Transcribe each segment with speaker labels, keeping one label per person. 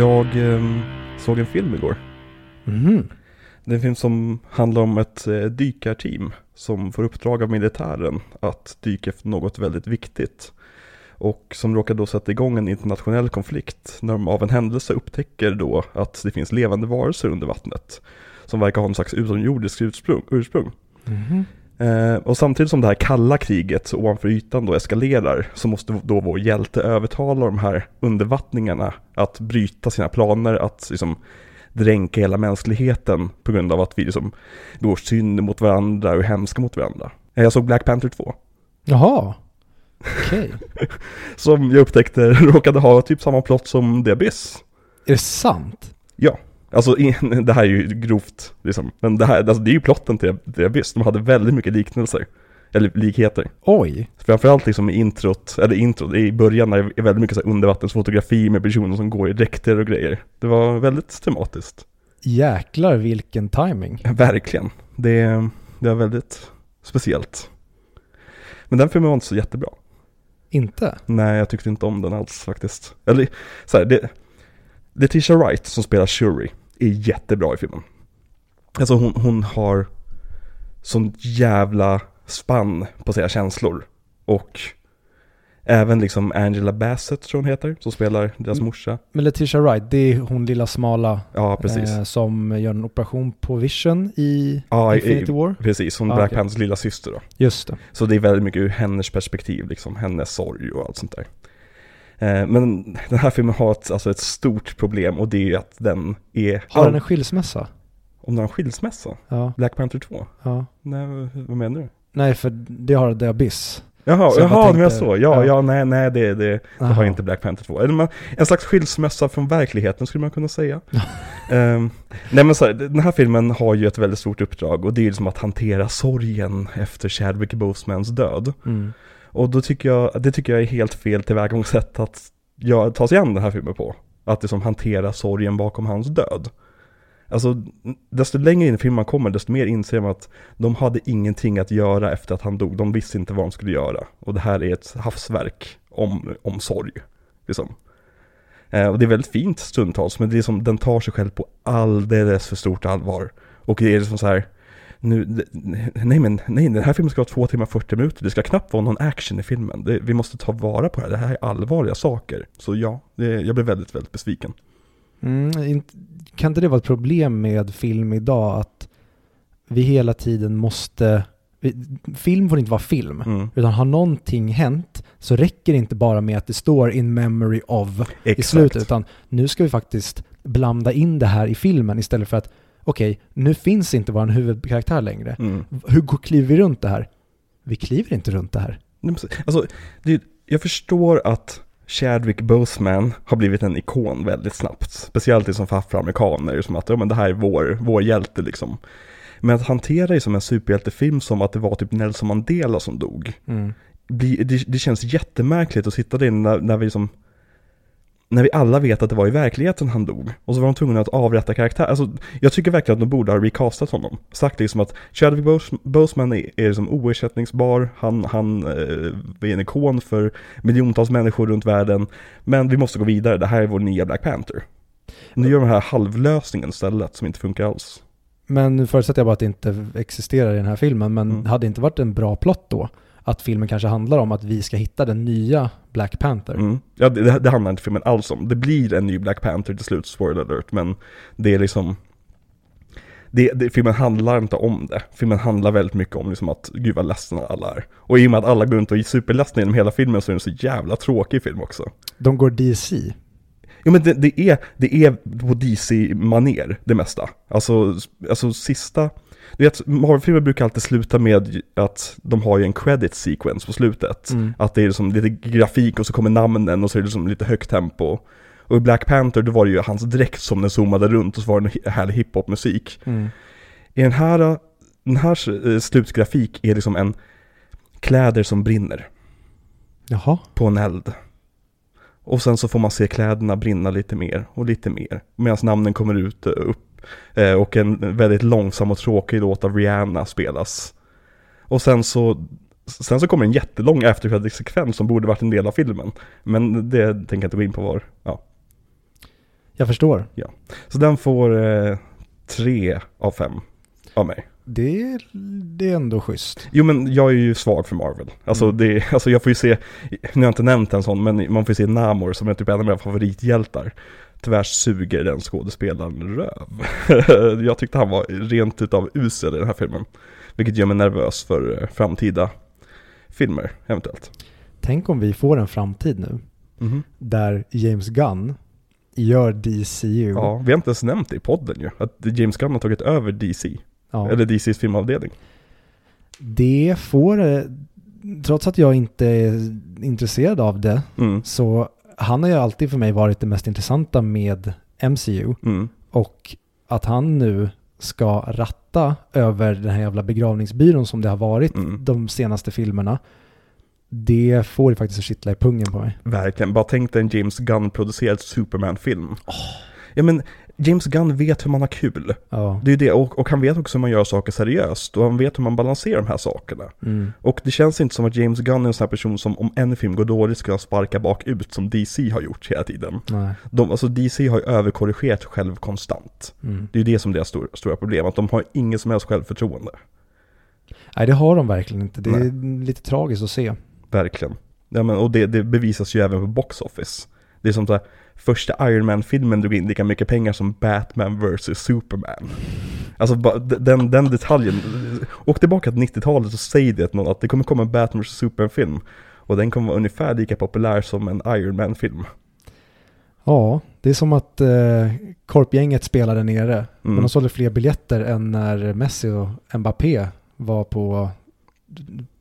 Speaker 1: Jag eh, såg en film igår.
Speaker 2: Mhm.
Speaker 1: Det är en film som handlar om ett eh, dykarteam som får uppdrag av militären att dyka efter något väldigt viktigt. Och som råkar då sätta igång en internationell konflikt när de av en händelse upptäcker då att det finns levande varelser under vattnet. Som verkar ha en slags utomjordiskt ursprung. ursprung.
Speaker 2: Mhm.
Speaker 1: Eh, och samtidigt som det här kalla kriget ovanför ytan då eskalerar så måste då vår hjälte övertala de här undervattningarna att bryta sina planer att liksom dränka hela mänskligheten på grund av att vi liksom går synd mot varandra och är hemska mot varandra. Eh, Jag såg Black Panther 2
Speaker 2: Jaha. Okej.
Speaker 1: som jag upptäckte råkade ha typ samma plott som The Abyss.
Speaker 2: är det sant?
Speaker 1: Ja, alltså i- det här är ju grovt liksom. Men det här, alltså, det är ju plotten till The Abyss. De hade väldigt mycket liknelser. Eller likheter.
Speaker 2: Oj.
Speaker 1: Framförallt liksom i introt, eller introt, i början när det är väldigt mycket så här undervattensfotografi med personer som går i dräkter och grejer. Det var väldigt tematiskt.
Speaker 2: Jäklar vilken timing.
Speaker 1: Verkligen. Det, det var väldigt speciellt. Men den filmen var inte så jättebra.
Speaker 2: Inte?
Speaker 1: Nej, jag tyckte inte om den alls faktiskt. Eller så här, det, Letitia Wright som spelar Shuri är jättebra i filmen. Alltså hon, hon har sån jävla spann på sina känslor. Och även liksom Angela Bassett tror hon heter, som spelar deras
Speaker 2: Mm.
Speaker 1: morsa.
Speaker 2: Men Letitia Wright, det är hon lilla smala
Speaker 1: Ja, precis.
Speaker 2: eh, som gör en operation på Vision i
Speaker 1: ja, i-
Speaker 2: Infinity War.
Speaker 1: Precis, hon
Speaker 2: Ah,
Speaker 1: Black. Panthers lilla syster då.
Speaker 2: Just det.
Speaker 1: Så det är väldigt mycket ur hennes perspektiv, liksom hennes sorg och allt sånt där. Eh, Men den här filmen har ett, alltså ett stort problem och det är att den är...
Speaker 2: Har den en skilsmässa?
Speaker 1: Om den har en skilsmässa?
Speaker 2: Ja.
Speaker 1: Black Panther 2?
Speaker 2: ja.
Speaker 1: Nej, vad menar du?
Speaker 2: Nej, för det har The Abyss.
Speaker 1: Jaha,
Speaker 2: Så jag
Speaker 1: jaha
Speaker 2: tänkte-
Speaker 1: menar så. Ja,
Speaker 2: ja.
Speaker 1: ja, nej, nej, det, det, det har inte Black Panther 2. Eller man, en slags skilsmässa från verkligheten skulle man kunna säga. Ehm, nej men så här, den här filmen har ju ett väldigt stort uppdrag och det är liksom att hantera sorgen efter Chadwick Bosemans död.
Speaker 2: Mm.
Speaker 1: Och då tycker jag, det tycker jag är helt fel tillvägagångssätt att jag ta sig an den här filmen på. Att liksom hantera sorgen bakom hans död. Alltså, desto längre in i filmen man kommer, desto mer inser man att de hade ingenting att göra efter att han dog. De visste inte vad de skulle göra. Och det här är ett havsverk om, om sorg. Liksom. Eh, och det är väldigt fint stundtals, men det är som, den tar sig själv på alldeles för stort allvar. Och det är liksom så här, nu, nej men, nej den här filmen ska vara två timmar 40 minuter, det ska knappt vara någon action i filmen. Det, vi måste ta vara på det här, det här är allvarliga saker. Så ja, det, jag blev väldigt, väldigt besviken.
Speaker 2: Mm, kan inte det vara ett problem med film idag att vi hela tiden måste... Film får inte vara film.
Speaker 1: Mm.
Speaker 2: Utan har någonting hänt så räcker det inte bara med att det står in memory of i
Speaker 1: Exakt.
Speaker 2: slutet. Utan nu ska vi faktiskt blanda in det här i filmen istället för att okej, nu finns inte vår huvudkaraktär längre.
Speaker 1: Mm.
Speaker 2: Hur kliver vi runt det här? Vi kliver inte runt det här.
Speaker 1: Alltså, det, jag förstår att Chadwick Boseman har blivit en ikon väldigt snabbt. Speciellt liksom för afroamerikaner, som att ja, men det här är vår, vår hjälte liksom. Men att hantera det som en superhjältefilm som att det var typ Nelson Mandela som dog. blir- det, det känns jättemärkligt att sitta där när, när vi liksom när vi alla vet att det var i verkligheten han dog. Och så var de tvungna att avrätta karaktär. Alltså, jag tycker verkligen att de borde ha recastat honom. Sagt liksom att Chadwick Bos- Boseman är, är liksom oersättningsbar. Han, han eh, är en ikon för miljontals människor runt världen. Men vi måste gå vidare. Det här är vår nya Black Panther. Nu gör de här halvlösningen istället som inte funkar alls.
Speaker 2: Men nu förutsätter jag bara att det inte existerar i den här filmen. Men
Speaker 1: Mm.
Speaker 2: hade det inte varit en bra plott då? Att filmen kanske handlar om att vi ska hitta den nya Black Panther.
Speaker 1: Mm. Ja, det, det handlar inte filmen alls om. Det blir en ny Black Panther till slut, spoiler alert, men det är liksom det, det, filmen handlar inte om det. Filmen handlar väldigt mycket om liksom att, gud vad ledsna alla är. Och i och med att alla går runt och är superledsna genom hela filmen så är det en så jävla tråkig film också.
Speaker 2: De går DC.
Speaker 1: Jo men det, det är, det är på DC-maner det mesta. Alltså, alltså sista, du vet Marvel-filmer brukar alltid sluta med att de har ju en credit sequence på slutet.
Speaker 2: Mm.
Speaker 1: Att det är liksom lite grafik och så kommer namnen och så är det liksom lite högt tempo. Och i Black Panther då var det ju hans dräkt som den zoomade runt och så var det en härlig hiphop-musik.
Speaker 2: Mm.
Speaker 1: I den här, den här eh, slutgrafik är liksom en kläder som brinner
Speaker 2: Jaha.
Speaker 1: på en eld. Och sen så får man se kläderna brinna lite mer och lite mer. Medan namnen kommer ut eh, upp. Eh, Och en väldigt långsam och tråkig låt av Rihanna spelas. Och sen så, sen så kommer en jättelång efterkreditsekvens som borde varit en del av filmen. Men det tänker jag inte gå in på var. Ja.
Speaker 2: Jag förstår.
Speaker 1: Så den får eh, tre av fem av mig.
Speaker 2: Det, det är ändå schysst.
Speaker 1: Jo men jag är ju svag för Marvel. Alltså,
Speaker 2: Mm.
Speaker 1: det, alltså jag får ju se, nu har jag inte nämnt en sån, men man får ju se Namor som är typ en av mina favorithjältar. Tyvärr suger den skådespelaren röv. jag tyckte han var rent utav usel i den här filmen. Vilket gör mig nervös för eh, framtida filmer, eventuellt.
Speaker 2: Tänk om vi får en framtid nu
Speaker 1: Mhm.
Speaker 2: där James Gunn gör DCU.
Speaker 1: Ja, vi har inte ens nämnt det i podden ju. Att James Gunn har tagit över DC.
Speaker 2: Ja.
Speaker 1: Eller DCs filmavdelning.
Speaker 2: Det får, eh, trots att jag inte är intresserad av det,
Speaker 1: Mm.
Speaker 2: så han har ju alltid för mig varit det mest intressanta med MCU.
Speaker 1: Mm.
Speaker 2: Och att han nu ska ratta över den här jävla begravningsbyrån som det har varit
Speaker 1: Mm.
Speaker 2: de senaste filmerna. Det får ju faktiskt att kittla i pungen på mig.
Speaker 1: Verkligen, bara tänk dig en James Gunn-producerad Superman-film. Ja men, James Gunn vet hur man har kul.
Speaker 2: Ja.
Speaker 1: Det är det, och, och han vet också hur man gör saker seriöst. Och han vet hur man balanserar de här sakerna.
Speaker 2: Mm.
Speaker 1: Och det känns inte som att James Gunn är en sån här person som om en film går dåligt ska sparka bakut som DC har gjort hela tiden.
Speaker 2: Nej.
Speaker 1: De, alltså DC har ju överkorrigerat själv konstant.
Speaker 2: Mm.
Speaker 1: Det är ju det som är deras stor, stora problem, att de har inget som helst självförtroende.
Speaker 2: Nej, det har de verkligen inte. Det är lite tragiskt att se.
Speaker 1: Verkligen. Ja, men, och det, det bevisas ju även på box office. Det är som att första Iron Man-filmen drog in lika mycket pengar som Batman vs Superman. Alltså den, den detaljen. Åk tillbaka till 90-talet och säg det till någon att det kommer komma en Batman vs Superman-film. Och den kommer vara ungefär lika populär som en Iron Man-film.
Speaker 2: Ja, det är som att eh, korpgänget spelar där nere. Men
Speaker 1: Mm.
Speaker 2: de sålde fler biljetter än när Messi och Mbappé var på,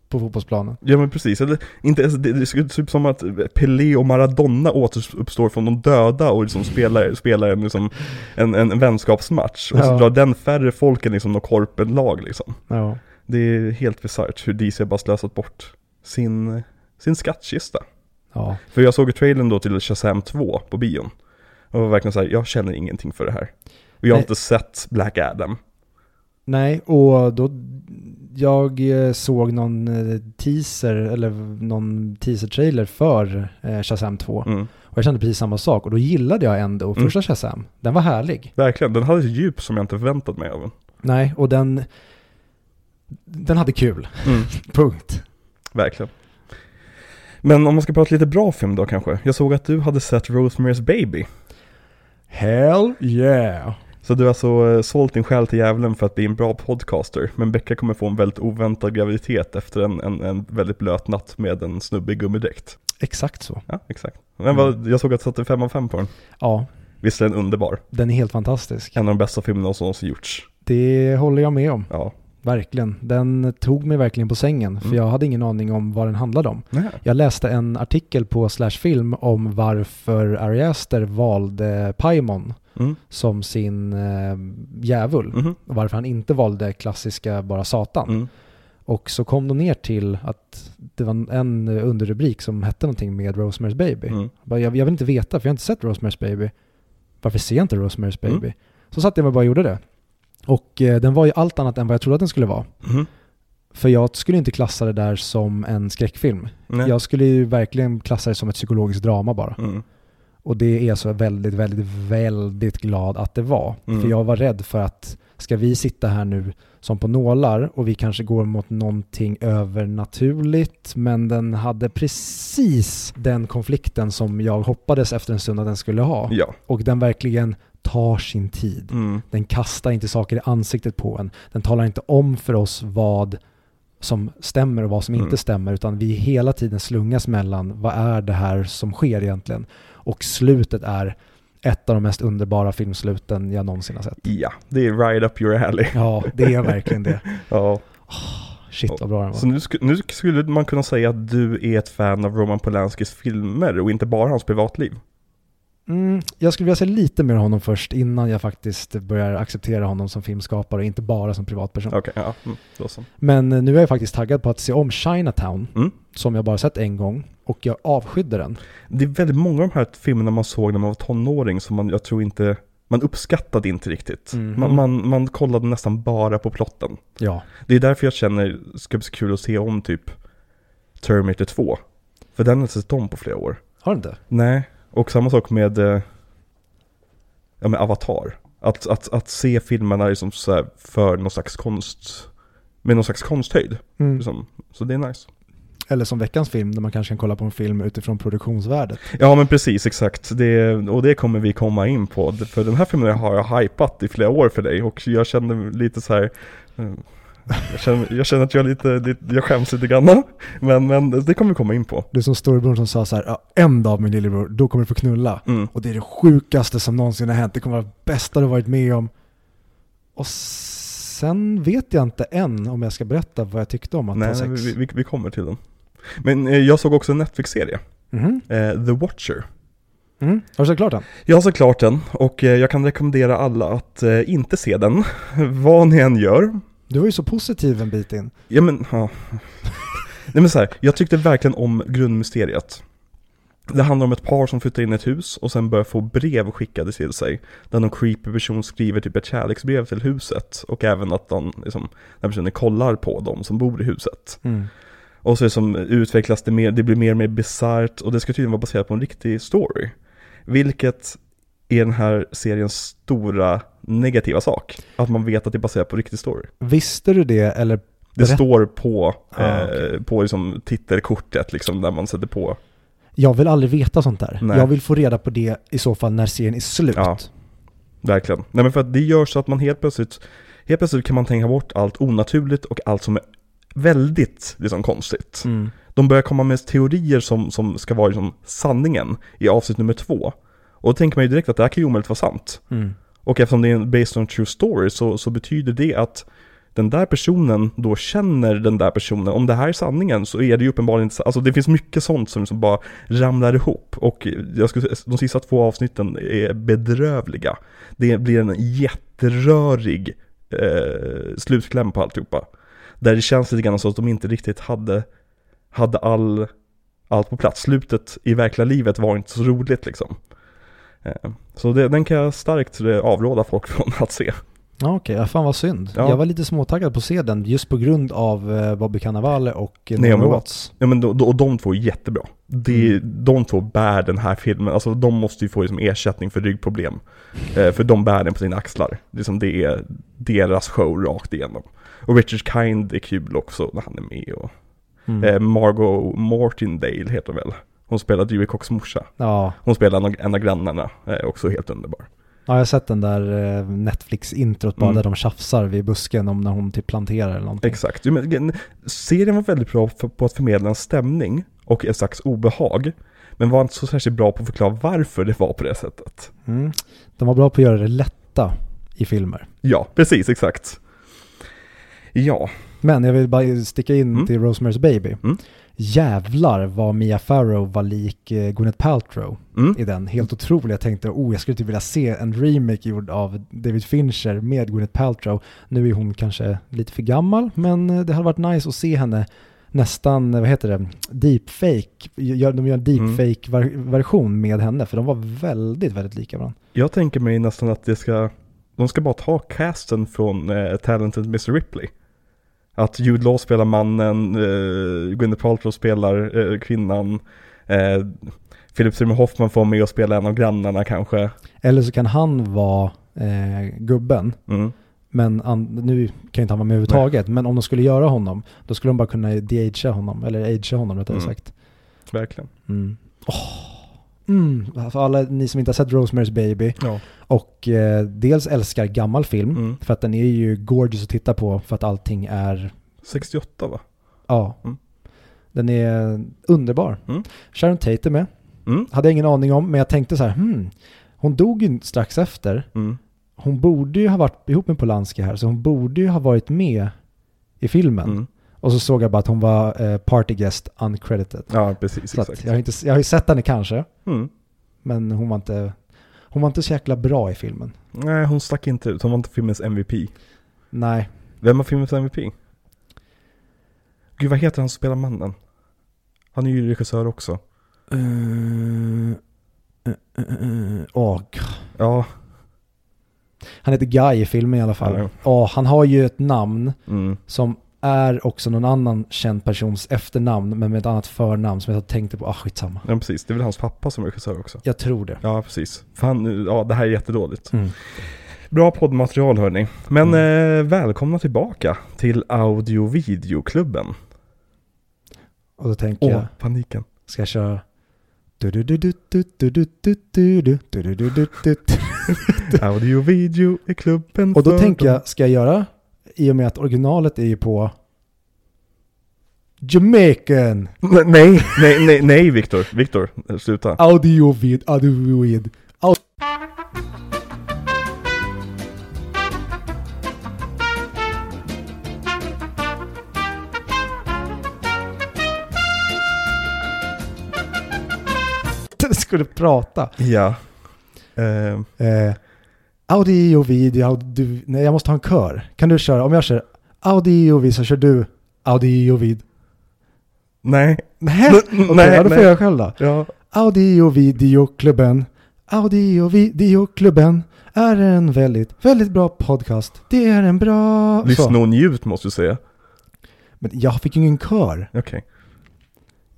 Speaker 2: på fotbollsplanen.
Speaker 1: Ja men precis, eller inte ens, det, det ut typ som att Pelé och Maradona återuppstår från de döda och liksom spelar, spelar en, liksom, en, en vänskapsmatch. Och så
Speaker 2: Ja.
Speaker 1: drar den färre folk än liksom något korpenlag liksom.
Speaker 2: Ja.
Speaker 1: Det är helt bisarrt hur DC bara slösat bort sin, sin skattkista.
Speaker 2: ja.
Speaker 1: För jag såg trailern då till Shazam 2 på bion. Och var verkligen såhär, jag känner ingenting för det här. Och jag har
Speaker 2: Nej.
Speaker 1: inte sett Black Adam.
Speaker 2: Nej, och då jag eh, såg någon eh, teaser eller någon teaser-trailer för eh, Shazam 2
Speaker 1: Mm.
Speaker 2: och jag kände precis samma sak och då gillade jag ändå
Speaker 1: Mm.
Speaker 2: första Shazam. Den var härlig.
Speaker 1: Verkligen, den hade ett djup som jag inte förväntat mig av den.
Speaker 2: Nej, och den den hade kul.
Speaker 1: Mm.
Speaker 2: Punkt.
Speaker 1: Verkligen. Men om man ska prata lite bra film då kanske. Jag såg att du hade sett Rosemary's Baby.
Speaker 2: Hell yeah.
Speaker 1: Så du har alltså eh, sålt din själ till djävulen för att bli en bra podcaster. Men Becka kommer få en väldigt oväntad graviditet efter en, en, en väldigt blöt natt med en snubbe i gummidräkt.
Speaker 2: Exakt så.
Speaker 1: Ja, exakt. Men vad, jag såg att du satte 5 av 5 på den.
Speaker 2: Ja,
Speaker 1: Visst är den underbar?
Speaker 2: den är helt fantastisk.
Speaker 1: En av de bästa filmerna som någonsin gjorts.
Speaker 2: Det håller jag med om.
Speaker 1: Ja.
Speaker 2: Verkligen. Den tog mig verkligen på sängen för
Speaker 1: Mm.
Speaker 2: jag hade ingen aning om vad den handlade om.
Speaker 1: Nej.
Speaker 2: Jag läste en artikel på Slash Film om varför Ari Aster valde Paimon
Speaker 1: Mm.
Speaker 2: som sin eh, djävul.
Speaker 1: Mhm.
Speaker 2: Och varför han inte valde klassiska bara Satan.
Speaker 1: Mm.
Speaker 2: Och så kom de ner till att det var en underrubrik som hette någonting med Rosemary's Baby.
Speaker 1: Mm.
Speaker 2: Jag bara, Jag, vill inte veta för jag har inte sett Rosemary's Baby. Varför ser jag inte Rosemary's Baby?
Speaker 1: Mm.
Speaker 2: Så satt jag mig bara och gjorde det. Och eh, den var ju allt annat än vad jag trodde att den skulle vara.
Speaker 1: Mhm.
Speaker 2: För jag skulle inte klassa det där som en skräckfilm.
Speaker 1: Nej.
Speaker 2: Jag skulle ju verkligen klassa det som ett psykologiskt drama bara.
Speaker 1: Mm.
Speaker 2: Och det är jag så väldigt, väldigt, väldigt glad att det var.
Speaker 1: Mm.
Speaker 2: För jag var rädd för att ska vi sitta här nu som på nålar och vi kanske går mot någonting övernaturligt men den hade precis den konflikten som jag hoppades efter en stund att den skulle ha.
Speaker 1: Ja.
Speaker 2: Och den verkligen tar sin tid.
Speaker 1: Mm.
Speaker 2: Den kastar inte saker i ansiktet på en. Den talar inte om för oss vad som stämmer och vad som
Speaker 1: Mm.
Speaker 2: inte stämmer utan vi hela tiden slungas mellan vad är det här som sker egentligen. Och slutet är ett av de mest underbara filmsluten jag någonsin har sett.
Speaker 1: Ja, det är right up your alley.
Speaker 2: Ja, det är verkligen det.
Speaker 1: Ja.
Speaker 2: Shit vad bra den
Speaker 1: Så
Speaker 2: var.
Speaker 1: nu, sk- nu skulle man kunna säga att du är ett fan av Roman Polanskis filmer och inte bara hans privatliv.
Speaker 2: Mm, jag skulle vilja se lite mer av honom först innan jag faktiskt börjar acceptera honom som filmskapare och inte bara som privatperson.
Speaker 1: Okej, ja. Mm.
Speaker 2: Men eh, nu är jag faktiskt taggad på att se om Chinatown,
Speaker 1: Mm.
Speaker 2: som jag bara sett en gång, och jag avskydde den.
Speaker 1: Det är väldigt många av de här filmerna man såg när man var tonåring som man, jag tror inte, man uppskattade inte riktigt.
Speaker 2: Mhm.
Speaker 1: Man, man, man kollade nästan bara på plotten.
Speaker 2: Ja.
Speaker 1: Det är därför jag känner, det ska bli så kul att se om typ Terminator 2. För den har jag inte sett om på flera år.
Speaker 2: Har du inte?
Speaker 1: Nej, och samma sak med, eh, ja men Avatar. Att, att, att se filmerna liksom så här för någon slags konst, med någon slags konsthöjd.
Speaker 2: Mm.
Speaker 1: Liksom. Så det är nice.
Speaker 2: Eller som veckans film, där man kanske kan kolla på en film utifrån produktionsvärdet.
Speaker 1: Ja men precis, exakt. Det, och det kommer vi komma in på. För den här filmen har jag hypat i flera år för dig och jag känner lite så här. Jag känner, jag känner att jag är lite, jag skäms lite grann. Men, men det kommer vi komma in på.
Speaker 2: Du är som storebror som sa så här, ja, en dag min lillebror, då kommer du få knulla.
Speaker 1: Mm.
Speaker 2: Och det är det sjukaste som någonsin har hänt. Det kommer vara det bästa du varit med om. Och sen vet jag inte än om jag ska berätta vad jag tyckte om att
Speaker 1: Nej,
Speaker 2: ha sex.
Speaker 1: vi, vi, vi kommer till den. Men eh, jag såg också en Netflix-serie,
Speaker 2: Mhm.
Speaker 1: eh, The Watcher.
Speaker 2: Mm. Har du sett klart den?
Speaker 1: Jag har sett klart den och eh, jag kan rekommendera alla att eh, inte se den, vad ni än gör.
Speaker 2: Du var ju så positiv en bit in.
Speaker 1: Ja men, ja. Nej men så här, jag tyckte verkligen om grundmysteriet. Det handlar om ett par som flyttar in i ett hus och sen börjar få brev skickade till sig. Där någon creepy person skriver typ ett kärleksbrev till huset. Och även att de, liksom, den personen kollar på dem som bor i huset.
Speaker 2: Mm.
Speaker 1: Och så liksom utvecklas det mer, det blir mer och mer bisarrt och det ska tydligen vara baserat på en riktig story. Vilket är den här seriens stora negativa sak. Att man vet att det är baserat på riktig story.
Speaker 2: Visste du det eller?
Speaker 1: Det står på,
Speaker 2: Ah,
Speaker 1: eh,
Speaker 2: okej.
Speaker 1: på liksom titelkortet liksom där man sätter på.
Speaker 2: Jag vill aldrig veta sånt där.
Speaker 1: Nej.
Speaker 2: Jag vill få reda på det i så fall när serien är slut.
Speaker 1: Ja. Verkligen. Nej men för att det gör så att man helt plötsligt, helt plötsligt kan man tänka bort allt onaturligt och allt som är väldigt liksom konstigt.
Speaker 2: Mm.
Speaker 1: De börjar komma med teorier som, som ska vara liksom sanningen i avsnitt nummer två. Och då tänker man ju direkt att det här kan ju omöjligt vara sant.
Speaker 2: Mm.
Speaker 1: Och eftersom det är en based on true story så, så betyder det att den där personen då känner den där personen. Om det här är sanningen så är det ju uppenbarligen inte Alltså det finns mycket sånt som, som bara ramlar ihop. Och jag skulle, de sista två avsnitten är bedrövliga. Det blir en jätterörig eh, slutkläm på alltihopa. Där det känns lite grann så att de inte riktigt hade, hade all, allt på plats. Slutet i verkliga livet var inte så roligt liksom. Eh, Så det, den kan jag starkt eh, avråda folk från att se.
Speaker 2: Ja, Okej, ja, fan vad synd.
Speaker 1: Ja.
Speaker 2: Jag var lite småtaggad på att se den just på grund av eh, Bobby Cannavale och
Speaker 1: Naomi Watts. Ja men och de två är jättebra. Det,
Speaker 2: Mm.
Speaker 1: De två bär den här filmen, alltså de måste ju få liksom ersättning för ryggproblem. Eh, för de bär den på sina axlar. Liksom det är deras show rakt igenom. Och Richard Kind är kul också när han är med. Och,
Speaker 2: Mm.
Speaker 1: eh, Margot Martindale heter hon väl. Hon spelar Dewey Cocks morsa.
Speaker 2: Ja.
Speaker 1: Hon spelar en av, en av grannarna, eh, också helt underbar.
Speaker 2: ja, jag har sett den där eh, Netflix-introt bara
Speaker 1: Mm.
Speaker 2: där de tjafsar vid busken om när hon typ planterar eller någonting.
Speaker 1: Exakt. Men, serien var väldigt bra på att förmedla en stämning och en slags obehag. Men var inte så särskilt bra på att förklara varför det var på det sättet.
Speaker 2: Mm. De var bra på att göra det lätta i filmer.
Speaker 1: Ja, precis, exakt. Ja,
Speaker 2: Men jag vill bara sticka in
Speaker 1: Mm.
Speaker 2: till Rosemary's Baby.
Speaker 1: Mm.
Speaker 2: Jävlar vad Mia Farrow var lik eh, Gwyneth Paltrow
Speaker 1: mm.
Speaker 2: i den. Helt otroligt. Jag tänkte, oh jag skulle typ vilja se en remake gjord av David Fincher med Gwyneth Paltrow. Nu är hon kanske lite för gammal, men eh, det hade varit nice att se henne nästan, eh, vad heter det, deepfake. De gör en
Speaker 1: Mm.
Speaker 2: deepfake-version med henne, för de var väldigt, väldigt lika varandra.
Speaker 1: jag tänker mig nästan att det ska, de ska bara ta casten från eh, Talented Mr. Ripley. Att Jude Law spelar mannen, eh, Gwyneth Paltrow spelar eh, kvinnan, eh, Philip Seymour Hoffman får med och spela en av grannarna kanske.
Speaker 2: Eller så kan han vara eh, gubben,
Speaker 1: Mm.
Speaker 2: men an, nu kan inte han vara med överhuvudtaget, men om de skulle göra honom, då skulle de bara kunna de-agea honom, eller agea honom rättare
Speaker 1: Mm.
Speaker 2: sagt.
Speaker 1: Verkligen.
Speaker 2: Mm. Åh. Mm. För alla ni som inte har sett Rosemary's Baby
Speaker 1: Ja.
Speaker 2: och eh, dels älskar gammal film,
Speaker 1: Mm.
Speaker 2: för att den är ju gorgeous att titta på för att allting är,
Speaker 1: 68 va?
Speaker 2: ja,
Speaker 1: Mm.
Speaker 2: den är underbar.
Speaker 1: Mm.
Speaker 2: Sharon Tate är med,
Speaker 1: Mm.
Speaker 2: hade jag ingen aning om, men jag tänkte så här, hmm, hon dog ju strax efter,
Speaker 1: Mm.
Speaker 2: hon borde ju ha varit ihop med Polanski här, så hon borde ju ha varit med i filmen. Och så såg jag bara att hon var eh, party guest uncredited.
Speaker 1: Ja, precis.
Speaker 2: Så
Speaker 1: Exakt.
Speaker 2: jag, har inte, jag har ju sett henne kanske,
Speaker 1: Mm.
Speaker 2: men hon var inte, hon var inte så jäkla bra i filmen.
Speaker 1: Nej, hon stack inte ut. Hon var inte filmens MVP.
Speaker 2: Nej,
Speaker 1: Vem var filmens MVP? Gud, vad heter han som spelar mannen? Han är ju regissör också.
Speaker 2: Uh, uh, uh, åh, g-
Speaker 1: Ja.
Speaker 2: han heter Guy i filmen i alla fall.
Speaker 1: Ja.
Speaker 2: Ja, han har ju ett namn
Speaker 1: Mm.
Speaker 2: som är också någon annan känd persons efternamn men med ett annat förnamn som jag tänkte på, ah skitsamma.
Speaker 1: Ja precis, det är väl hans pappa som är regissör också?
Speaker 2: Jag tror det.
Speaker 1: Ja precis. Fan, ja det här är jättedåligt.
Speaker 2: Mm.
Speaker 1: Bra poddmaterial hörni. Men mm. eh, välkomna tillbaka till Audio Videoklubben.
Speaker 2: Och då tänker
Speaker 1: Åh,
Speaker 2: jag...
Speaker 1: paniken.
Speaker 2: Ska jag köra...
Speaker 1: Audio Video i klubben.
Speaker 2: Och då tänker jag, ska jag göra i och med att originalet är ju på Jamaican
Speaker 1: Nej, nej, nej, nej Viktor. Viktor, sluta.
Speaker 2: Audiovid, audiovid Du skulle prata.
Speaker 1: Ja. Eh,
Speaker 2: Eh, audiovid, audio, nej jag måste ha en kör. Kan du köra, om jag kör audiovid så kör du audiovid.
Speaker 1: nej.
Speaker 2: Nej,
Speaker 1: Nej,
Speaker 2: okej, ja, då får
Speaker 1: nej.
Speaker 2: jag själv då.
Speaker 1: Ja.
Speaker 2: Audiovideoklubben, Audiovideoklubben är en väldigt, väldigt bra podcast. Det är en bra...
Speaker 1: Lyssna och njut måste du säga.
Speaker 2: Men jag fick ju ingen kör.
Speaker 1: Okej.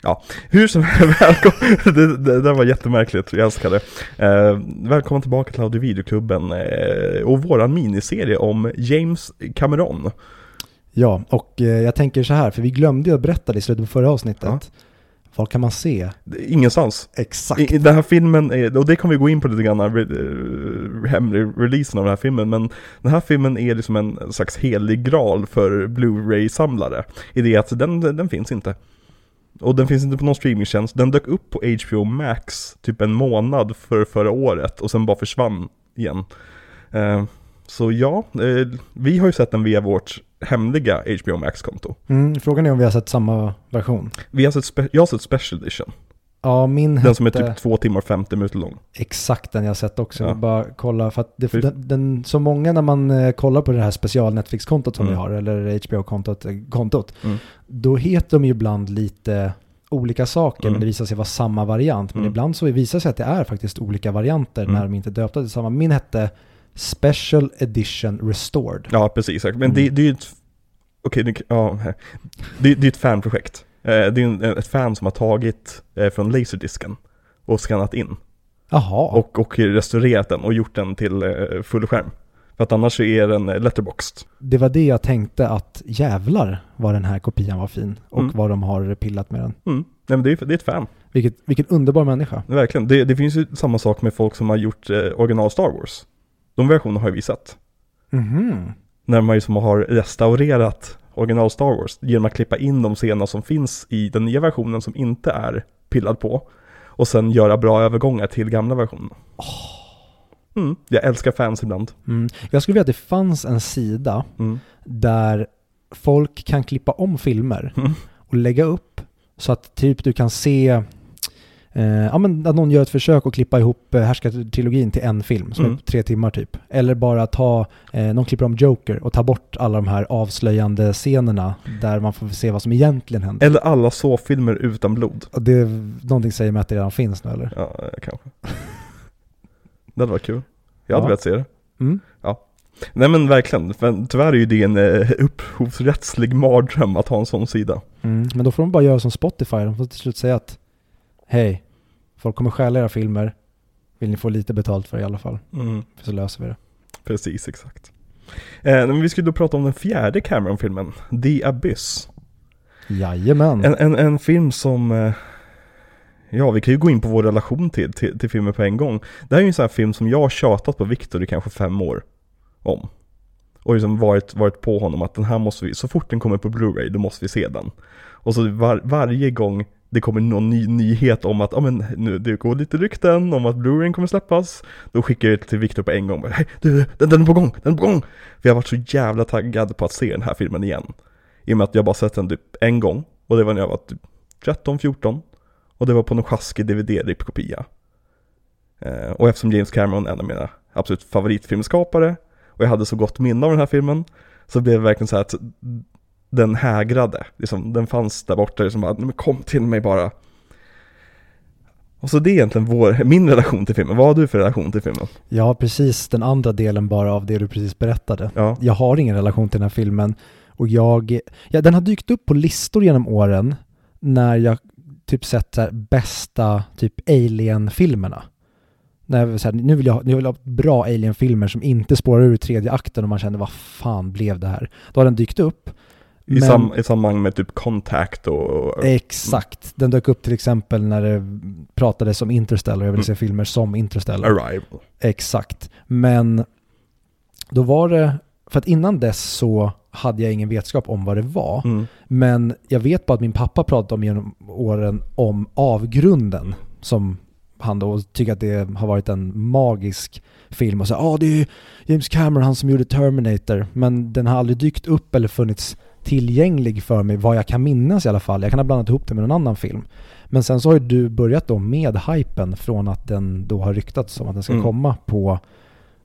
Speaker 1: Ja, hur som helst, välkommen. Det, det där var jättemärkligt, jag älskar det. Eh, välkommen tillbaka till Audio Videoklubben eh, och våran miniserie om James Cameron.
Speaker 2: Ja, och eh, jag tänker så här, för vi glömde ju att berätta det i slutet på förra avsnittet.
Speaker 1: Ja.
Speaker 2: Var kan man se?
Speaker 1: Ingenstans.
Speaker 2: Exakt.
Speaker 1: I, den här filmen, och det kommer vi gå in på lite grann, eh, hemlig releasen av den här filmen, men den här filmen är liksom en slags helig graal för Blu-ray-samlare. I det att den, den finns inte. Och den finns inte på någon streamingtjänst, den dök upp på HBO Max typ en månad för förra året och sen bara försvann igen. Eh, så ja, eh, vi har ju sett den via vårt hemliga HBO Max-konto.
Speaker 2: Mm, frågan är om vi har sett samma version.
Speaker 1: Vi har sett, jag har sett Special Edition,
Speaker 2: Ja, min
Speaker 1: den som är
Speaker 2: hette
Speaker 1: typ två timmar och 50 minuter lång.
Speaker 2: exakt den jag har sett också.
Speaker 1: Ja.
Speaker 2: Jag bara kolla, för att det, den, den, så många när man eh, kollar på det här special Netflix-kontot som
Speaker 1: Mm.
Speaker 2: vi har, eller HBO-kontot, eh, kontot,
Speaker 1: Mm.
Speaker 2: då heter de ju ibland lite olika saker,
Speaker 1: Mm.
Speaker 2: men det visar sig vara samma variant. Men
Speaker 1: Mm.
Speaker 2: ibland så visar det sig att det är faktiskt olika varianter
Speaker 1: Mm.
Speaker 2: när de inte döpta till samma. Min hette Special Edition Restored.
Speaker 1: Ja, precis. Men
Speaker 2: Mm.
Speaker 1: det, det är ju ett... Okej, det, ja, det, det är ett fanprojekt. Eh, Det är en, ett fan som har tagit eh, från laserdisken och skannat in.
Speaker 2: Jaha,
Speaker 1: Och, och restaurerat den och gjort den till eh, full skärm. För att annars är den letterboxed.
Speaker 2: det var det jag tänkte att jävlar vad den här kopian var fin och
Speaker 1: Mm.
Speaker 2: vad de har pillat med den.
Speaker 1: Mm. Nej men det är, det är ett fan,
Speaker 2: Vilket, vilken underbar människa.
Speaker 1: verkligen. Det, det finns ju samma sak med folk som har gjort eh, original Star Wars. De versionerna har ju vi sett.
Speaker 2: Mhm.
Speaker 1: När man ju som har restaurerat original Star Wars genom att klippa in de scener som finns i den nya versionen som inte är pillad på. Och sen göra bra övergångar till gamla versionen. Mm, jag älskar fans ibland.
Speaker 2: Mm. Jag skulle vilja att det fanns en sida
Speaker 1: Mm.
Speaker 2: där folk kan klippa om filmer
Speaker 1: Mm.
Speaker 2: och lägga upp så att typ du kan se eh, ja, men att någon gör ett försök att klippa ihop eh, Härskartrilogin till en film som
Speaker 1: Mm.
Speaker 2: är tre timmar typ. Eller bara ta, eh, någon klipper om Joker och ta bort alla de här avslöjande scenerna där man får se vad som egentligen händer.
Speaker 1: Eller alla så-filmer utan blod.
Speaker 2: Det någonting säger mig att det redan finns nu eller?
Speaker 1: Ja, eh, kanske. det hade varit kul. Jag hade
Speaker 2: Ja.
Speaker 1: velat se det.
Speaker 2: Mm.
Speaker 1: Nej men verkligen, för tyvärr är ju det en eh, upphovsrättslig mardröm att ha en sån sida.
Speaker 2: Mm. Men då får de bara göra som Spotify, de får till slut säga att hej, folk kommer stjäla era filmer, vill ni få lite betalt för det i alla fall?
Speaker 1: Mm.
Speaker 2: För så löser vi det.
Speaker 1: Precis, exakt. Eh, men vi skulle då prata om den fjärde Cameron-filmen, The Abyss.
Speaker 2: Jajamän.
Speaker 1: En, en, en film som, eh, ja vi kan ju gå in på vår relation till, till, till filmen på en gång. Det här är ju en sån här film som jag har tjatat på Victor i kanske fem år om. Och liksom varit, varit på honom att den här måste vi, så fort den kommer på Blu-ray då måste vi se den. Och så var, varje gång det kommer någon ny nyhet om att, ja men nu, det går lite rykten om att Blu-ray kommer släppas. Då skickar jag det till Victor på en gång. Bara, Hej, du, den, den är på gång, den är på gång! För jag har varit så jävla taggad på att se den här filmen igen. I och med att jag bara sett den typ en gång. Och det var när jag var typ 13-14. Och det var på någon sjaskig DVD-rippkopia. Eh, och eftersom James Cameron är en av mina absolut favoritfilmskapare. Och jag hade så gott minne av den här filmen. Så blev det verkligen så här att den hägrade. Liksom, den fanns där borta. Liksom bara, "Nej, men kom till mig bara. Och så det är egentligen vår, min relation till filmen. Vad har du för relation till filmen?
Speaker 2: Jag har precis den andra delen bara av det du precis berättade.
Speaker 1: Ja.
Speaker 2: Jag har ingen relation till den här filmen. Och jag, ja den har dykt upp på listor genom åren när jag typ sett här, bästa typ Alien-filmerna. När så här, nu, vill jag, nu vill jag ha bra Alien-filmer som inte spårar ur tredje akten och man känner vad fan blev det här? Då har den dykt upp.
Speaker 1: I,
Speaker 2: Men-
Speaker 1: sam, I samband med typ Contact och...
Speaker 2: Exakt. Den dök upp till exempel när det pratades om Interstellar. Jag vill
Speaker 1: Mm.
Speaker 2: se filmer som Interstellar.
Speaker 1: Arrival.
Speaker 2: Exakt. Men då var det, för att innan dess så hade jag ingen vetskap om vad det var.
Speaker 1: Mm.
Speaker 2: Men jag vet bara att min pappa pratade om genom åren om avgrunden som han då tycker att det har varit en magisk film och så ja ah, det är James Cameron han som gjorde Terminator men den har aldrig dykt upp eller funnits tillgänglig för mig vad jag kan minnas i alla fall. Jag kan ha blandat ihop det med någon annan film. Men sen så har ju du börjat då med hypen från att den då har ryktats om att den ska
Speaker 1: Mm.
Speaker 2: komma på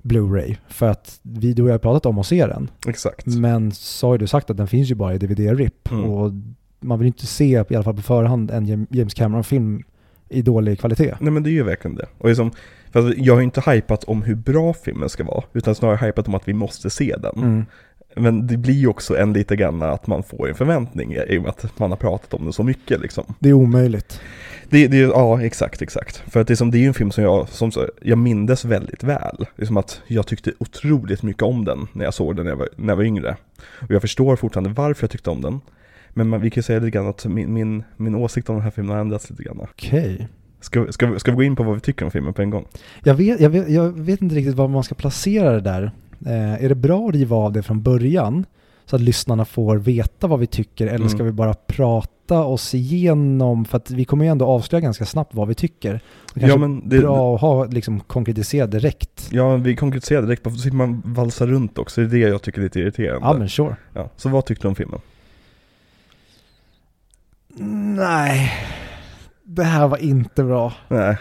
Speaker 2: Blu-ray. För att vi, du och jag har pratat om att se den.
Speaker 1: Exakt.
Speaker 2: Men så har ju du sagt att den finns ju bara i DVD-RIP.
Speaker 1: Mm.
Speaker 2: Och man vill inte se, i alla fall på förhand, en Jam- James Cameron-film i dålig kvalitet.
Speaker 1: Nej men det är ju verkligen det. Och liksom, jag har ju inte hypat om hur bra filmen ska vara, utan snarare hypat om att vi måste se den.
Speaker 2: Mm.
Speaker 1: Men det blir ju också en lite grann att man får en förväntning i och med att man har pratat om den så mycket liksom.
Speaker 2: Det är omöjligt.
Speaker 1: Det, det, ja, exakt, exakt. För att det är, som, det är en film som jag, som jag mindes väldigt väl. Det är som att jag tyckte otroligt mycket om den när jag såg den när jag var, när jag var yngre. Och jag förstår fortfarande varför jag tyckte om den. Men man, vi kan ju säga lite grann att min, min, min åsikt om den här filmen har ändrats lite grann.
Speaker 2: Okej.
Speaker 1: Ska, ska, ska vi gå in på vad vi tycker om filmen på en gång?
Speaker 2: Jag, vet, jag, vet, jag vet inte riktigt var man ska placera det där. Eh, är det bra att riva av det från början? Så att lyssnarna får veta vad vi tycker eller ska
Speaker 1: Mm.
Speaker 2: vi bara prata oss igenom? För att vi kommer ju ändå avslöja ganska snabbt vad vi tycker.
Speaker 1: Ja men det,
Speaker 2: är bra att ha liksom konkretiserat direkt.
Speaker 1: ja, vi konkretiserar direkt, på så slipper man valsa runt också. Det är det jag tycker är lite irriterande.
Speaker 2: Ja men sure.
Speaker 1: Ja, så vad tyckte du om filmen?
Speaker 2: Nej, det här var inte bra.
Speaker 1: Nej,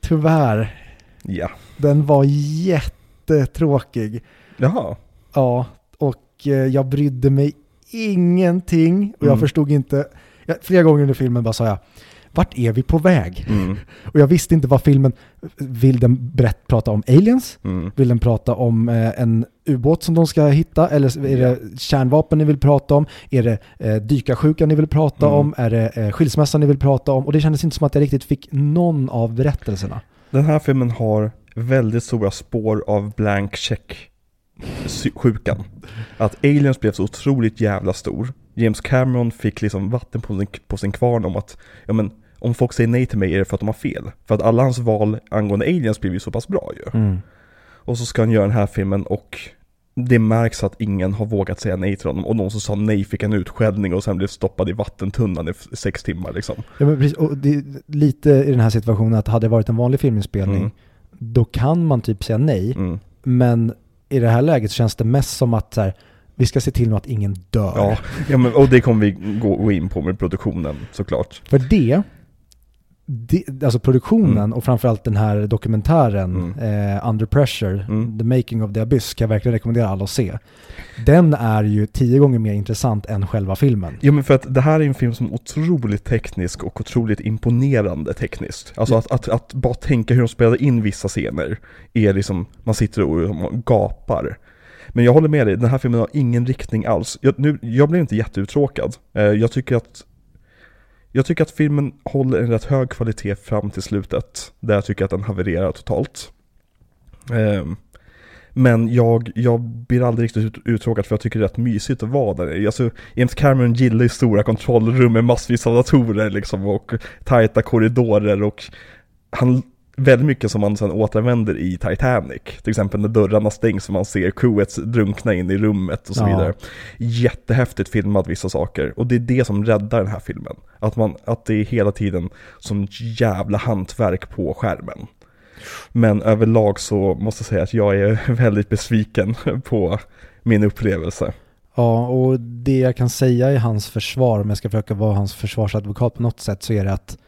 Speaker 2: Tyvärr.
Speaker 1: ja.
Speaker 2: Den var jättetråkig.
Speaker 1: Jaha.
Speaker 2: Ja, och eh, jag brydde mig ingenting. Och jag
Speaker 1: Mm.
Speaker 2: förstod inte. Jag, flera gånger under filmen bara sa jag, vart är vi på väg?
Speaker 1: Mm,
Speaker 2: Och jag visste inte vad filmen, vill den berätt, prata om aliens?
Speaker 1: mm.
Speaker 2: Vill den prata om eh, en ubåt som de ska hitta? Eller är det kärnvapen ni vill prata om? Är det eh, dykarsjukan ni vill prata
Speaker 1: Mm.
Speaker 2: om? Är det eh, skilsmässan ni vill prata om? Och det kändes inte som att jag riktigt fick någon av berättelserna.
Speaker 1: Den här filmen har väldigt stora spår av blank check sjukan. Att Aliens blev så otroligt jävla stor. James Cameron fick liksom vatten på sin, på sin kvarn om att, ja men om folk säger nej till mig är det för att de har fel. För att alla hans val angående Aliens blev ju så pass bra ju. Och så ska han göra den här filmen och det märks att ingen har vågat säga nej till honom och någon som sa nej fick en utskällning och sen blev stoppad i vattentunnan i sex timmar liksom.
Speaker 2: Ja, men precis, och det är lite i den här situationen att hade det varit en vanlig filminspelning,
Speaker 1: Mm.
Speaker 2: Då kan man typ säga nej.
Speaker 1: Mm.
Speaker 2: Men i det här läget känns det mest som att så här, vi ska se till nu att ingen dör.
Speaker 1: Ja, ja men, och det kommer vi gå, gå in på med produktionen såklart.
Speaker 2: För det, det alltså produktionen
Speaker 1: Mm.
Speaker 2: och framförallt den här dokumentären eh, Under Pressure,
Speaker 1: Mm.
Speaker 2: The Making of the Abyss, kan jag verkligen rekommendera alla att se. Den är ju tio gånger mer intressant än själva filmen.
Speaker 1: Ja men för att det här är en film som är otroligt teknisk och otroligt imponerande tekniskt. Alltså att, att, att bara tänka hur de spelade in vissa scener är liksom, man sitter och och gapar. Men jag håller med dig, den här filmen har ingen riktning alls. Jag, nu, jag blev inte jätteuttråkad. Eh, jag tycker att jag tycker att filmen håller en rätt hög kvalitet fram till slutet. Där jag tycker att den havererar totalt. Um, men jag, jag blir aldrig riktigt uttråkad för jag tycker det är rätt mysigt att vara där. Alltså, James Cameron gillar ju stora kontrollrum med massvis av datorer liksom och tajta korridorer och han väldigt mycket som man sen återanvänder i Titanic. Till exempel när dörrarna stängs och man ser crewet drunkna in i rummet och så
Speaker 2: Ja.
Speaker 1: vidare. Jättehäftigt filmat vissa saker och det är det som räddar den här filmen. Att, man, att det är hela tiden som jävla hantverk på skärmen. Men överlag så måste jag säga att jag är väldigt besviken på min upplevelse.
Speaker 2: Ja, och det jag kan säga i hans försvar, om jag ska försöka vara hans försvarsadvokat på något sätt, så är det att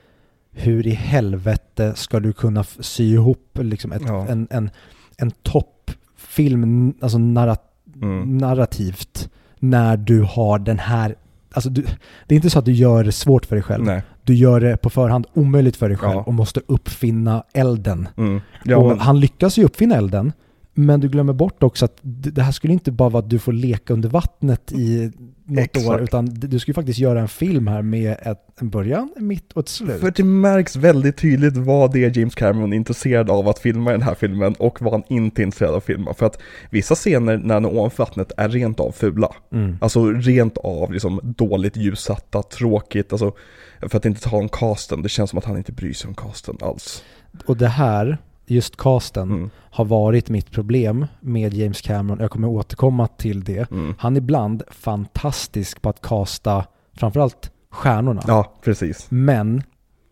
Speaker 2: hur i helvete ska du kunna sy ihop liksom ett,
Speaker 1: Ja.
Speaker 2: en, en, en toppfilm, alltså narrat,
Speaker 1: Mm.
Speaker 2: narrativt, när du har den här, alltså du, det är inte så att du gör det svårt för dig själv.
Speaker 1: Nej.
Speaker 2: Du gör det på förhand omöjligt för dig själv
Speaker 1: Ja.
Speaker 2: och måste uppfinna elden.
Speaker 1: Mm. Ja,
Speaker 2: och
Speaker 1: men,
Speaker 2: han lyckas ju uppfinna elden, Men du glömmer bort också att det här skulle inte bara vara att du får leka under vattnet i något
Speaker 1: Exakt.
Speaker 2: år, utan du skulle faktiskt göra en film här med ett, en början, en mitt och ett slut.
Speaker 1: För det märks väldigt tydligt vad det är James Cameron är intresserad av att filma i den här filmen och vad han inte är intresserad av att filma. För att vissa scener när han är ovanför vattnet är rent av fula.
Speaker 2: Mm.
Speaker 1: Alltså rent av liksom dåligt ljussatta, tråkigt, alltså för att inte tala om casten, det känns som att han inte bryr sig om casten alls.
Speaker 2: Och det här, just casten,
Speaker 1: Mm,
Speaker 2: har varit mitt problem med James Cameron. Jag kommer återkomma till det.
Speaker 1: mm.
Speaker 2: Han är ibland fantastisk på att casta framförallt stjärnorna.
Speaker 1: Ja, precis.
Speaker 2: Men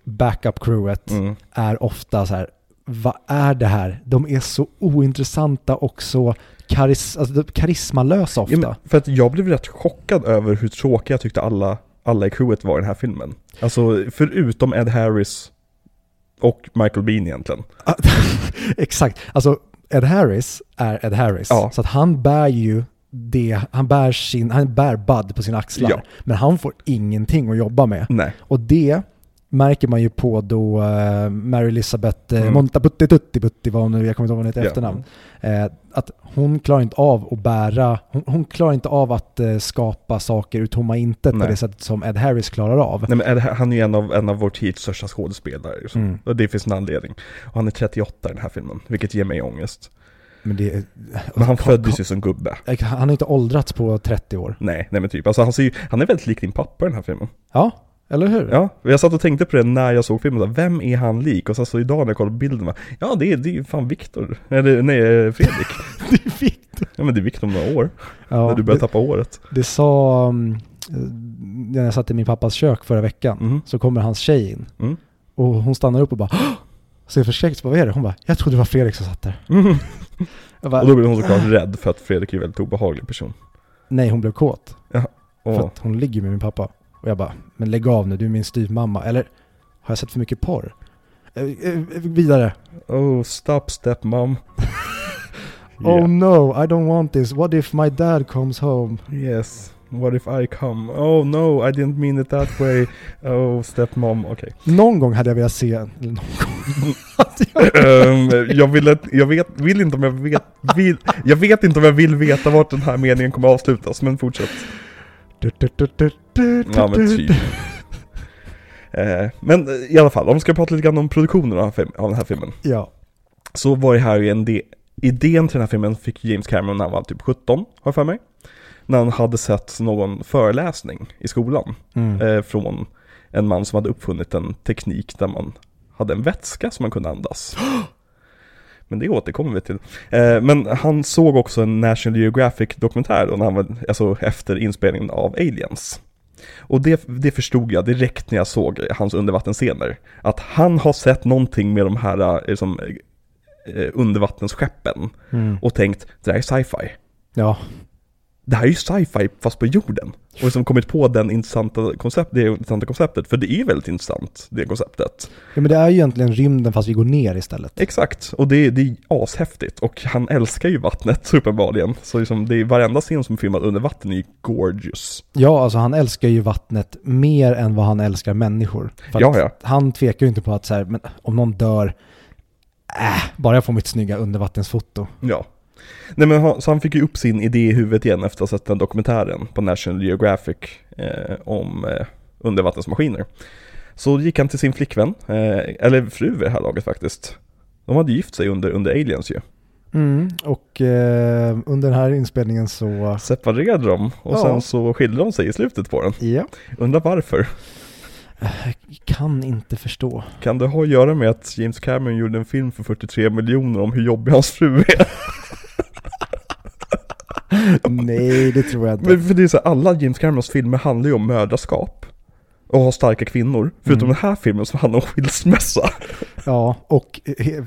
Speaker 2: backup-crewet
Speaker 1: Mm.
Speaker 2: är ofta så här, vad är det här? De är så ointressanta och så karis alltså, karismalösa ofta.
Speaker 1: Ja, för att jag blev rätt chockad över hur tråkiga jag tyckte alla, alla i crewet var i den här filmen. Alltså förutom Ed Harris och Michael Bean egentligen.
Speaker 2: Exakt. Alltså Ed Harris är Ed Harris.
Speaker 1: Ja.
Speaker 2: Så att han bär ju det, han bär sin, han bär Bud på sina axlar.
Speaker 1: Ja.
Speaker 2: Men han får ingenting att jobba med.
Speaker 1: Nej.
Speaker 2: Och det märker man ju på då uh, Mary Elizabeth uh,
Speaker 1: Mm.
Speaker 2: Montaputti Tutti Putti var hon nu, jag kommer inte ihåg vad hon heter
Speaker 1: Ja.
Speaker 2: efternamn. Eh, att hon klarar inte av att bära, hon, hon klarar inte av att eh, skapa saker ur tomma intet på
Speaker 1: Nej.
Speaker 2: det sättet som Ed Harris klarar av.
Speaker 1: Nej men Ed, han är ju en av, en av vår tids största skådespelare. Liksom.
Speaker 2: Mm.
Speaker 1: Och det finns en anledning. Och han är 38 i den här filmen, vilket ger mig ångest.
Speaker 2: Men det
Speaker 1: Men han föddes ju som gubbe.
Speaker 2: Han har inte åldrats på 30 år.
Speaker 1: Nej, nej men typ. Alltså han, ser ju, han är väldigt lik din pappa i den här filmen.
Speaker 2: Ja, eller hur?
Speaker 1: Ja, jag satt och tänkte på det när jag såg filmen. Vem är han lik? Och sen så idag när jag kollade på bilden, bara, ja det är, det är ju fan Viktor. Eller nej, eh, Fredrik.
Speaker 2: det är Victor.
Speaker 1: Ja men det är Viktor om några år.
Speaker 2: Ja,
Speaker 1: när du börjar
Speaker 2: det,
Speaker 1: tappa håret.
Speaker 2: det sa, um, när jag satt i min pappas kök förra veckan,
Speaker 1: Mhm.
Speaker 2: så kommer hans tjej in.
Speaker 1: Mm.
Speaker 2: Och hon stannar upp och bara "Åh!" ser förskräckt. Vad är det? Hon bara, jag trodde det var Fredrik som satt där.
Speaker 1: Mm.
Speaker 2: Bara,
Speaker 1: Och då blev hon såklart rädd för att Fredrik är en väldigt obehaglig person.
Speaker 2: Nej, hon blev kåt. För
Speaker 1: Och,
Speaker 2: att hon ligger med min pappa. Och jag bara, men lägg av nu, du är min styvmamma. Eller har jag sett för mycket porr? Eh, eh, vidare.
Speaker 1: oh stop stepmom.
Speaker 2: Oh no, I don't want this. What if my dad comes home?
Speaker 1: Yes. What if I come? Oh no, I didn't mean it that way. Oh stepmom, okej.
Speaker 2: Någon gång hade jag velat se, eller någon gång.
Speaker 1: Ehm, jag, vill, jag vet, vill inte om jag vet, vill, jag vet inte om jag vill veta vart den här meningen kommer att avslutas, men fortsätt. Ja men typ. Eh, men i alla fall, om vi ska prata lite grann om produktionen av, den här filmen.
Speaker 2: Ja.
Speaker 1: Så var det här ju en de, idén till den här filmen fick James Cameron när han var typ 17, har jag för mig. När han hade sett någon föreläsning i skolan
Speaker 2: Mm.
Speaker 1: eh, från en man som hade uppfunnit en teknik där man hade en vätska som man kunde andas. Men det återkommer vi till. Eh, men han såg också en National Geographic dokumentär då, när han var, alltså efter inspelningen av Aliens. Och det, det förstod jag direkt när jag såg hans undervattensscener. Att han har sett någonting med de här eh, liksom, eh, undervattensskeppen
Speaker 2: Mm.
Speaker 1: och tänkt, det här är sci-fi.
Speaker 2: Ja.
Speaker 1: Det här är ju sci-fi fast på jorden. Och liksom kommit på den intressanta koncept, det intressanta konceptet, för det är ju väldigt intressant, det konceptet.
Speaker 2: ja, men det är ju egentligen rymden fast vi går ner istället.
Speaker 1: Exakt, och det, det är ashäftigt. Och han älskar ju vattnet uppenbarligen. Så liksom, det är varenda scen som är filmad under vatten är ju gorgeous.
Speaker 2: Ja, alltså han älskar ju vattnet mer än vad han älskar människor. För
Speaker 1: Ja, ja.
Speaker 2: Han tvekar ju inte på att så här, men om någon dör, äh, bara jag får mitt snygga undervattensfoto.
Speaker 1: Ja. Nej men han, så han fick ju upp sin idé i huvudet igen efter att ha sett den dokumentären på National Geographic eh, om eh, undervattensmaskiner. Så gick han till sin flickvän, eh, eller fru vid det här laget faktiskt. De hade gift sig under, under Aliens ju.
Speaker 2: Mm, och eh, under den här inspelningen så,
Speaker 1: Separerade de och
Speaker 2: Ja.
Speaker 1: sen så skilde de sig i slutet på den.
Speaker 2: ja,
Speaker 1: Undrar varför?
Speaker 2: jag kan inte förstå.
Speaker 1: Kan det ha att göra med att James Cameron gjorde en film för 43 miljoner om hur jobbig hans fru är?
Speaker 2: Nej, det tror jag inte.
Speaker 1: Men för det är så här, alla James Camerons filmer handlar ju om mödraskap. Och ha starka kvinnor. Förutom
Speaker 2: Mm.
Speaker 1: den här filmen som handlar om skilsmässa.
Speaker 2: Ja, och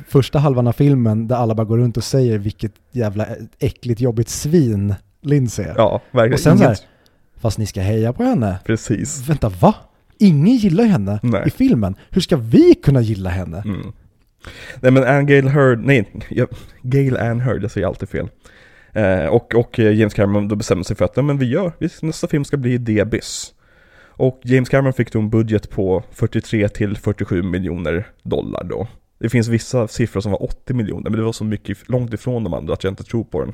Speaker 2: första halvan av filmen där alla bara går runt och säger vilket jävla äckligt jobbigt svin Lindsay är.
Speaker 1: Ja, verkligen.
Speaker 2: Och sen så här-
Speaker 1: Inget-
Speaker 2: Fast ni ska heja på henne.
Speaker 1: Precis.
Speaker 2: Vänta, va? Ingen gillar henne
Speaker 1: Nej.
Speaker 2: i filmen. Hur ska vi kunna gilla henne?
Speaker 1: Mm. Nej men Anne Gail Heard, nej, jag, Anne Heard, jag säger alltid fel. Eh, och, och eh, James Cameron då bestämde sig för att, men vi gör, nästa film ska bli The Abyss. Och James Cameron fick då en budget på 43 till 47 miljoner dollar då. Det finns vissa siffror som var 80 miljoner, men det var så mycket långt ifrån de andra att jag inte tror på den.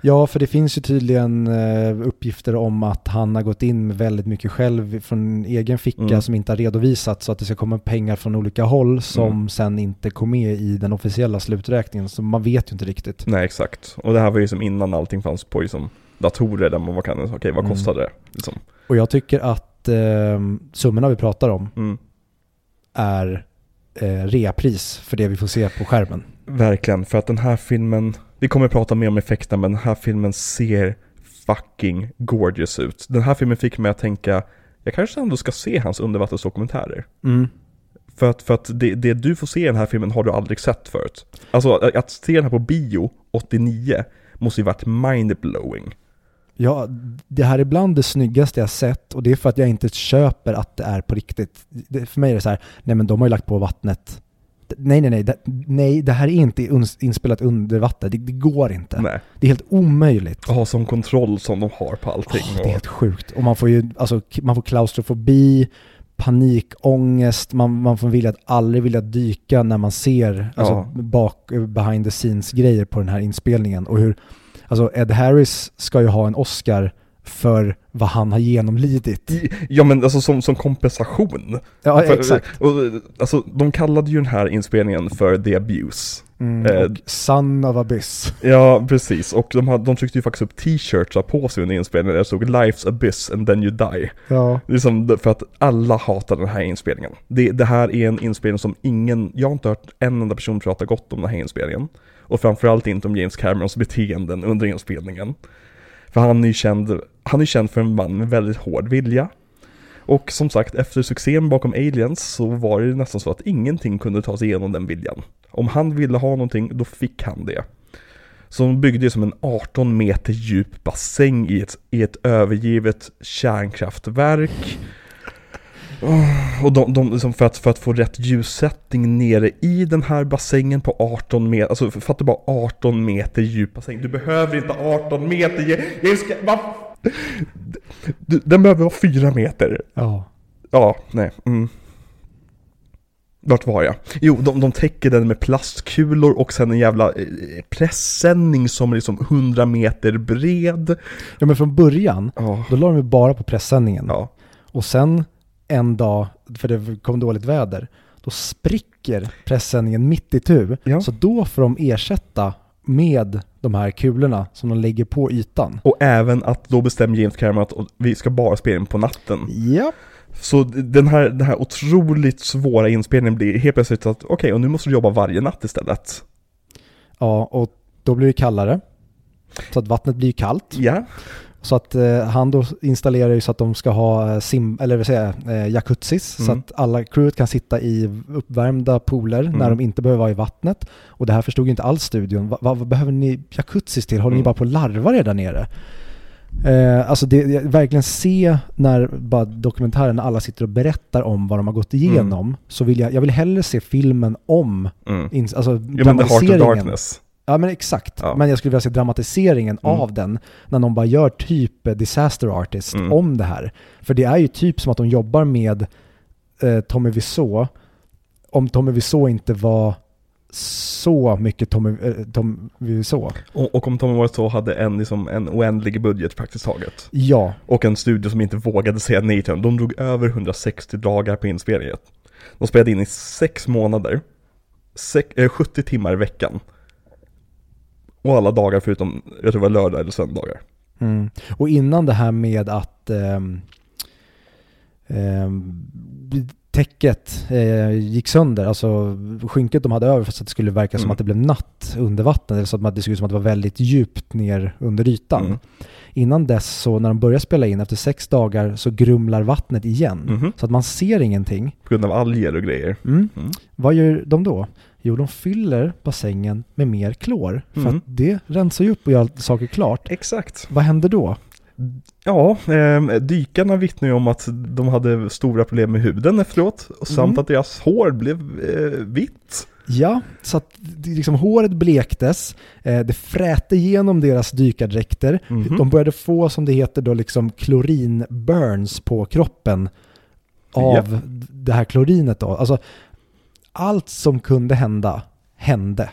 Speaker 2: Ja, för det finns ju tydligen eh, uppgifter om att han har gått in med väldigt mycket själv från egen ficka
Speaker 1: Mm.
Speaker 2: som inte har redovisats så att det ska komma pengar från olika håll som
Speaker 1: Mm.
Speaker 2: sen inte kom med i den officiella sluträkningen. Så man vet ju inte riktigt.
Speaker 1: Nej, exakt. Och det här var ju som innan allting fanns på liksom, datorer där man var kan, okej vad
Speaker 2: Mm.
Speaker 1: kostade det? Liksom.
Speaker 2: Och jag tycker att eh, summorna vi pratar om
Speaker 1: Mm.
Speaker 2: är eh, reapris för det vi får se på skärmen.
Speaker 1: Verkligen, för att den här filmen, vi kommer prata mer om effekterna, men den här filmen ser fucking gorgeous ut. Den här filmen fick mig att tänka, jag kanske ändå ska se hans undervattensdokumentärer.
Speaker 2: Mm.
Speaker 1: För att, för att det, det du får se i den här filmen har du aldrig sett förut. Alltså att- att se den här på bio 89 måste ju varit mindblowing.
Speaker 2: Ja, det här är bland det snyggaste jag sett och det är för att jag inte köper att det är på riktigt. Det, för mig är det så här, nej men de har ju lagt på vattnet. Nej, nej, nej, det, nej, det här är inte inspelat under vatten. Det, det går inte.
Speaker 1: Nej.
Speaker 2: Det är helt omöjligt.
Speaker 1: Och ha sån kontroll som de har på allting.
Speaker 2: Åh, det är helt sjukt. Och man får ju, alltså, man får klaustrofobi, panikångest, man, man får vilja att aldrig vilja dyka när man ser alltså,
Speaker 1: Ja.
Speaker 2: bak, behind the scenes grejer på den här inspelningen. Och hur, alltså Ed Harris ska ju ha en Oscar för vad han har genomlidit.
Speaker 1: ja men alltså som, som kompensation.
Speaker 2: Ja,
Speaker 1: För-
Speaker 2: exakt.
Speaker 1: Och, alltså de kallade ju den här inspelningen för The Abuse.
Speaker 2: Mm,
Speaker 1: eh,
Speaker 2: och Son of Abyss.
Speaker 1: Ja, precis. Och de, hade, de tryckte ju faktiskt upp t-shirts på sig under inspelningen där det stod 'Life's Abyss and then you die'
Speaker 2: Ja.
Speaker 1: Det är som för att alla hatar den här inspelningen. Det, det här är en inspelning som ingen, jag har inte hört en enda person prata gott om den här inspelningen. Och framförallt inte om James Camerons beteenden under inspelningen. För han är ju känd, han är känd för en man med väldigt hård vilja. Och som sagt, efter succén bakom Aliens så var det nästan så att ingenting kunde ta sig igenom den viljan. Om han ville ha någonting, då fick han det. Så de byggde ju som en 18 meter djup bassäng i ett, i ett övergivet kärnkraftverk. Oh, Och de, de liksom för, att, för att få rätt ljussättning nere i den här bassängen på 18 meter, alltså för att det bara 18 meter djup bassäng. Du behöver inte 18 meter, jag, jag ska, va? Du, Den behöver vara 4 meter.
Speaker 2: Ja.
Speaker 1: Ja, nej. Mm. Vart var jag? Jo, de, de täcker den med plastkulor och sen en jävla eh, pressändning som är liksom 100 meter bred.
Speaker 2: ja, men från början,
Speaker 1: Ja,
Speaker 2: då la de ju bara på pressändningen.
Speaker 1: ja,
Speaker 2: Och sen en dag, för det kom dåligt väder, då spricker pressändningen mitt i tu.
Speaker 1: Ja.
Speaker 2: Så då får de ersätta med de här kulorna som de lägger på ytan.
Speaker 1: Och även att då bestämmer James Cameron att vi ska bara spela in på natten.
Speaker 2: Ja.
Speaker 1: Så den här, den här otroligt svåra inspelningen blir helt plötsligt att okej, och nu måste du jobba varje natt istället.
Speaker 2: Ja, och då blir det kallare. Så att vattnet blir kallt.
Speaker 1: Ja,
Speaker 2: Så att eh, han då installerar ju så att de ska ha eh, sim, eller vad säger eh, jacuzzis. Så
Speaker 1: Mm.
Speaker 2: att alla crewet kan sitta i uppvärmda pooler när
Speaker 1: Mm.
Speaker 2: de inte behöver vara i vattnet. Och det här förstod ju inte alls studion. Va, va, vad behöver ni jacuzzis till? Håller ni
Speaker 1: Mm.
Speaker 2: bara på att larva er där nere? Eh, alltså det, verkligen se när bara dokumentären, när alla sitter och berättar om vad de har gått igenom. Så vill jag, jag vill hellre se filmen om,
Speaker 1: mm.
Speaker 2: ins, alltså
Speaker 1: ja men The Heart of. Darkness.
Speaker 2: Ja men exakt.
Speaker 1: Ja.
Speaker 2: Men jag skulle vilja se dramatiseringen
Speaker 1: Mm.
Speaker 2: av den när någon bara gör typ Disaster Artist
Speaker 1: Mm.
Speaker 2: om det här. För det är ju typ som att de jobbar med eh, Tommy Wiseau om Tommy Wiseau inte var så mycket Tommy, eh, Tom Wiseau.
Speaker 1: Och, och om Tommy Wiseau hade en, liksom, en oändlig budget praktiskt taget.
Speaker 2: Ja,
Speaker 1: Och en studio som inte vågade säga nej till dem. De drog över 160 dagar på inspelningen. De spelade in i sex månader. Sek, eh, 70 timmar i veckan. Och alla dagar förutom, jag tror det var lördag eller söndagar.
Speaker 2: Mm. Och innan det här med att ehm, ehm, täcket eh, gick sönder, alltså skynket de hade över för att det skulle verka som
Speaker 1: Mm.
Speaker 2: att det blev natt under vattnet, eller så att det såg ut som att det var väldigt djupt ner under ytan.
Speaker 1: Mm.
Speaker 2: Innan dess så när de börjar spela in, efter sex dagar, så grumlar vattnet igen.
Speaker 1: Mhm.
Speaker 2: Så att man ser ingenting.
Speaker 1: På grund av alger och grejer.
Speaker 2: Mm.
Speaker 1: Mm.
Speaker 2: Vad gör de då? Jo, de fyller bassängen med mer klor. För
Speaker 1: Mm.
Speaker 2: att det rensar ju upp och gör saker klart.
Speaker 1: Exakt.
Speaker 2: Vad händer då?
Speaker 1: Ja, eh, dykarna vittnar ju om att de hade stora problem med huden efteråt. Och samt
Speaker 2: Mm.
Speaker 1: att deras hår blev eh, vitt.
Speaker 2: Ja, så att liksom, håret blektes, eh, det frätte igenom deras dykardräkter.
Speaker 1: Mhm.
Speaker 2: De började få, som det heter då, liksom klorinburns på kroppen av
Speaker 1: Ja.
Speaker 2: det här klorinet då. Alltså, allt som kunde hända, hände.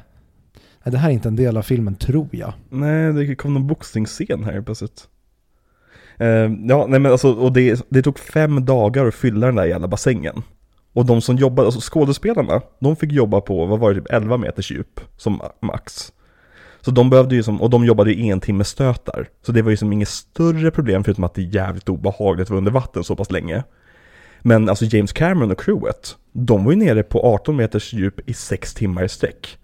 Speaker 2: Nej, Det här är inte en del av filmen, tror jag.
Speaker 1: Nej, det kom någon boxningsscen här plötsligt. Uh, ja, nej men alltså, och det, det tog fem dagar att fylla den där jävla bassängen. Och de som jobbade, alltså skådespelarna, de fick jobba på, vad var det, typ 11 meters djup som max. Så de behövde ju som, och de jobbade i en timme stötar. Så det var ju som inget större problem förutom att det är jävligt obehagligt att vara under vatten så pass länge. Men alltså James Cameron och crewet, de var ju nere på 18 meters djup i 6 timmar i sträck.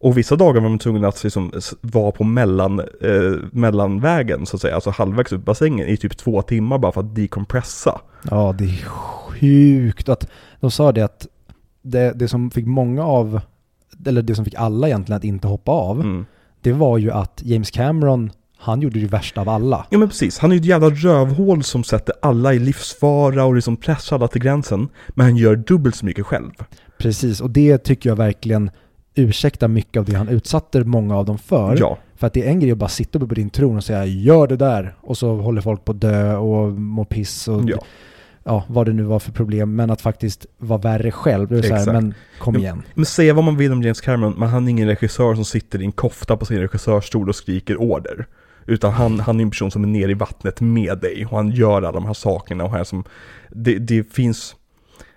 Speaker 1: Och vissa dagar var de tvungna att liksom vara på mellan, eh, mellanvägen så att säga, alltså halvvägs upp bassängen i typ två timmar bara för att decompressa.
Speaker 2: Ja, det är sjukt att de sa det att det, det som fick många av, eller det som fick alla egentligen att inte hoppa av,
Speaker 1: Mm.
Speaker 2: det var ju att James Cameron, han gjorde det värsta av alla.
Speaker 1: Ja men precis, han är ju ett jävla rövhål som sätter alla i livsfara och liksom pressar alla till gränsen. Men han gör dubbelt så mycket själv.
Speaker 2: Precis, och det tycker jag verkligen ursäktar mycket av det han utsatte många av dem för.
Speaker 1: Ja,
Speaker 2: För att det är en grej att bara sitta uppe på din tron och säga gör det där och så håller folk på att dö och mår piss och
Speaker 1: ja.
Speaker 2: ja, vad det nu var för problem. Men att faktiskt vara värre själv, det är så här, men kom
Speaker 1: Ja,
Speaker 2: igen.
Speaker 1: Men säga vad man vill om James Cameron, men han är ingen regissör som sitter i en kofta på sin regissörstol och skriker order. Utan han, han är en person som är nere i vattnet med dig och han gör alla de här sakerna och här som, det, det finns,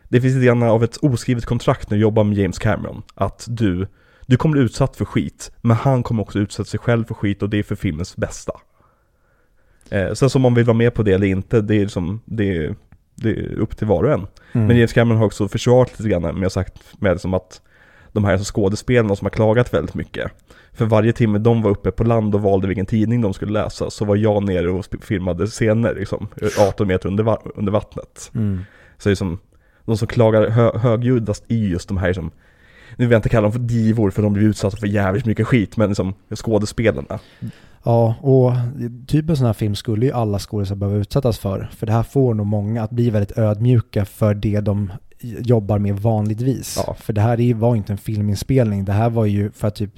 Speaker 1: det finns lite grann av ett oskrivet kontrakt när du jobbar med James Cameron. Att du, du kommer bli utsatt för skit, men han kommer också utsätta sig själv för skit och det är för filmens bästa. Eh, sen som man vill vara med på det eller inte, det är liksom, det är, det är upp till var och en.
Speaker 2: Mm.
Speaker 1: Men James Cameron har också försvarat lite grann med sagt med som att de här skådespelarna som har klagat väldigt mycket. För varje timme de var uppe på land och valde vilken tidning de skulle läsa så var jag nere och filmade scener liksom, 18 meter under, under vattnet.
Speaker 2: Mm.
Speaker 1: Så det är som, de som klagar hö- högljuddast är just de här som, nu vill jag inte kalla dem för divor för de blir utsatta för jävligt mycket skit, men liksom skådespelarna.
Speaker 2: Ja, och typ en sån här film skulle ju alla skådespelare behöva utsättas för. För det här får nog många att bli väldigt ödmjuka för det de jobbar med vanligtvis.
Speaker 1: Ja.
Speaker 2: För det här är- var inte en filminspelning, det här var ju för att typ,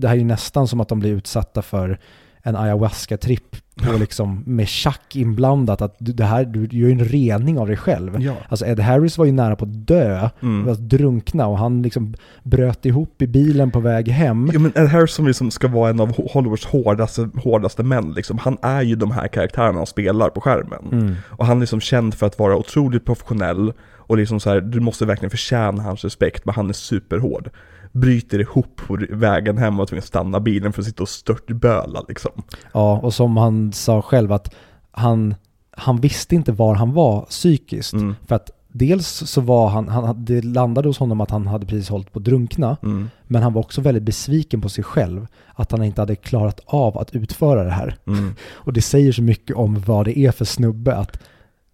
Speaker 2: det här är ju nästan som att de blir utsatta för en ayahuasca-tripp på liksom med tjack inblandat, att du, det här, du gör ju en rening av dig själv.
Speaker 1: Ja.
Speaker 2: Alltså Ed Harris var ju nära på att dö,
Speaker 1: Mm.
Speaker 2: att drunkna och han liksom bröt ihop i bilen på väg hem.
Speaker 1: Ja men Ed Harris som liksom ska vara en av Hollywoods hårdaste, hårdaste män liksom, han är ju de här karaktärerna han spelar på skärmen.
Speaker 2: Mm.
Speaker 1: Och han är liksom känd för att vara otroligt professionell och liksom så här, du måste verkligen förtjäna hans respekt, men han är superhård. Bryter ihop på vägen hem och tvingas stanna bilen för att sitta och störtböla liksom.
Speaker 2: Ja, och som han sa själv att han, han visste inte var han var psykiskt.
Speaker 1: Mm.
Speaker 2: För att dels så var han, han, det landade hos honom att han hade precis hållit på att drunkna,
Speaker 1: Mm.
Speaker 2: men han var också väldigt besviken på sig själv, att han inte hade klarat av att utföra det här.
Speaker 1: Mm.
Speaker 2: Och det säger så mycket om vad det är för snubbe att,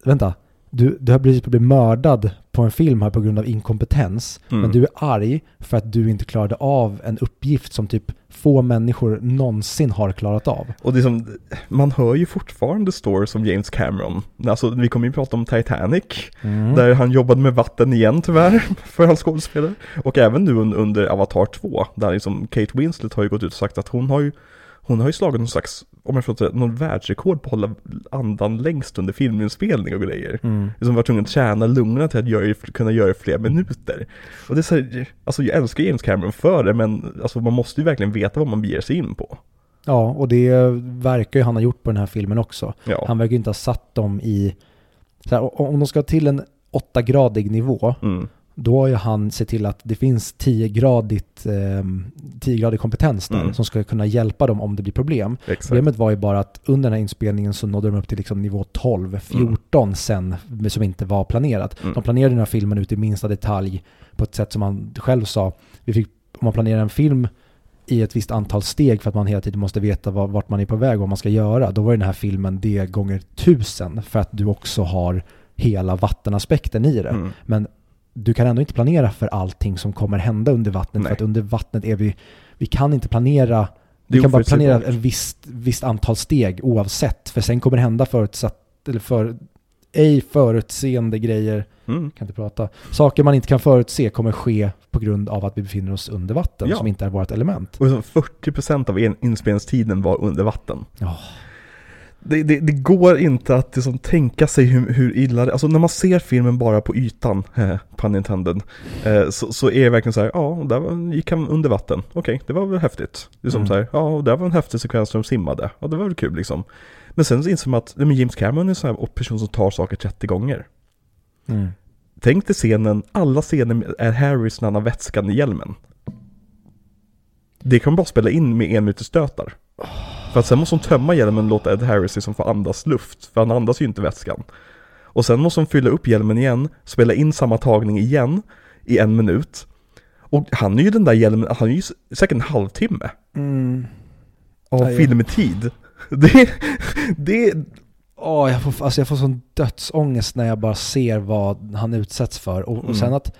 Speaker 2: vänta, du, du har blivit blivit mördad på en film här på grund av inkompetens,
Speaker 1: Mm.
Speaker 2: men du är arg för att du inte klarade av en uppgift som typ få människor någonsin har klarat av.
Speaker 1: Och det är som, man hör ju fortfarande stories om James Cameron. Alltså vi kommer ju prata om Titanic,
Speaker 2: Mm.
Speaker 1: där han jobbade med vatten igen tyvärr, för hans skådespelare. Och även nu un- under Avatar 2, där liksom Kate Winslet har ju gått ut och sagt att hon har ju hon har ju slagit någon slags, om jag får säga, någon världsrekord på att hålla andan längst under filminspelning och grejer.
Speaker 2: Mm.
Speaker 1: Liksom var tvungen att träna lungorna till att göra, kunna göra det i flera minuter. Och det är så här, alltså jag älskar James Cameron för det, men alltså man måste ju verkligen veta vad man beger sig in på.
Speaker 2: Ja, och det verkar ju han ha gjort på den här filmen också.
Speaker 1: Ja.
Speaker 2: Han verkar ju inte ha satt dem i... Här, om de ska till en 8-gradig nivå,
Speaker 1: Mm.
Speaker 2: Då har ju han sett till att det finns 10-gradigt, eh, 10-gradig kompetens där
Speaker 1: Mm.
Speaker 2: som ska kunna hjälpa dem om det blir problem.
Speaker 1: Exakt.
Speaker 2: Problemet var ju bara att under den här inspelningen så nådde de upp till liksom nivå 12, 14 sen, men som inte var planerat.
Speaker 1: Mm.
Speaker 2: De planerade den här filmen ut i minsta detalj på ett sätt som han själv sa. Vi fick, om man planerar en film i ett visst antal steg för att man hela tiden måste veta var, vart man är på väg och vad man ska göra, då var den här filmen det gånger tusen för att du också har hela vattenaspekten i det.
Speaker 1: Mm.
Speaker 2: Men du kan ändå inte planera för allting som kommer hända under vattnet
Speaker 1: Nej.
Speaker 2: för att under vattnet är vi, vi kan inte planera vi kan bara planera en visst, visst antal steg oavsett, för sen kommer det hända förutsatt, eller för, ej förutseende grejer,
Speaker 1: Mm.
Speaker 2: kan inte prata, saker man inte kan förutse kommer ske på grund av att vi befinner oss under vatten
Speaker 1: Ja.
Speaker 2: som inte är vårt element.
Speaker 1: Och liksom 40% av en- inspelningstiden var under vatten.
Speaker 2: Ja.
Speaker 1: Det, det, det går inte att liksom tänka sig hur, hur illa det Alltså när man ser filmen bara på ytan, pun intended, eh, så, så är det verkligen så här, ja, där var, gick han under vatten. Okej, det var väl häftigt. Det är som
Speaker 2: Mm.
Speaker 1: så här, ja, och där var en häftig sekvens där de simmade. Ja, det var väl kul liksom. Men sen inser man att nej, men James Cameron är en sån här person som tar saker 30 gånger.
Speaker 2: Mm.
Speaker 1: Tänk dig scenen, alla scener Ed Harris när han har vätskan i hjälmen. Det kan man bara spela in med en minuters stötar. För att sen måste hon tömma hjälmen och låta Ed Harris liksom få andas luft, för han andas ju inte vätskan. Och sen måste hon fylla upp hjälmen igen, spela in samma tagning igen i en minut. Och han är ju den där hjälmen, han är ju säkert en halvtimme
Speaker 2: Mm.
Speaker 1: av
Speaker 2: ja.
Speaker 1: filmtid. Det, det,
Speaker 2: Åh, jag, får, alltså jag får sån dödsångest när jag bara ser vad han utsätts för. Och, och
Speaker 1: Mm.
Speaker 2: sen att,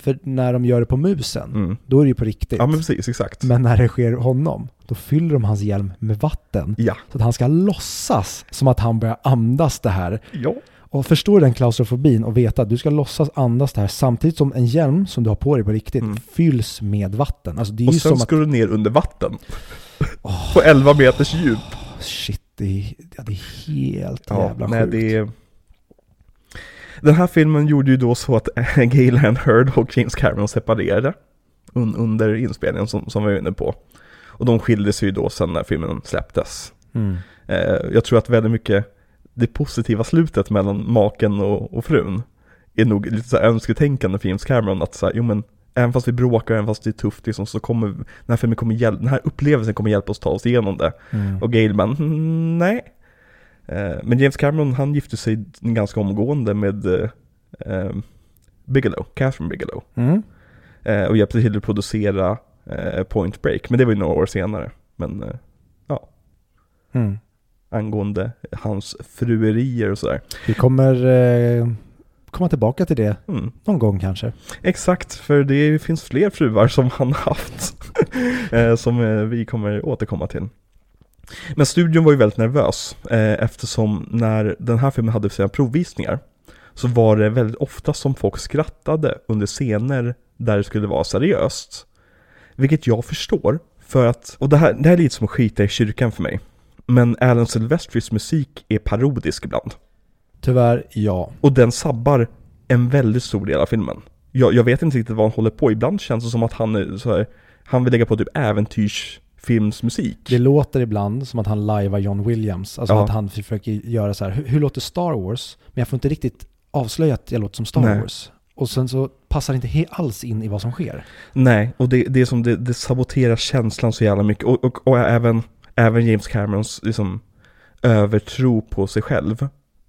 Speaker 2: för när de gör det på musen,
Speaker 1: mm.
Speaker 2: då är det ju på riktigt.
Speaker 1: Ja men precis, exakt.
Speaker 2: Men när det sker honom, då fyller de hans hjälm med vatten.
Speaker 1: Ja.
Speaker 2: Så att han ska låtsas som att han börjar andas det här.
Speaker 1: Ja.
Speaker 2: Och förstår den klaustrofobin och veta att du ska låtsas andas det här samtidigt som en hjälm som du har på dig på riktigt
Speaker 1: Mm.
Speaker 2: fylls med vatten. Alltså
Speaker 1: Och sen ska du ner under vatten.
Speaker 2: Åh.
Speaker 1: På 11 meters djup.
Speaker 2: att, shit, det är, ja, det är helt
Speaker 1: Ja,
Speaker 2: jävla
Speaker 1: nej,
Speaker 2: sjukt.
Speaker 1: det är... Den här filmen gjorde ju då så att Gayland Heard och James Cameron separerade un under inspelningen som, som vi var inne på. Och de skilde sig ju då sen när filmen släpptes.
Speaker 2: Mm.
Speaker 1: Eh, jag tror att väldigt mycket det positiva slutet mellan maken och, och frun är nog lite så här önsketänkande för James Cameron att så här, jo men även fast vi bråkar, även fast det är tufft liksom, så kommer den här filmen kommer hjälpa, den här upplevelsen kommer hjälpa oss ta oss igenom det.
Speaker 2: Mm.
Speaker 1: Och Gail bara, "Mm, nej. Eh, Men James Cameron han gifte sig ganska omgående med eh, eh, Bigelow, Catherine Bigelow.
Speaker 2: Mm.
Speaker 1: Och hjälpte till att producera Point Break, men det var ju några år senare. Men eh,
Speaker 2: Mm.
Speaker 1: angående hans fruerier och sådär.
Speaker 2: Vi kommer eh, komma tillbaka till det
Speaker 1: Mm.
Speaker 2: någon gång kanske.
Speaker 1: Exakt, för det finns fler fruar som han haft. eh, som eh, vi kommer återkomma till. Men studion var ju väldigt nervös eh, eftersom när den här filmen hade sina provvisningar så var det väldigt ofta som folk skrattade under scener där det skulle vara seriöst. Vilket jag förstår, för att, och det här, det här är lite som att skita i kyrkan för mig. Men Alan Silvestris musik är parodisk ibland.
Speaker 2: Tyvärr, ja.
Speaker 1: Och den sabbar en väldigt stor del av filmen. Jag, jag vet inte riktigt vad han håller på, ibland känns det som att han är så här, han vill lägga på typ äventyrsfilmsmusik.
Speaker 2: Det låter ibland som att han lajvar John Williams. Alltså
Speaker 1: Ja.
Speaker 2: att han försöker göra så här, hur, hur låter Star Wars? Men jag får inte riktigt avslöja att jag låter som Star
Speaker 1: Nej.
Speaker 2: Wars. Och sen så passar inte alls in i vad som sker.
Speaker 1: Nej, och det, det är som det, det saboterar känslan så jävla mycket. Och, och, och även, även James Camerons liksom, övertro på sig själv.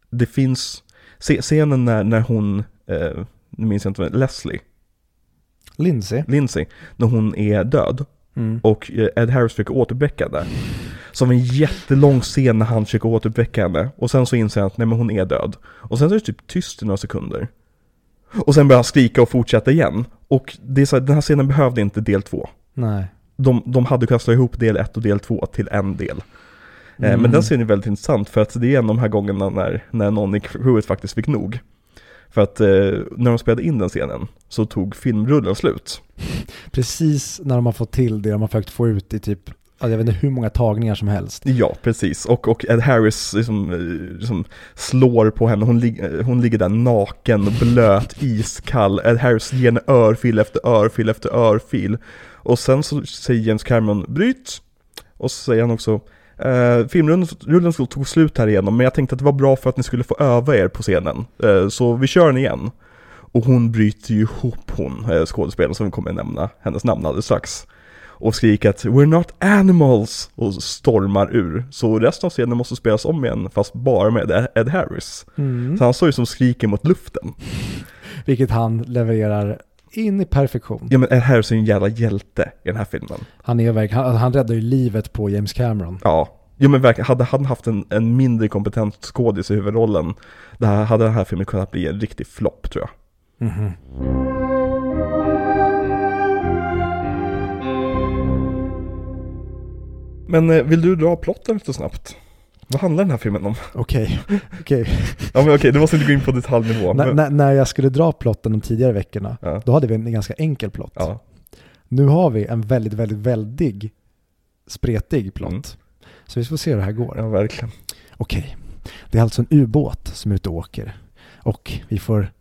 Speaker 1: Det finns, scenen när, när hon, eh, nu minns jag inte Leslie,
Speaker 2: Lindsay.
Speaker 1: Lindsay, när hon är död.
Speaker 2: Mm.
Speaker 1: och eh, Ed Harris försöker återuppväcka henne. Som en jättelång scen när han försöker återuppväcka henne. Och sen så inser han att nej men hon är död. Och sen så är det typ tyst i några sekunder. Och sen börjar han skrika och fortsätta igen. Och det är så här, den här scenen behövde inte del två.
Speaker 2: Nej.
Speaker 1: De, de hade kunnat slå ihop del ett och del två till en del. Eh,
Speaker 2: Mm.
Speaker 1: Men den scenen är väldigt intressant för att det är en av de här gångerna när, när någon i crewet faktiskt fick nog. För att eh, när de spelade in den scenen så tog filmrullen slut.
Speaker 2: Precis när de har fått till det de har försökt få ut i typ, jag vet inte hur många tagningar som helst.
Speaker 1: Ja, precis. Och, och Ed Harris liksom, eh, liksom slår på henne. Hon, lig, eh, hon ligger där naken, blöt, iskall. Ed Harris ger henne örfil efter örfil efter örfil. Och sen så säger James Cameron bryt. Och så säger han också eh, filmrullen rullen tog slut här igenom, men jag tänkte att det var bra för att ni skulle få öva er på scenen. Eh, så vi kör den igen. Och hon bryter ju ihop hon, skådespelaren som vi kommer nämna hennes namn alldeles strax. Och skriker att 'We're not animals' och stormar ur. Så resten av scenen måste spelas om igen, fast bara med Ed Harris.
Speaker 2: Mm.
Speaker 1: Så han står ju som skriker mot luften.
Speaker 2: Vilket han levererar in i perfektion.
Speaker 1: Ja men Ed Harris är en jävla hjälte i den här filmen.
Speaker 2: Han är verkligen, han, han räddar ju livet på James Cameron.
Speaker 1: Ja. Jo men verkligen, hade han haft en, en mindre kompetent skådis i huvudrollen, det här, hade den här filmen kunnat bli en riktig flopp tror jag.
Speaker 2: Mhm.
Speaker 1: Men eh, vill du dra plotten lite snabbt? Vad handlar den här filmen om?
Speaker 2: Okej, okej.
Speaker 1: Ja men okej, du måste inte gå in på detaljnivå. Men,
Speaker 2: när- När jag skulle dra plotten de tidigare veckorna,
Speaker 1: ja,
Speaker 2: då hade vi en ganska enkel plott.
Speaker 1: ja,
Speaker 2: Nu har vi en väldigt, väldigt, väldigt spretig plott.
Speaker 1: Mm.
Speaker 2: Så vi får se hur det här går.
Speaker 1: ja, verkligen.
Speaker 2: Okej, det är alltså en ubåt som är ute och åker. Och vi får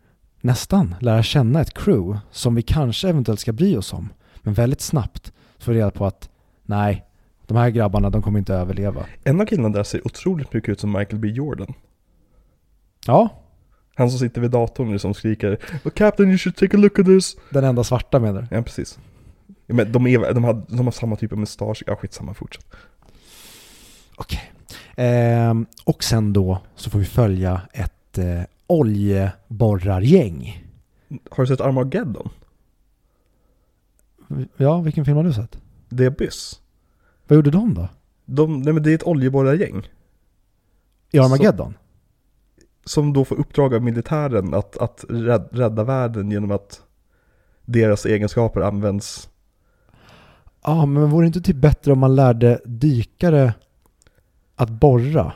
Speaker 2: nästan lära känna ett crew som vi kanske eventuellt ska bry oss om. Men väldigt snabbt får vi reda på att nej, de här grabbarna de kommer inte överleva.
Speaker 1: En av killarna där ser otroligt mycket ut som Michael B Jordan.
Speaker 2: Ja,
Speaker 1: Han som sitter vid datorn och som skriker "Oh, Captain you should take a look at this.
Speaker 2: den enda svarta menar du?
Speaker 1: Ja precis. Ja, men de, är, de, har, de har samma typ av mustasch, ja skitsamma, fortsätt.
Speaker 2: Okej. Ehm, och sen då så får vi följa ett eh, oljeborrargäng.
Speaker 1: Har du sett Armageddon?
Speaker 2: Ja, vilken film har du sett?
Speaker 1: The Abyss.
Speaker 2: Vad gjorde de då?
Speaker 1: De, nej men det är ett oljeborrargäng.
Speaker 2: I Armageddon?
Speaker 1: Som då får uppdrag av militären att, att rädd, rädda världen genom att deras egenskaper används.
Speaker 2: Ja, men vore det inte typ bättre om man lärde dykare att borra?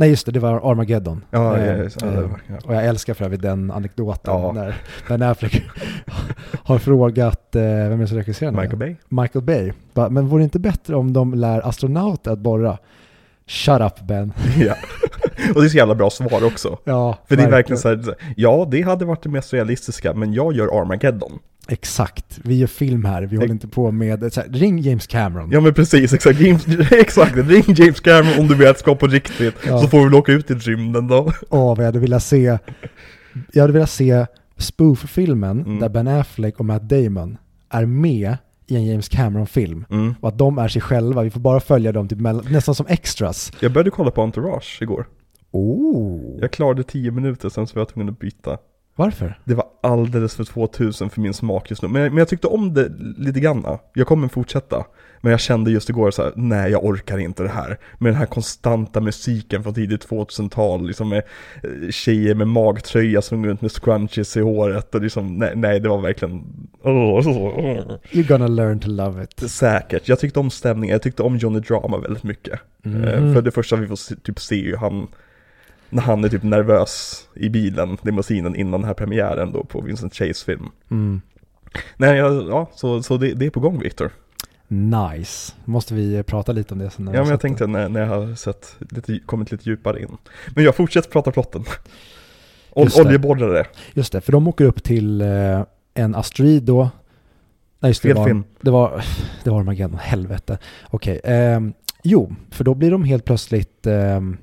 Speaker 2: Nej, just det, det var Armageddon.
Speaker 1: Ja,
Speaker 2: Eh,
Speaker 1: ja, ja,
Speaker 2: eh. Och jag älskar för övrigt den anekdoten
Speaker 1: Ja.
Speaker 2: när Ben Affleck har frågat, eh, vem är det som regisserar?
Speaker 1: Michael Bay.
Speaker 2: Michael Bay. Men vore det inte bättre om de lär astronauter att borra? Shut up Ben.
Speaker 1: ja. Och det är så jävla bra svar också.
Speaker 2: Ja,
Speaker 1: För det är verkligen så här, ja det hade varit det mest realistiska, men jag gör Armageddon.
Speaker 2: Exakt, vi gör film här, vi håller inte på med, så här, ring James Cameron.
Speaker 1: Ja men precis, exakt. James, exakt. Ring James Cameron om du vet ska på riktigt.
Speaker 2: Ja.
Speaker 1: Så får vi väl åka ut i rymden då.
Speaker 2: Åh, vad jag hade velat se, jag hade velat se spoof-filmen
Speaker 1: Mm.
Speaker 2: där Ben Affleck och Matt Damon är med i en James Cameron-film.
Speaker 1: Mm.
Speaker 2: Och att de är sig själva, vi får bara följa dem typ nästan som extras.
Speaker 1: Jag började kolla på Entourage igår.
Speaker 2: Oh.
Speaker 1: Jag klarade tio minuter, sen så var jag tvungen att byta.
Speaker 2: Varför?
Speaker 1: Det var alldeles för 2000 för min smak just nu. Men, men jag tyckte om det lite grann. Jag kommer fortsätta. Men jag kände just igår så här: nej jag orkar inte det här. Med den här konstanta musiken från tidigt 2000-tal, liksom med eh, tjejer med magtröja som går runt med scrunchies i håret och liksom, nej, nej det var verkligen.
Speaker 2: You're gonna learn to love it.
Speaker 1: Säkert. Jag tyckte om stämningen, jag tyckte om Johnny Drama väldigt mycket. Eh, För det första vi får se, typ se ju han, när han är typ nervös i bilen, limousinen innan den här premiären då på Vincent Chase film.
Speaker 2: Mm.
Speaker 1: Nej, jag, ja, så, så det, det är på gång Viktor.
Speaker 2: Nice. Måste vi prata lite om det sen när
Speaker 1: Ja, men jag tänkte när, när jag har sett, lite, kommit lite djupare in. Men jag fortsätter prata plotten. Ol, oljeborrare,
Speaker 2: det. Just det, för de åker upp till eh, en asteroid då. Nej, just det,
Speaker 1: fel
Speaker 2: var,
Speaker 1: film.
Speaker 2: det var, det var Armageddon, helvete. Okej, ehm, jo, för då blir de helt plötsligt ehm,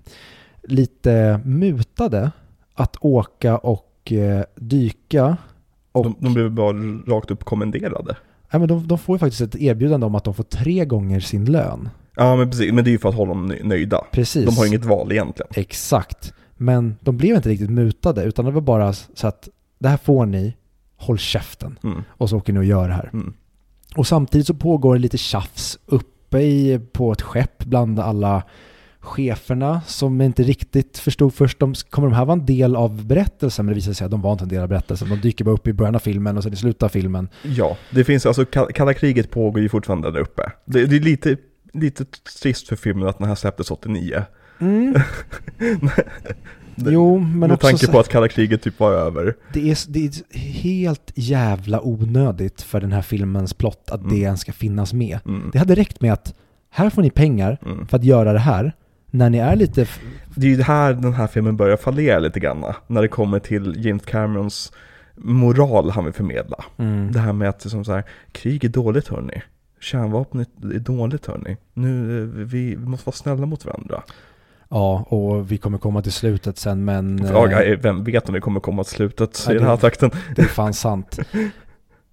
Speaker 2: lite mutade att åka och eh, dyka. Och,
Speaker 1: De, de blev bara rakt upp kommenderade.
Speaker 2: nej, men de, de får ju faktiskt ett erbjudande om att de får tre gånger sin lön.
Speaker 1: Ja, men precis. Men det är ju för att hålla dem nö- nöjda.
Speaker 2: Precis.
Speaker 1: De har inget val egentligen.
Speaker 2: Exakt. Men de blev inte riktigt mutade, utan det var bara så att det här får ni, håll käften.
Speaker 1: Mm.
Speaker 2: Och så åker ni och gör det här.
Speaker 1: Mm.
Speaker 2: Och samtidigt så pågår det lite tjafs uppe i, på ett skepp bland alla cheferna som inte riktigt förstod först, de, kommer de här vara en del av berättelsen? Men det visade sig att de var inte en del av berättelsen. De dyker bara upp i början av filmen och sen i slutet av filmen.
Speaker 1: Ja, det finns alltså, ka- kalla kriget pågår ju fortfarande där uppe. Det, det är lite, lite trist för filmen att den här släpptes 89. Det-
Speaker 2: jo, men
Speaker 1: med
Speaker 2: också
Speaker 1: tanke på att kalla kriget typ var över.
Speaker 2: det är, det är helt jävla onödigt för den här filmens plott att det
Speaker 1: Mm.
Speaker 2: ens ska finnas med.
Speaker 1: Mm.
Speaker 2: Det hade räckt med att här får ni pengar
Speaker 1: Mm.
Speaker 2: för att göra det här. När ni är lite...
Speaker 1: Det är ju här den här filmen börjar fallera lite grann. När det kommer till James Camerons moral han vill förmedla.
Speaker 2: Mm.
Speaker 1: Det här med att liksom så här, krig är dåligt hörni. Kärnvapen är dåligt hörni. Nu, eh, vi, vi måste vara snälla mot varandra.
Speaker 2: Ja, och vi kommer komma till slutet sen men...
Speaker 1: Ja,
Speaker 2: eh,
Speaker 1: jag- vem vet om vi kommer komma till slutet
Speaker 2: Ja,
Speaker 1: i den här takten.
Speaker 2: Det är fan sant.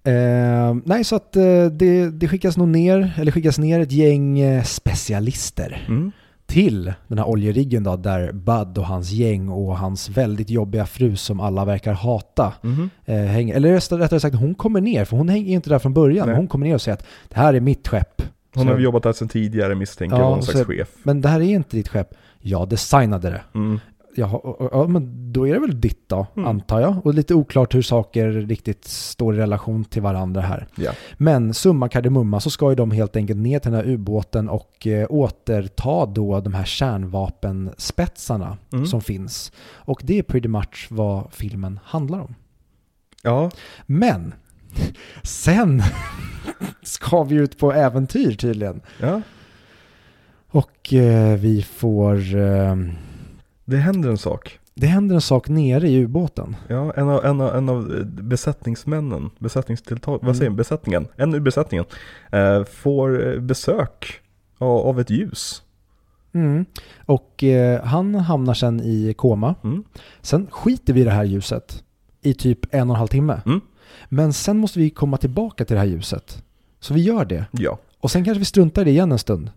Speaker 2: Eh, nej, så att eh, det, det skickas nog ner, eller skickas ner ett gäng eh, specialister
Speaker 1: Mm.
Speaker 2: Till den här oljeriggen då, där Bud och hans gäng och hans väldigt jobbiga fru som alla verkar hata
Speaker 1: Mhm.
Speaker 2: eh, hänger. Eller rätt- rättare sagt, hon kommer ner, för hon hänger inte där från början.
Speaker 1: Nej.
Speaker 2: Hon kommer ner och säger att det här är mitt skepp.
Speaker 1: Hon
Speaker 2: Så-
Speaker 1: har jobbat där sedan tidigare misstänker
Speaker 2: Ja,
Speaker 1: jag, någon
Speaker 2: så-
Speaker 1: slags chef.
Speaker 2: Men det här är inte ditt skepp. Jag designade det.
Speaker 1: Mm.
Speaker 2: Jaha, ja, men då är det väl ditt då,
Speaker 1: Mm.
Speaker 2: antar jag. Och lite oklart hur saker riktigt står i relation till varandra här.
Speaker 1: Ja.
Speaker 2: Men summa kardemumma så ska ju de helt enkelt ner till den här ubåten och eh, återta då de här kärnvapenspetsarna
Speaker 1: Mm.
Speaker 2: som finns. Och det är pretty much vad filmen handlar om.
Speaker 1: ja,
Speaker 2: Men sen ska vi ut på äventyr tydligen.
Speaker 1: ja.
Speaker 2: Och eh, vi får... Eh,
Speaker 1: Det händer en sak.
Speaker 2: det händer en sak nere i ubåten.
Speaker 1: Ja, en av, en av, en av eh, besättningsmännen, besättningstilltag,
Speaker 2: Mm.
Speaker 1: vad säger man, besättningen, en ur besättningen, eh, får eh, besök av, av ett ljus.
Speaker 2: Mm. Och eh, han hamnar sen i koma.
Speaker 1: Mm.
Speaker 2: Sen skiter vi i det här ljuset i typ en och en halv timme.
Speaker 1: Mm.
Speaker 2: Men sen måste vi komma tillbaka till det här ljuset. Så vi gör det.
Speaker 1: Ja.
Speaker 2: Och sen kanske vi struntar i det igen en stund.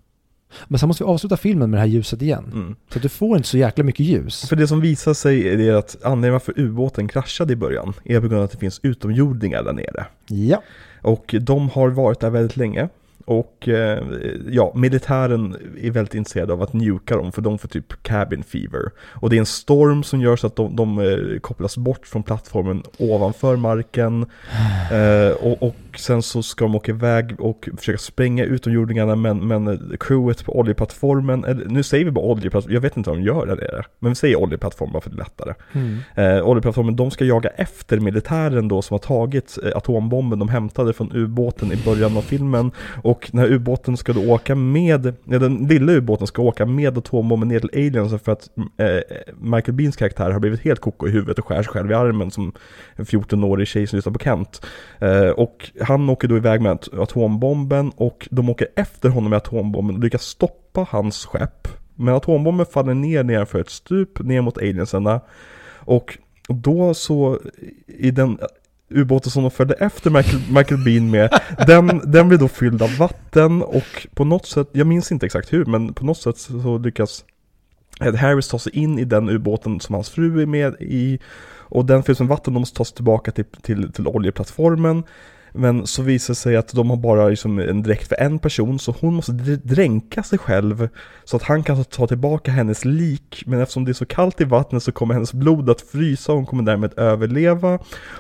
Speaker 2: Men sen måste vi avsluta filmen med det här ljuset igen.
Speaker 1: Mm.
Speaker 2: Så du får inte så jäkla mycket ljus.
Speaker 1: För det som visar sig är att anledningen varför ubåten kraschade i början är på grund av att det finns utomjordingar där nere.
Speaker 2: Ja.
Speaker 1: Och de har varit där väldigt länge. Och eh, ja, militären är väldigt intresserad av att njuka dem för de får typ cabin fever. Och det är en storm som gör så att de, de eh, kopplas bort från plattformen ovanför marken. Eh, och, och sen så ska de åka iväg och försöka spränga utomjordingarna men, men crewet på oljeplattformen, eller, nu säger vi bara oljeplattform, jag vet inte vad de gör där nere. Men vi säger oljeplattform bara för det är lättare.
Speaker 2: Mm.
Speaker 1: Eh, oljeplattformen, de ska jaga efter militären då som har tagit eh, atombomben de hämtade från ubåten i början av filmen. Och den här ubåten ska då åka med, ja, den lilla ubåten ska åka med atombomben ner till aliensen för att eh, Michael Beans karaktär har blivit helt koko i huvudet och skär sig själv i armen som en 14-årig tjej som lyssnar på Kent. Eh, och han åker då iväg med atombomben och de åker efter honom med atombomben och lyckas stoppa hans skepp. Men atombomben faller ner nedanför ett stup ner mot aliensarna. Och då så, i den ubåten som de följde efter Michael, Michael Bean med, den, den blir då fylld av vatten och på något sätt, jag minns inte exakt hur, men på något sätt så lyckas Ed Harris ta sig in i den ubåten som hans fru är med i och den fylls med vatten, de måste ta sig tillbaka till, till, till oljeplattformen men så visar det sig att de har bara liksom en dräkt för en person så hon måste dr- dränka sig själv så att han kan ta tillbaka hennes lik. Men eftersom det är så kallt i vattnet så kommer hennes blod att frysa och hon kommer därmed överleva.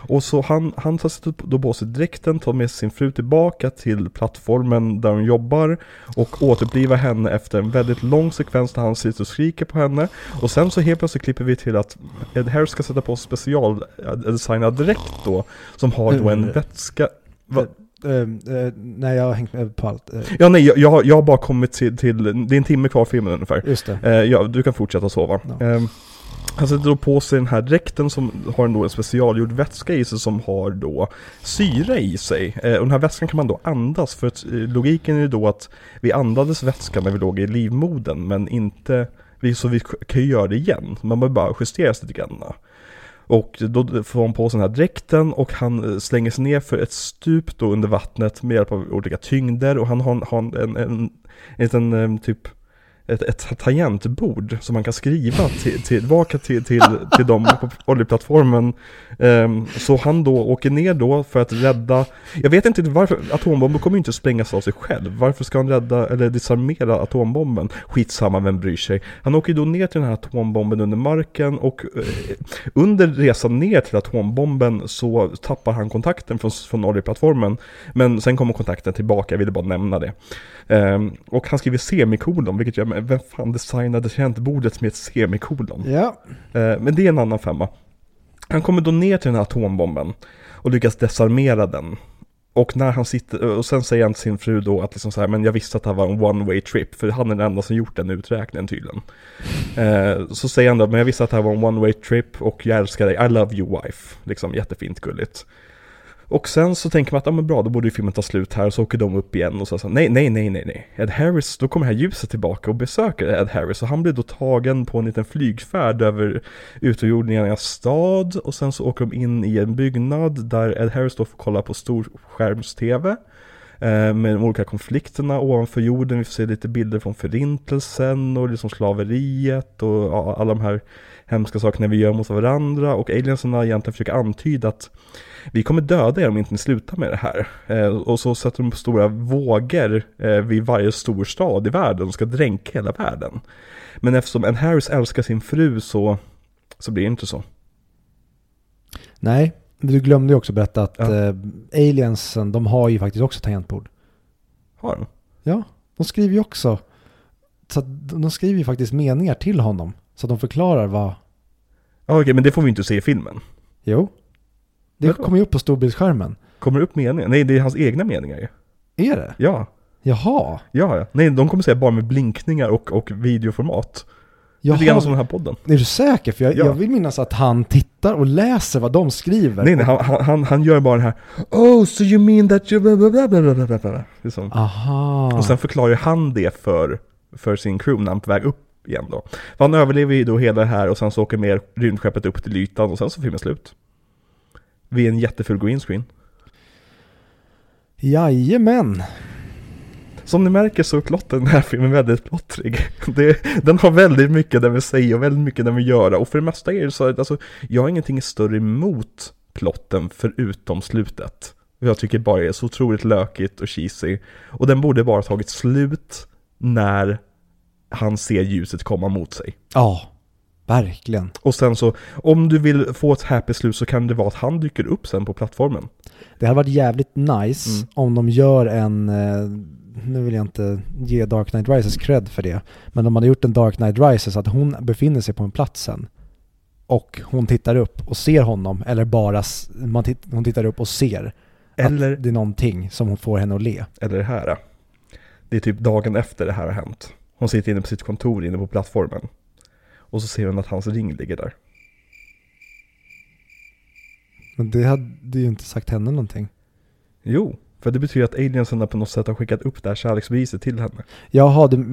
Speaker 1: Och så han, han tar sig då på sig dräkten, tar med sin fru tillbaka till plattformen där hon jobbar och återupplivar henne efter en väldigt lång sekvens där han sitter och skriker på henne. Och sen så helt plötsligt klipper vi till att Ed Harris ska sätta på specialdesignad dräkt då som har då en
Speaker 2: Mm.
Speaker 1: vätska Va?
Speaker 2: Eh, eh, nej, jag har hängt med på allt. Eh,
Speaker 1: Ja nej, jag, jag, har- jag har bara kommit till, till, det är en timme kvar filmen ungefär.
Speaker 2: just det.
Speaker 1: Eh, ja, du kan fortsätta sova.
Speaker 2: Ja.
Speaker 1: Eh, han sätter då på sig den här dräkten som har en, då en specialgjord vätska i sig som har då syre i sig. Eh, och den här vätskan kan man då andas för att eh, logiken är ju då att vi andades vätska när vi låg i livmodern men inte, vi, så vi kan ju göra det igen. Man behöver bara justera sig lite grann. Och då får han på sig den här dräkten och han eh, slänger sig ner för ett stup då under vattnet med hjälp av olika tyngder och han har, har en, en, en, en liten eh, typ ett, ett tangentbord som man kan skriva till, tillbaka till, till, till dem på oljeplattformen. Um, så han då åker ner då för att rädda, jag vet inte varför, atombomben kommer ju inte sprängas av sig själv. Varför ska han rädda, eller desarmera atombomben? Skitsamma, vem bryr sig? Han åker då ner till den här atombomben under marken och uh, under resan ner till atombomben så tappar han kontakten från, från oljeplattformen. Men sen kommer kontakten tillbaka, jag ville bara nämna det. Ehm, och han skriver semikolon, vilket gör mig, vem fan designade tangentbordet med ett semikolon?
Speaker 2: Ja.
Speaker 1: Eh, men det är en annan femma. Han kommer då ner till den här atombomben och lyckas desarmera den. Och när han sitter, och sen säger han till sin fru då att liksom så här, men jag visste att det här var en one way trip, för han är den enda som gjort den uträkningen tydligen. Eh, så säger han då, men jag visste att det här var en one way trip och jag älskar dig, I love you wife. Liksom jättefint gulligt. Och sen så tänker man att, ja men bra, då borde ju filmen ta slut här, och så åker de upp igen och så, så nej, nej, nej, nej, nej. Ed Harris, då kommer det här ljuset tillbaka och besöker Ed Harris, och han blir då tagen på en liten flygfärd över utomjordingarnas stad, och sen så åker de in i en byggnad där Ed Harris då får kolla på storskärms-tv. eh, Med de olika konflikterna ovanför jorden, vi får se lite bilder från förintelsen och liksom slaveriet och ja, alla de här hemska sakerna vi gör mot varandra och aliensarna egentligen försöker antyda att vi kommer döda er om inte ni slutar med det här. Eh, och så sätter de stora vågor eh, vid varje stor stad i världen och ska dränka hela världen. Men eftersom en Harris älskar sin fru så, så blir det inte så.
Speaker 2: Nej, men du glömde ju också berätta att
Speaker 1: Ja.
Speaker 2: eh, aliensen, de har ju faktiskt också tangentbord.
Speaker 1: Har de?
Speaker 2: Ja, de skriver ju också. Så att de skriver ju faktiskt meningar till honom. Så att de förklarar vad...
Speaker 1: Ja, okej, men det får vi inte se i filmen.
Speaker 2: Jo. Det
Speaker 1: Vadå?
Speaker 2: kommer ju upp på storbildsskärmen.
Speaker 1: Kommer det upp meningar? Nej, det är hans egna meningar ju.
Speaker 2: Är det?
Speaker 1: Ja.
Speaker 2: Jaha.
Speaker 1: Ja, ja. Nej, de kommer säga bara med blinkningar och, och videoformat.
Speaker 2: Jaha.
Speaker 1: Lite grann som den här podden.
Speaker 2: Är du säker? För jag,
Speaker 1: Ja.
Speaker 2: jag vill minnas att han tittar och läser vad de skriver.
Speaker 1: Nej, nej, han, han- han, gör bara den här Oh, so you mean that you bla bla bla bla bla bla bla liksom.
Speaker 2: Aha.
Speaker 1: Och sen förklarar han det för, för sin crew när han är på väg upp igen då. För han överlever ju då hela det här och sen så åker med rymdskeppet upp till ytan och sen så filmen slut. Vid en jättefull green screen.
Speaker 2: Jajamän.
Speaker 1: Som ni märker så är plotten i den här filmen väldigt plottrig. Det, den har väldigt mycket den vill säga och väldigt mycket den vill göra. Och för det mesta är det så att alltså, jag har ingenting större emot plotten förutom slutet. Jag tycker bara det är så otroligt lökigt och cheesy. Och den borde bara tagit slut när han ser ljuset komma mot sig.
Speaker 2: Ja, verkligen.
Speaker 1: Och sen så, om du vill få ett happy slut så kan det vara att han dyker upp sen på plattformen.
Speaker 2: Det hade varit jävligt nice
Speaker 1: Mm.
Speaker 2: om de gör en, eh, nu vill jag inte ge Dark Knight Rises cred för det, men de hade gjort en Dark Knight Rises att hon befinner sig på en plats sen. Och hon tittar upp och ser honom, eller bara man titt, hon tittar upp och ser
Speaker 1: Eller,
Speaker 2: att det är någonting som får henne att le.
Speaker 1: eller det här. Det är typ dagen efter det här har hänt. Hon sitter inne på sitt kontor inne på plattformen. Och så ser hon att hans ring ligger där.
Speaker 2: Men det hade ju inte sagt henne någonting.
Speaker 1: Jo, för det betyder att aliensen på något sätt har skickat upp det här kärleksbeviset till henne.
Speaker 2: Jaha, det,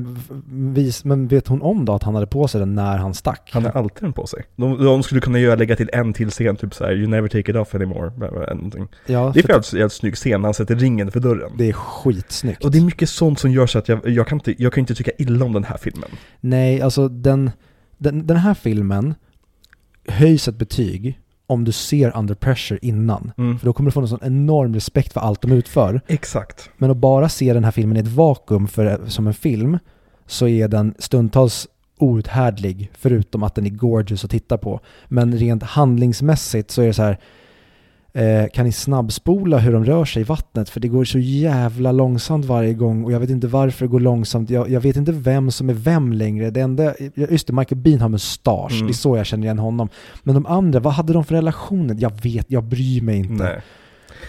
Speaker 2: vis, men vet hon om då att han hade på sig den när han stack?
Speaker 1: Han har alltid den på sig. De, de skulle kunna göra, lägga till en till scen, typ såhär 'You never take it off anymore' eller någonting.
Speaker 2: ja,
Speaker 1: Det är
Speaker 2: för
Speaker 1: för jävligt, jävligt snygg scen när han sätter ringen för dörren.
Speaker 2: det är skitsnyggt.
Speaker 1: Och det är mycket sånt som gör så att jag, jag, kan inte, jag kan inte tycka illa om den här filmen.
Speaker 2: Nej, alltså den, den, den här filmen höjs ett betyg om du ser Under Pressure innan.
Speaker 1: Mm.
Speaker 2: För då kommer du få en sån enorm respekt för allt de utför.
Speaker 1: Exakt.
Speaker 2: Men att bara se den här filmen i ett vakuum för, som en film så är den stundtals outhärdlig förutom att den är gorgeous att titta på. Men rent handlingsmässigt så är det så här eh, kan ni snabbspola hur de rör sig i vattnet? För det går så jävla långsamt varje gång och jag vet inte varför det går långsamt. Jag, jag vet inte vem som är vem längre. Det enda, just det, Michael Bean har mustasch.
Speaker 1: Mm.
Speaker 2: Det är så jag känner igen honom. Men de andra, vad hade de för relationer? Jag vet, jag bryr mig inte.
Speaker 1: Nej.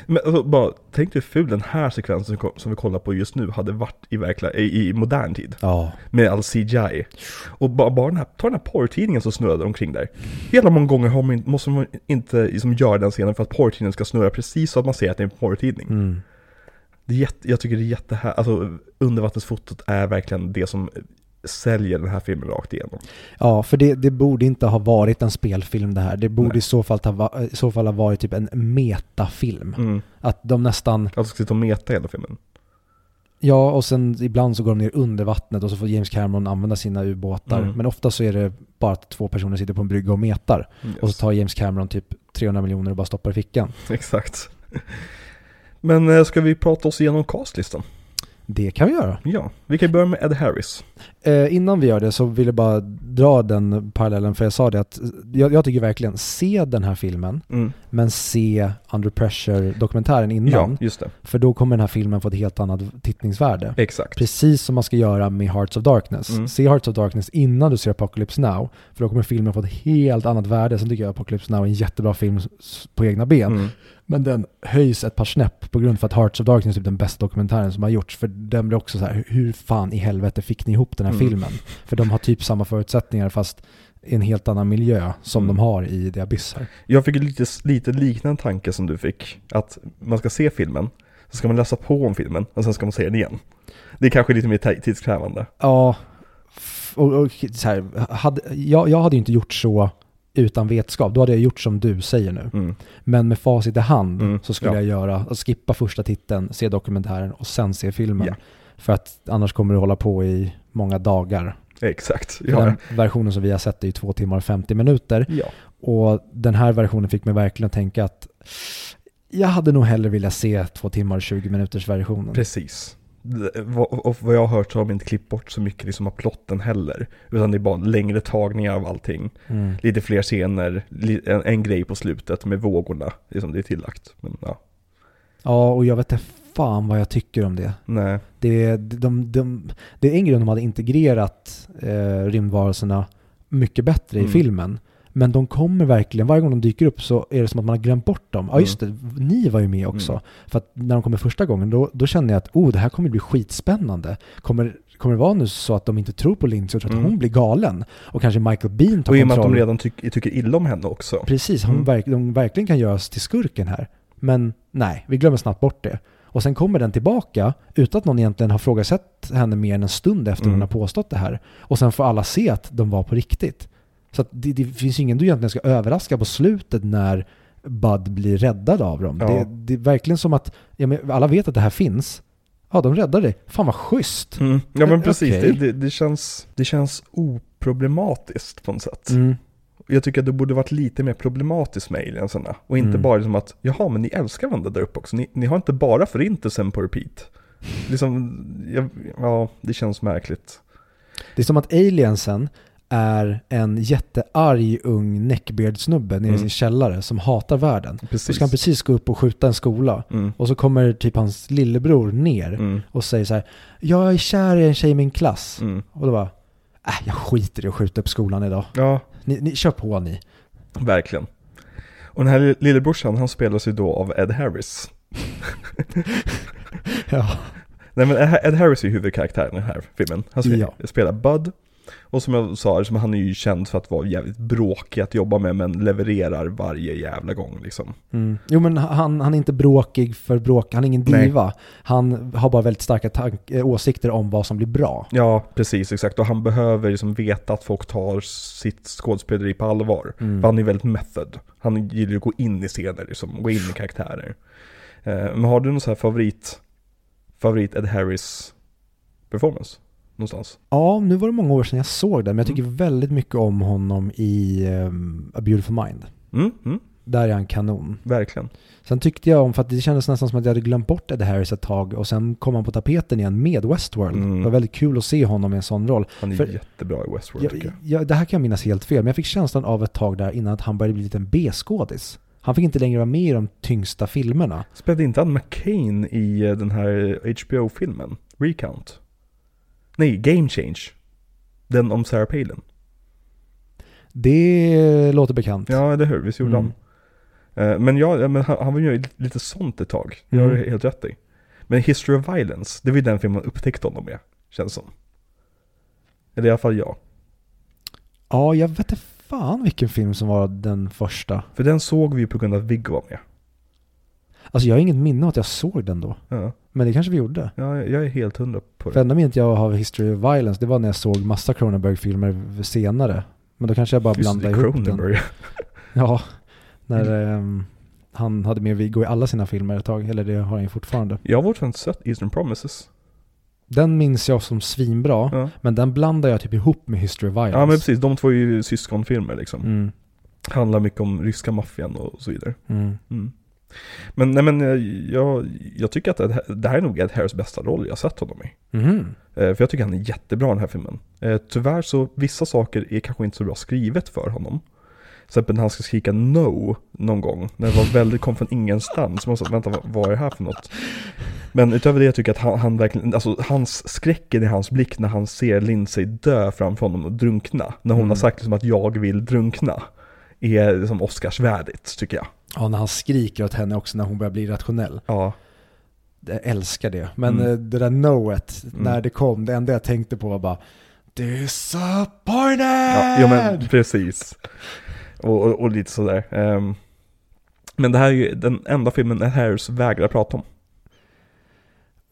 Speaker 1: Men alltså, bara, tänk hur ful den här sekvensen som som vi kollar på just nu hade varit i, verkliga, i, i modern tid.
Speaker 2: Ja.
Speaker 1: Med all CGI. Och bara, bara den här, ta den här porrtidningen som snurrade omkring där. Hela många gånger har man, måste man inte liksom, göra den scenen för att porrtidningen ska snurra precis så att man ser att det är en porrtidning.
Speaker 2: Mm.
Speaker 1: Det är jätte, jag tycker det är jätte här, alltså undervattensfotot är verkligen det som säljer den här filmen rakt igenom.
Speaker 2: Ja, för det, det borde inte ha varit en spelfilm det här. Det borde
Speaker 1: Nej.
Speaker 2: i så, fall va- i så fall ha varit typ en metafilm.
Speaker 1: Mm.
Speaker 2: Att de nästan,
Speaker 1: Alltså ska sitta och meta hela filmen.
Speaker 2: ja och sen ibland så går de ner under vattnet och så får James Cameron använda sina ubåtar.
Speaker 1: Mm.
Speaker 2: Men ofta så är det bara att två personer sitter på en brygga och metar.
Speaker 1: Yes.
Speaker 2: Och så tar James Cameron typ 300 miljoner och bara stoppar i fickan.
Speaker 1: Exakt. Men eh, ska vi prata oss igenom castlistan?
Speaker 2: Det kan vi göra.
Speaker 1: Ja, vi kan börja med Ed Harris.
Speaker 2: Eh, innan vi gör det så vill jag bara dra den parallellen för jag sa det att jag, jag tycker verkligen se den här filmen
Speaker 1: Mm.
Speaker 2: men se Under Pressure-dokumentären innan.
Speaker 1: Ja, just det.
Speaker 2: För då kommer den här filmen få ett helt annat tittningsvärde.
Speaker 1: Exakt.
Speaker 2: Precis som man ska göra med Hearts of Darkness.
Speaker 1: Mm.
Speaker 2: Se Hearts of Darkness innan du ser Apocalypse Now. För då kommer filmen få ett helt annat värde. Sen tycker jag Apocalypse Now är en jättebra film på egna ben.
Speaker 1: Mm.
Speaker 2: Men den höjs ett par snäpp på grund för att Hearts of Darkness är typ den bästa dokumentären som har gjorts. För den blir också så här, hur fan i helvete fick ni ihop den här
Speaker 1: Mm.
Speaker 2: filmen? För de har typ samma förutsättningar fast i en helt annan miljö som
Speaker 1: Mm.
Speaker 2: de har i The Abyss här.
Speaker 1: Jag fick lite, lite liknande tanke som du fick. Att man ska se filmen, så ska man läsa på om filmen och sen ska man se den igen. Det är kanske lite mer ti- tidskrävande.
Speaker 2: Ja, och, och så här, hade, jag, jag hade ju inte gjort så utan vetskap. Då hade jag gjort som du säger nu.
Speaker 1: Mm.
Speaker 2: Men med facit i hand
Speaker 1: Mm,
Speaker 2: så skulle
Speaker 1: ja.
Speaker 2: jag göra, skippa första titeln, se dokumentären och sen se filmen.
Speaker 1: Ja.
Speaker 2: För att annars kommer det hålla på i många dagar.
Speaker 1: Exakt. Ja.
Speaker 2: Den versionen som vi har sett är ju två timmar och 50 minuter.
Speaker 1: ja.
Speaker 2: Och den här versionen fick mig verkligen att tänka att jag hade nog hellre vilja se två timmar och 20 minuters versionen.
Speaker 1: Precis. Och vad jag har hört så har de inte klippt bort så mycket liksom av plotten heller. Utan det är bara längre tagningar av allting.
Speaker 2: Mm.
Speaker 1: Lite fler scener, en, en grej på slutet med vågorna. Liksom det är tillagt. Men ja,
Speaker 2: Ja, och jag vet inte fan vad jag tycker om det.
Speaker 1: nej.
Speaker 2: Det, de, de, det är en grej om de hade integrerat eh, rymdvarelserna mycket bättre
Speaker 1: Mm.
Speaker 2: i filmen. Men de kommer verkligen, varje gång de dyker upp så är det som att man har glömt bort dem. Ja just det, ni var ju med också.
Speaker 1: Mm.
Speaker 2: För att när de kommer första gången då, då kände jag att oh, det här kommer bli skitspännande. Kommer, kommer det vara nu så att de inte tror på Lindsay och tror att
Speaker 1: Mm.
Speaker 2: hon blir galen? Och kanske Michael Bean tar
Speaker 1: Och i och med att
Speaker 2: kontroll.
Speaker 1: de redan tyck, tycker illa om henne också.
Speaker 2: Precis, hon
Speaker 1: Mm.
Speaker 2: verk, de verkligen kan göras till skurken här. Men nej, vi glömmer snabbt bort det. Och sen kommer den tillbaka utan att någon egentligen har frågasett henne mer än en stund efter
Speaker 1: Mm.
Speaker 2: hon har påstått det här. Och sen får alla se att de var på riktigt. Så att det, det finns ingen du egentligen ska överraska på slutet när Bud blir räddad av dem.
Speaker 1: Ja.
Speaker 2: Det, det är verkligen som att ja, men alla vet att det här finns. Ja, de räddar dig. Fan vad schysst.
Speaker 1: Mm. Ja men precis,
Speaker 2: Okej.
Speaker 1: det, det, känns, det känns oproblematiskt på något sätt.
Speaker 2: Mm.
Speaker 1: Jag tycker att det borde varit lite mer problematiskt med aliensarna. Och inte
Speaker 2: Mm.
Speaker 1: bara liksom att, jaha men ni älskar varandra där uppe också. Ni, ni har inte bara förintelsen på repeat. Liksom, jag, ja det känns märkligt.
Speaker 2: Det är som att aliensen är en jättearg ung neckbeard-snubbe nere i
Speaker 1: Mm.
Speaker 2: sin källare som hatar världen. Så
Speaker 1: Precis.
Speaker 2: ska han precis gå upp och skjuta en skola.
Speaker 1: Mm.
Speaker 2: Och så kommer typ hans lillebror ner
Speaker 1: Mm.
Speaker 2: och säger så här Jag är kär i en tjej i min klass.
Speaker 1: Mm.
Speaker 2: Och då bara Äh, jag skiter i att skjuta upp skolan idag.
Speaker 1: Ja,
Speaker 2: Ni, ni kör på ni.
Speaker 1: verkligen. Och den här lillebrorsan, han spelas ju då av Ed Harris.
Speaker 2: Ja.
Speaker 1: Nej men Ed Ed Harris är ju huvudkaraktären i den här filmen. Han spelar,
Speaker 2: Ja.
Speaker 1: spelar Bud. Och som jag sa, liksom, han är ju känd för att vara jävligt bråkig att jobba med men levererar varje jävla gång liksom.
Speaker 2: Mm. Jo men han, han är inte bråkig för bråk, han är ingen
Speaker 1: Nej.
Speaker 2: diva. Han har bara väldigt starka tank, eh, åsikter om vad som blir bra.
Speaker 1: Ja, precis, exakt. Och han behöver liksom veta att folk tar sitt skådespeleri på allvar.
Speaker 2: Mm.
Speaker 1: För han är väldigt method. Han gillar ju att gå in i scener, liksom, gå in i karaktärer. Eh, men har du någon så här favorit, favorit Ed Harris performance? Någonstans?
Speaker 2: Ja, nu var det många år sedan jag såg den, men jag tycker
Speaker 1: Mm.
Speaker 2: väldigt mycket om honom i ehm, A Beautiful Mind.
Speaker 1: Mm, mm,
Speaker 2: Där är han kanon.
Speaker 1: verkligen.
Speaker 2: Sen tyckte jag om, för att det kändes nästan som att jag hade glömt bort Ed Harris ett tag och sen kom han på tapeten igen med Westworld.
Speaker 1: Mm.
Speaker 2: Det var väldigt kul att se honom i en sån roll.
Speaker 1: Han är
Speaker 2: För-
Speaker 1: jättebra i Westworld tycker
Speaker 2: Jag,
Speaker 1: jag.
Speaker 2: jag, det här kan jag minnas helt fel, men jag fick känslan av ett tag där innan att han började bli lite en B-skådis. Han fick inte längre vara med i de tyngsta filmerna.
Speaker 1: Spelade inte han McCain i eh, den här HBO-filmen? Recount? Nej, Game Change. Den om Sarah Palin.
Speaker 2: Det låter bekant.
Speaker 1: Ja, eller hur? Visst gjorde
Speaker 2: Mm.
Speaker 1: han? Eh, Men ja, men han, han var ju lite sånt ett tag. Det har
Speaker 2: Mm.
Speaker 1: du helt rätt i. Men History of Violence, det var ju den filmen man upptäckte honom med, känns som. Eller i alla fall jag.
Speaker 2: Ja, jag vet inte fan vilken film som var den första.
Speaker 1: För den såg vi ju på grund av att Viggo var med.
Speaker 2: Alltså jag har inget minne av att jag såg den då.
Speaker 1: Ja,
Speaker 2: Men det kanske vi gjorde.
Speaker 1: ja jag är helt hundra på
Speaker 2: För
Speaker 1: det.
Speaker 2: enda minnet jag har av History of Violence, det var när jag såg massa Cronenberg-filmer senare. Men då kanske jag bara
Speaker 1: Just det,
Speaker 2: blandade ihop den.
Speaker 1: Cronenberg.
Speaker 2: Ja, när ehm, han hade med Viggo i alla sina filmer ett tag. Eller det har han ju fortfarande.
Speaker 1: Jag har fortfarande sett Eastern Promises.
Speaker 2: Den minns jag som svinbra.
Speaker 1: Ja.
Speaker 2: Men den blandar jag typ ihop med History of Violence.
Speaker 1: ja, men precis. De två är ju syskonfilmer liksom.
Speaker 2: Mm,
Speaker 1: Handlar mycket om ryska maffian och så vidare.
Speaker 2: mm.
Speaker 1: Mm. Men, nej, men eh, jag, jag tycker att det här- det här är nog Ed Harris bästa roll jag sett honom i. Eh, För jag tycker han är jättebra i den här filmen. Eh, Tyvärr så, vissa saker är kanske inte så bra skrivet för honom. Till exempel när han ska skrika no någon gång. När det var väldigt, kom från ingenstans. Man sa, vänta vad, vad är det här för något? Men utöver det jag tycker jag att han, han verkligen, alltså hans skräcken i hans blick när han ser Lindsay dö framför honom och drunkna. När hon
Speaker 2: Mm.
Speaker 1: har sagt liksom att jag vill drunkna. Är liksom Oscarsvärdigt tycker jag.
Speaker 2: Ja, när han skriker åt henne också när hon börjar bli rationell.
Speaker 1: Ja,
Speaker 2: Jag älskar det. Men
Speaker 1: Mm.
Speaker 2: eh, det där noet,
Speaker 1: Mm.
Speaker 2: när det kom, det enda jag tänkte på var bara Disappointed!
Speaker 1: ja, ja men precis. Och, och, och lite sådär. Ehm, men det här är ju den enda filmen Ed Harris vägrar prata om.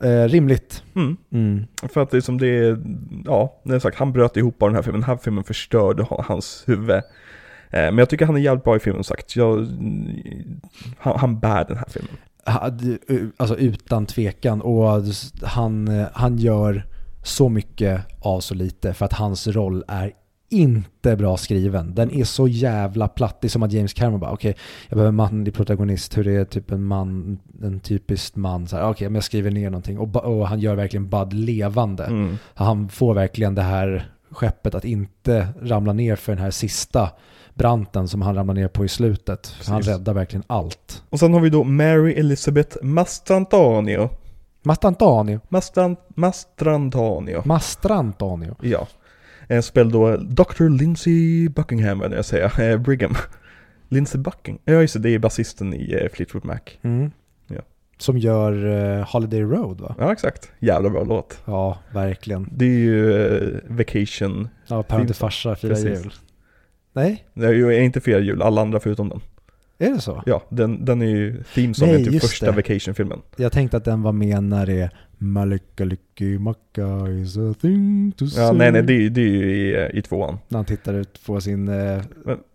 Speaker 2: Eh, rimligt.
Speaker 1: Mm.
Speaker 2: Mm.
Speaker 1: För att det är som det är, ja, det är sagt, han bröt ihop av den här filmen. Den här filmen förstörde ha- hans huvud. Eh, Men jag tycker han är jävligt bra i filmen sagt. Jag, han, han bär den här filmen.
Speaker 2: U- Alltså utan tvekan. Och han, eh, han gör så mycket av så lite för att hans roll är inte bra skriven. Den är så jävla platt. Det är som att James Cameron bara, okej, jag behöver en manlig protagonist. Hur det är typ en man, en typisk man. så här, Okej, men jag skriver ner någonting. Och, och han gör verkligen Bud levande.
Speaker 1: Mm.
Speaker 2: Han får verkligen det här skeppet att inte ramla ner för den här sista branten som han ramlar ner på i slutet.
Speaker 1: Precis.
Speaker 2: Han räddar verkligen allt.
Speaker 1: Och sen har vi då Mary Elizabeth Mastrantonio.
Speaker 2: Mastrantonio.
Speaker 1: Mastran, Mastrantonio.
Speaker 2: Mastrantonio.
Speaker 1: Ja. Eh, spelar då Dr. Lindsey Buckingham, vad jag säga, eh, Brigham. Lindsey Bucking, ja just det, det är basisten i eh, Fleetwood Mac.
Speaker 2: Mm.
Speaker 1: Ja.
Speaker 2: Som gör Holiday Road va?
Speaker 1: Ja exakt, jävla bra låt.
Speaker 2: Ja, verkligen.
Speaker 1: Det är ju Vacation,
Speaker 2: Ja, till farsa
Speaker 1: Precis.
Speaker 2: jul. Nej,
Speaker 1: det är ju inte firar jul, alla andra förutom den.
Speaker 2: är det så?
Speaker 1: Ja, den, den är ju themesången
Speaker 2: Nej,
Speaker 1: till
Speaker 2: just
Speaker 1: första. Vacation-filmen.
Speaker 2: Jag tänkte att den var med när det är Malikalikki Macka is a thing to say.
Speaker 1: Ja, nej nej, det, är- det är ju i, i tvåan.
Speaker 2: När han tittar ut på sin eh,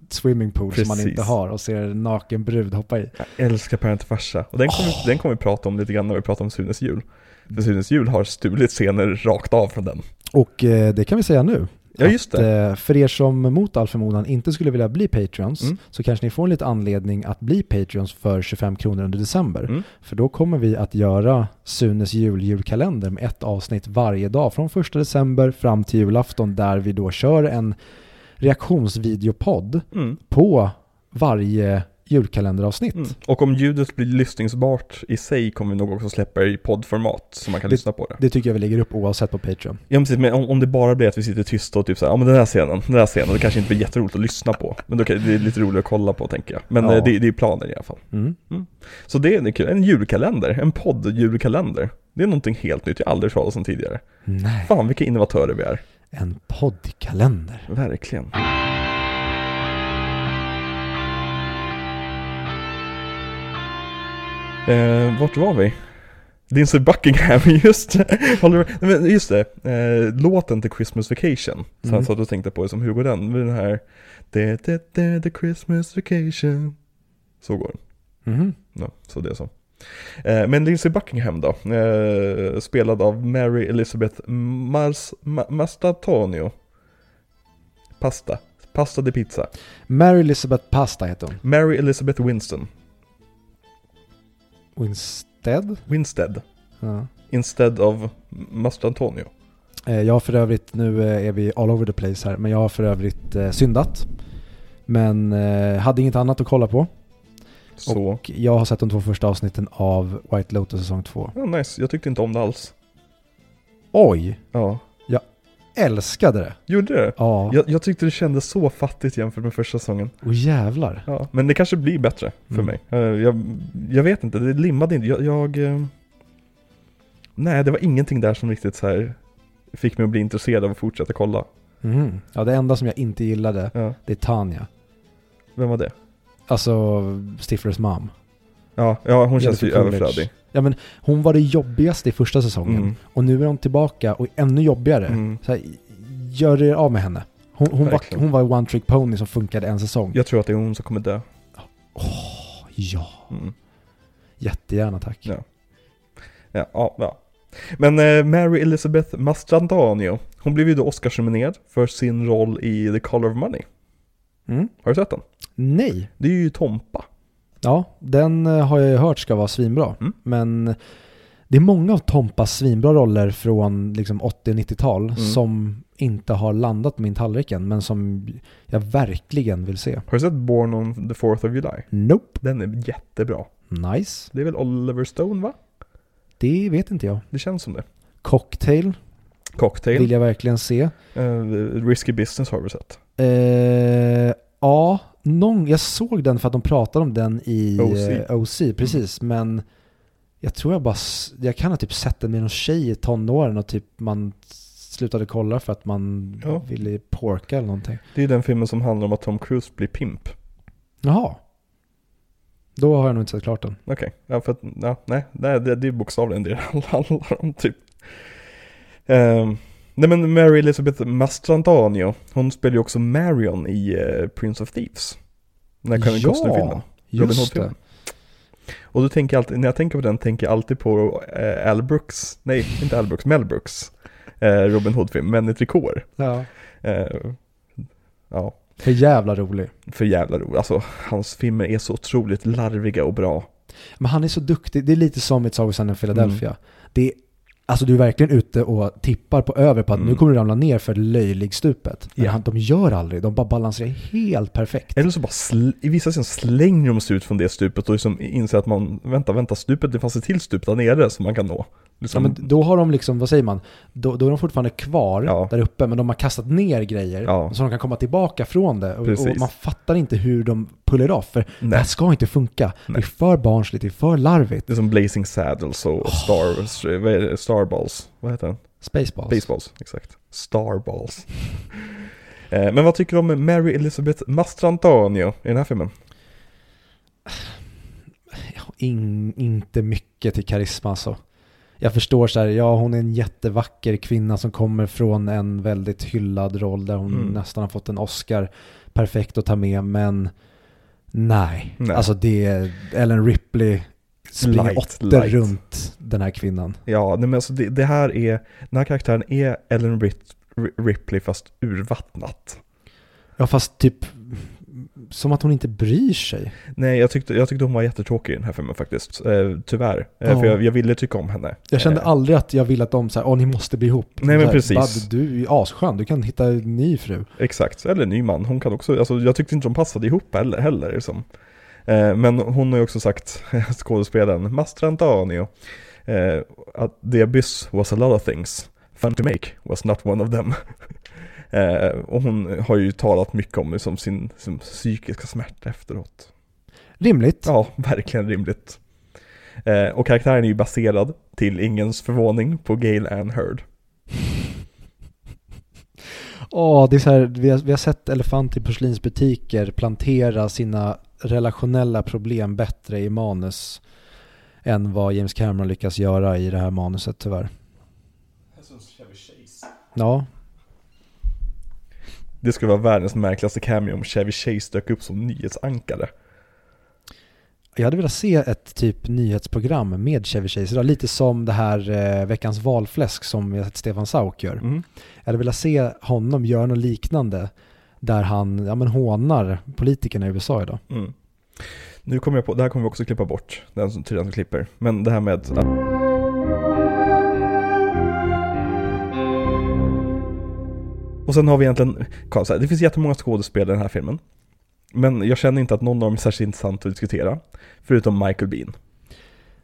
Speaker 2: swimmingpool som han inte har och ser en naken brud hoppa i.
Speaker 1: Jag älskar Parent farsa. Och den kommer, den kommer vi prata om lite grann när vi pratar om Sunes jul. För Sunes jul har stulit scener rakt av från den.
Speaker 2: Och eh, det kan vi säga nu.
Speaker 1: Ja just
Speaker 2: Att,
Speaker 1: det.
Speaker 2: eh, för er som mot all förmodan inte skulle vilja bli Patreons
Speaker 1: Mm.
Speaker 2: så kanske ni får en lite anledning att bli Patreons för 25 kronor under december.
Speaker 1: Mm.
Speaker 2: För då kommer vi att göra Sunes jul julkalender med ett avsnitt varje dag från första december fram till julafton där vi då kör en reaktionsvideopodd
Speaker 1: Mm.
Speaker 2: på varje julkalenderavsnitt.
Speaker 1: Mm. Och om ljudet blir lyssningsbart i sig kommer vi nog också släppa i poddformat så man kan
Speaker 2: Det-
Speaker 1: lyssna på det.
Speaker 2: Det tycker jag vi lägger upp oavsett på Patreon.
Speaker 1: Ja precis, men om, om det bara blir att vi sitter tysta och typ såhär, ja men den här scenen, den här scenen, det kanske inte blir jätteroligt att lyssna på. Men då kan, det är lite roligt att kolla på tänker jag. Men
Speaker 2: Ja.
Speaker 1: eh, det, det är planen i alla fall.
Speaker 2: Mm.
Speaker 1: Så det är kul, en julkalender, en podd-julkalender. Det är någonting helt nytt, jag har aldrig hört talas om tidigare.
Speaker 2: Nej,
Speaker 1: Fan vilka innovatörer vi är.
Speaker 2: en poddkalender.
Speaker 1: Verkligen. Eh, vart var vi? Lindsey Buckingham, just det. Just det. Eh, låten till Christmas Vacation. Så
Speaker 2: Mm.
Speaker 1: han satt och tänkte på det som hur går den? Den här det, det, det, the Christmas Vacation. Så går den.
Speaker 2: Mhm.
Speaker 1: Ja, så det är så. Eh, men Lindsey Buckingham då, eh, spelad av Mary Elizabeth Mars, Ma, Mastantonio. Pasta. Pasta di pizza.
Speaker 2: Mary Elizabeth Pasta heter hon.
Speaker 1: Mary Elizabeth Winston.
Speaker 2: Winstead?
Speaker 1: Winstead.
Speaker 2: Ja.
Speaker 1: Instead of Mastantonio.
Speaker 2: Eh, Jag har för övrigt, nu eh, är vi all over the place här, men jag har för övrigt eh, syndat. Men hade inget annat att kolla på.
Speaker 1: Så.
Speaker 2: Och jag har sett de två första avsnitten av White Lotus säsong 2.
Speaker 1: Ja, nice. Jag tyckte inte om det alls.
Speaker 2: Oj!
Speaker 1: Ja.
Speaker 2: Älskade det!
Speaker 1: Gjorde det?
Speaker 2: Ja,
Speaker 1: Jag, jag tyckte det kändes så fattigt jämfört med första säsongen.
Speaker 2: och jävlar.
Speaker 1: Ja, men det kanske blir bättre för
Speaker 2: Mm.
Speaker 1: mig. Eh, Jag, jag vet inte, det limmade inte. Jag, jag... eh, Nej, det var ingenting där som riktigt så här fick mig att bli intresserad av att fortsätta kolla.
Speaker 2: Mhm. Ja, det enda som jag inte gillade,
Speaker 1: Ja,
Speaker 2: det är Tanja.
Speaker 1: vem var det?
Speaker 2: Alltså Stiflers mom.
Speaker 1: Ja, ja hon känns ju
Speaker 2: Coolidge.
Speaker 1: överflödig.
Speaker 2: Ja men hon var det jobbigaste i första säsongen.
Speaker 1: Mm.
Speaker 2: Och nu är hon tillbaka och ännu jobbigare.
Speaker 1: Mm.
Speaker 2: Så här, gör er av med henne. Hon, hon, var, hon var one trick pony som funkade en säsong.
Speaker 1: Jag tror att det är hon som kommer dö.
Speaker 2: Åh, ja.
Speaker 1: Mm.
Speaker 2: Jättegärna tack.
Speaker 1: Ja. Ja, ja, ja. Men eh, Mary Elizabeth Mastrantonio, hon blev ju då Oscarsnominerad för sin roll i The Color of Money.
Speaker 2: Mm.
Speaker 1: Har du sett den?
Speaker 2: Nej.
Speaker 1: Det är ju Tompa.
Speaker 2: Ja, den eh, har jag ju hört ska vara svinbra.
Speaker 1: Mm.
Speaker 2: Men det är många av Tompas svinbra roller från liksom 80 och 90-tal
Speaker 1: Mm.
Speaker 2: som inte har landat på min tallrik än, men som jag verkligen vill se.
Speaker 1: Har du sett Born on the 4th of July?
Speaker 2: Nope.
Speaker 1: Den är jättebra.
Speaker 2: Nice.
Speaker 1: Det är väl Oliver Stone va?
Speaker 2: Det vet inte jag.
Speaker 1: Det känns som det.
Speaker 2: Cocktail
Speaker 1: Cocktail.
Speaker 2: vill jag verkligen se.
Speaker 1: Eh, risky Business har vi sett.
Speaker 2: Eh, ja, någon, jag såg den för att de pratade om den i
Speaker 1: OC.
Speaker 2: eh, OC precis. Men jag tror jag bara, jag kan ha typ sett den med någon tjej i tonåren och typ man slutade kolla för att man
Speaker 1: Ja.
Speaker 2: ville porka eller någonting.
Speaker 1: Det är den filmen som handlar om att Tom Cruise blir pimp.
Speaker 2: Jaha. Då har jag nog inte sett klart den.
Speaker 1: Okej, ja för att, ja, nej, nej det, det är bokstavligen det det handlar om typ. Ehm, nej men Mary Elizabeth Mastrantonio, hon spelar ju också Marion i eh, Prince of Thieves. Den här Kevin Costner-filmen. Robin
Speaker 2: just det.
Speaker 1: Hood-filmen. Och då tänker jag alltid, när jag tänker på den tänker jag alltid på eh, Al Brooks, nej inte Al Brooks, Mel Brooks. Eh, Robin Hood-film, Män i trikåer.
Speaker 2: Ja.
Speaker 1: Eh, ja,
Speaker 2: För jävla rolig.
Speaker 1: för jävla roligt. Alltså hans filmer är så otroligt larviga och bra.
Speaker 2: Men han är så duktig. Det är lite som Always Sunny in Philadelphia.
Speaker 1: Mm.
Speaker 2: Det är Alltså du är verkligen ute och tippar på över på att
Speaker 1: Mm.
Speaker 2: nu kommer du ramla ner för löjligstupet. Men
Speaker 1: Ja.
Speaker 2: de gör aldrig, de bara balanserar helt perfekt.
Speaker 1: Eller så bara, i vissa scen slänger de sig ut från det stupet och liksom inser att man, vänta, vänta, stupet, det fanns ett till stup där nere som man kan nå.
Speaker 2: Ja,
Speaker 1: Liksom,
Speaker 2: men då har de liksom, vad säger man, då, då är de fortfarande kvar
Speaker 1: Ja.
Speaker 2: där uppe men de har kastat ner grejer
Speaker 1: Ja.
Speaker 2: så de kan komma tillbaka från det. Och, och man fattar inte hur de puller off för det
Speaker 1: nej.
Speaker 2: här ska inte funka. Det
Speaker 1: Nej.
Speaker 2: är för barnsligt, det är för larvigt.
Speaker 1: Det är som Blazing Saddles och Star, vad är det? Starballs, vad heter den?
Speaker 2: Spaceballs.
Speaker 1: Baseballs, exakt. Starballs. eh, men vad tycker du om Mary Elizabeth Mastrantonio i den här filmen?
Speaker 2: In, inte mycket till karisma alltså. Jag förstår så här, ja hon är en jättevacker kvinna som kommer från en väldigt hyllad roll där hon
Speaker 1: Mm.
Speaker 2: nästan har fått en Oscar. Perfekt att ta med, men nej.
Speaker 1: Nej.
Speaker 2: Alltså det är Ellen Ripley springer
Speaker 1: light.
Speaker 2: runt den här kvinnan.
Speaker 1: Ja, nej, men alltså det, det här är, den här karaktären är Ellen Rip- Ripley fast urvattnat.
Speaker 2: Ja fast typ som att hon inte bryr sig.
Speaker 1: Nej, jag tyckte, jag tyckte hon var jättetråkig i den här filmen faktiskt. Eh, tyvärr. Eh. För jag, jag ville tycka om henne.
Speaker 2: Jag kände
Speaker 1: Eh,
Speaker 2: aldrig att jag ville att de såhär, åh ni måste bli ihop.
Speaker 1: Nej, men
Speaker 2: Så här,
Speaker 1: precis.
Speaker 2: Du är asskön, du kan hitta en ny fru.
Speaker 1: Exakt, eller en ny man. Hon kan också, alltså jag tyckte inte de passade ihop heller. heller liksom. Eh, men hon har ju också sagt, skådespelaren Mastrantonio, eh, att the abyss was a lot of things. Fun to make was not one of them. eh, och hon har ju talat mycket om liksom, sin, sin psykiska smärta efteråt.
Speaker 2: Rimligt.
Speaker 1: Ja, verkligen rimligt. Eh, och karaktären är ju baserad, till ingens förvåning, på Gail Ann Hurd.
Speaker 2: Åh, det är så här, vi har, vi har sett elefant i porslinsbutiker plantera sina relationella problem bättre i manus än vad James Cameron lyckas göra i det här manuset tyvärr. Ja,
Speaker 1: Det skulle vara världens märkligaste cameo om Chevy Chase dök upp som nyhetsankare.
Speaker 2: jag hade velat se ett typ nyhetsprogram med Chevy Chase idag, lite som det här eh, veckans valfläsk som sett Stefan Sauk gör.
Speaker 1: Mm.
Speaker 2: Jag hade velat se honom göra något liknande där han ja, men hånar politikerna i USA idag.
Speaker 1: Mm. Nu kommer jag på, det här kommer vi också klippa bort, den som tydligen som klipper. Men det här med. Och sen har vi egentligen, det finns jättemånga skådespelare i den här filmen. Men jag känner inte att någon av dem är särskilt intressant att diskutera. Förutom Michael Bean.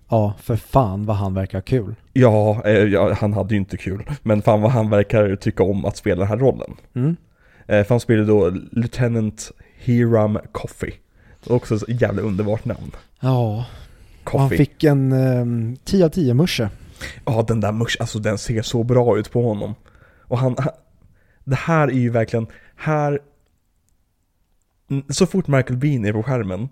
Speaker 2: Ja, för fan vad han verkar kul.
Speaker 1: Ja, eh, ja, han hade ju inte kul. Men fan vad han verkar tycka om att spela den här rollen.
Speaker 2: Mm.
Speaker 1: Eh, för han spelar då Lieutenant Hiram Coffey. Också ett jävla underbart namn.
Speaker 2: Ja, och han fick en eh, 10 av 10 musche.
Speaker 1: Ja, den där musch, alltså den ser så bra ut på honom. Och han, han det här är ju verkligen, här, så fort Michael Bean är på skärmen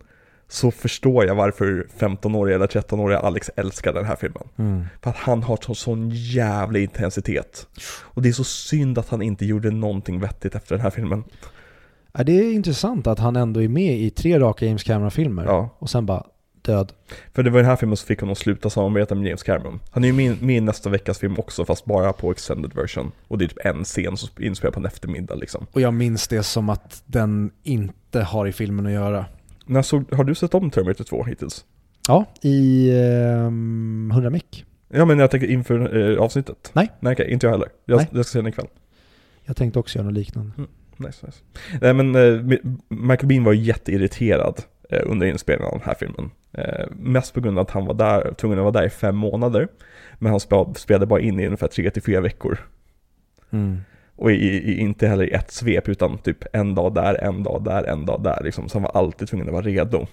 Speaker 1: så förstår jag varför 15-åriga eller 13-åriga Alex älskar den här filmen.
Speaker 2: Mm.
Speaker 1: För att han har så, sån jävla intensitet. Och det är så synd att han inte gjorde någonting vettigt efter den här filmen.
Speaker 2: Ja, det är intressant att han ändå är med i tre raka James Cameron-filmer.
Speaker 1: Ja,
Speaker 2: Och sen bara död.
Speaker 1: för det var i den här filmen som fick honom att sluta samarbeta med James Cameron. Han är ju med, med i nästa veckas film också, fast bara på extended version. Och det är typ en scen som inspelar på en eftermiddag liksom.
Speaker 2: Och jag minns det som att den inte har i filmen att göra.
Speaker 1: När såg, har du sett om Terminator 2 hittills?
Speaker 2: Ja, i ehm, 100 mick.
Speaker 1: Ja men jag tänker inför eh, avsnittet.
Speaker 2: Nej.
Speaker 1: Nej okej, inte jag heller. Jag,
Speaker 2: Nej.
Speaker 1: jag ska se den ikväll.
Speaker 2: Jag tänkte också göra något liknande.
Speaker 1: Nice, nice. Nej men eh, Mi- Michael Bean var jätteirriterad eh, under inspelningen av den här filmen. Eh, mest på grund av att han var där, tvungen att vara där i fem månader. Men han spe- spelade bara in i ungefär tre till fyra veckor.
Speaker 2: Mm.
Speaker 1: Och i, i, inte heller i ett svep utan typ en dag där, en dag där, en dag där liksom. Så han var alltid tvungen att vara redo.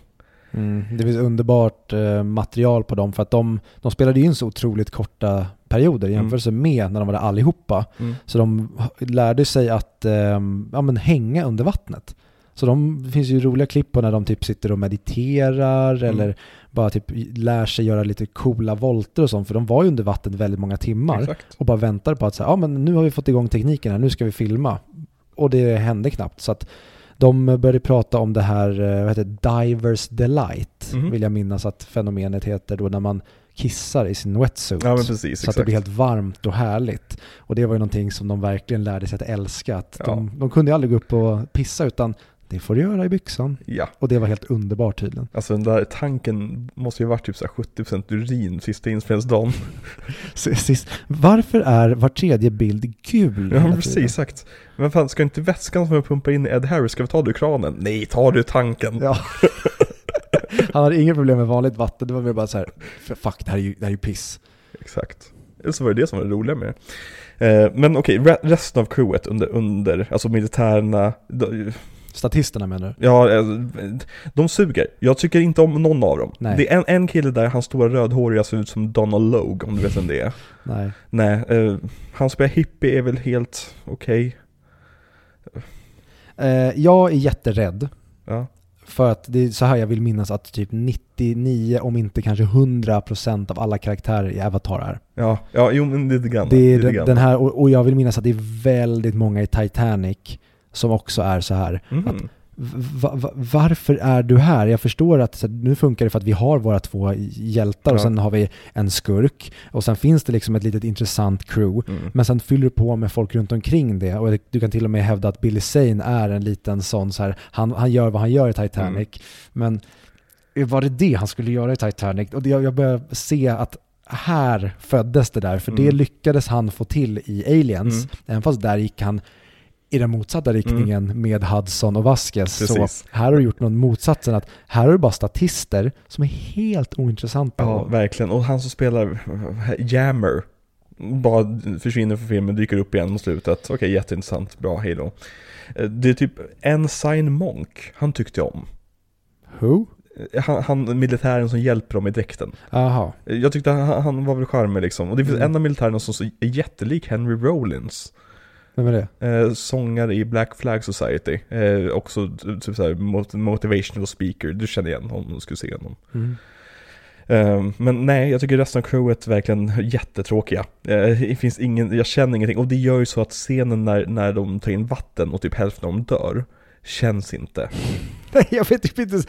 Speaker 2: Mm. Det finns underbart eh, material på dem för att de, de spelade in så otroligt korta perioder i
Speaker 1: Mm.
Speaker 2: jämförelse med när de var där allihopa. Så de lärde sig att ehm, ja, hänga under vattnet. Så de, det finns ju roliga klipp på när de typ sitter och mediterar
Speaker 1: Mm.
Speaker 2: eller bara typ lär sig göra lite coola volter och sånt. För de var ju under vattnet väldigt många timmar
Speaker 1: Exakt.
Speaker 2: och bara väntade på att säga, ja men nu har vi fått igång tekniken här, nu ska vi filma. Och det hände knappt. Så att de började prata om det här, eh, vad heter Divers Delight,
Speaker 1: Mhm.
Speaker 2: vill jag minnas att fenomenet heter då när man kissar i sin wetsuit.
Speaker 1: Ja men precis,
Speaker 2: Så att det
Speaker 1: exakt.
Speaker 2: blir helt varmt och härligt. Och det var ju någonting som de verkligen lärde sig att älska. Att
Speaker 1: Ja.
Speaker 2: de, de kunde ju aldrig gå upp och pissa utan Det får du göra i byxan.
Speaker 1: Ja,
Speaker 2: Och det var helt underbart tydligen.
Speaker 1: alltså den där tanken måste ju ha varit typ så här 70% urin sista inspelningsdagen.
Speaker 2: Sist, varför är var tredje bild gul?
Speaker 1: Ja, precis, exakt. Men fan, ska inte vätskan som jag pumpar in i Ed Harris, ska vi ta det ur kranen? Nej, ta ur tanken.
Speaker 2: Ja. Han hade inget problem med vanligt vatten, det var mer bara så här, fuck, det här är ju, det här är ju piss.
Speaker 1: Exakt. Eller så var det det som var det roliga med det. Eh, men okej, re- resten av crewet under, under alltså militärerna,
Speaker 2: Statisterna menar du?
Speaker 1: ja, eh, de suger. Jag tycker inte om någon av dem.
Speaker 2: Nej.
Speaker 1: Det är en, en kille där, han stora rödhåriga ser ut som Donald Logue, om du vet vem det är.
Speaker 2: Nej.
Speaker 1: Nej, eh, han spelar hippie är väl helt okej.
Speaker 2: Eh, jag är jätterädd.
Speaker 1: Ja.
Speaker 2: För att det är så här jag vill minnas att typ 99, om inte kanske 100% av alla karaktärer i Avatar är.
Speaker 1: Ja, ja, jo men lite grann.
Speaker 2: Det är
Speaker 1: lite
Speaker 2: den,
Speaker 1: grann.
Speaker 2: den här, och, och jag vill minnas att det är väldigt många i Titanic som också är så här.
Speaker 1: Mhm.
Speaker 2: att- Va, va, varför är du här? Jag förstår att här, nu funkar det för att vi har våra två hjältar och
Speaker 1: Ja.
Speaker 2: sen har vi en skurk och sen finns det liksom ett litet intressant crew.
Speaker 1: Mm.
Speaker 2: Men sen fyller du på med folk runt omkring det och du kan till och med hävda att Billy Zane är en liten sån så här, han, han gör vad han gör i Titanic. Men var det det han skulle göra i Titanic? Och det, jag börjar se att här föddes det där, för det
Speaker 1: Mm.
Speaker 2: lyckades han få till i Aliens.
Speaker 1: Mm.
Speaker 2: Även fast där gick han i den motsatta riktningen med Hudson och Vasquez.
Speaker 1: Precis.
Speaker 2: Så här har du gjort någon motsatsen, att här har du bara statister som är helt ointressanta.
Speaker 1: Ja, verkligen. Och han som spelar Jammer bara försvinner från filmen, dyker upp igen mot slutet. Okej, jätteintressant. Bra, hej då. Eh, Det är typ Ensign Monk, han tyckte jag om.
Speaker 2: Who?
Speaker 1: Eh, Han, han militären som hjälper dem i dräkten.
Speaker 2: Jaha.
Speaker 1: Eh, Jag tyckte han, han var väl charmig liksom. Och det finns
Speaker 2: Mm.
Speaker 1: en av militärerna som är jättelik Henry Rollins.
Speaker 2: Vem är det?
Speaker 1: Eh, sångare i Black Flag Society. Eh, också typ såhär mot- motivational speaker. Du känner igen honom om du skulle se honom.
Speaker 2: Mm.
Speaker 1: Eh, men nej, jag tycker resten av crewet är verkligen jättetråkiga. Eh, det finns ingen, jag känner ingenting. Och det gör ju så att scenen när, när de tar in vatten och typ hälften av dem dör, känns inte.
Speaker 2: Nej, jag vet typ inte.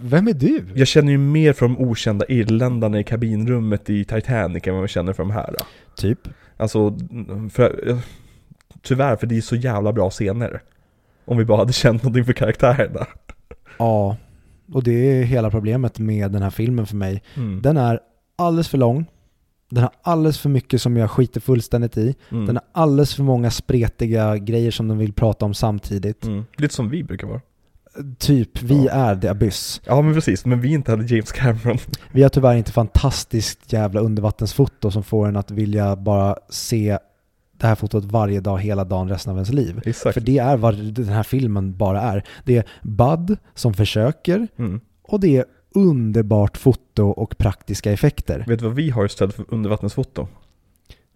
Speaker 2: Vem är du?
Speaker 1: Jag känner ju mer för de okända irländarna i kabinrummet i Titanic än vad jag känner för de här.
Speaker 2: Typ.
Speaker 1: Alltså, för, eh, tyvärr, för det är så jävla bra scener. Om vi bara hade känt någonting för karaktärerna.
Speaker 2: Ja, och det är hela problemet med den här filmen för mig.
Speaker 1: Mm.
Speaker 2: Den är alldeles för lång. Den har alldeles för mycket som jag skiter fullständigt i.
Speaker 1: Mm.
Speaker 2: Den har alldeles för många spretiga grejer som de vill prata om samtidigt.
Speaker 1: Mm. Lite som vi brukar vara.
Speaker 2: Typ, vi
Speaker 1: Ja.
Speaker 2: är The Abyss.
Speaker 1: Ja men precis, men vi inte hade James Cameron.
Speaker 2: Vi har tyvärr inte fantastiskt jävla undervattensfoto som får en att vilja bara se det här fotot varje dag, hela dagen, resten av ens liv.
Speaker 1: Exakt.
Speaker 2: För det är vad den här filmen bara är. Det är Bud som försöker
Speaker 1: Mm.
Speaker 2: och det är underbart foto och praktiska effekter.
Speaker 1: Vet du vad vi har istället för undervattensfoto?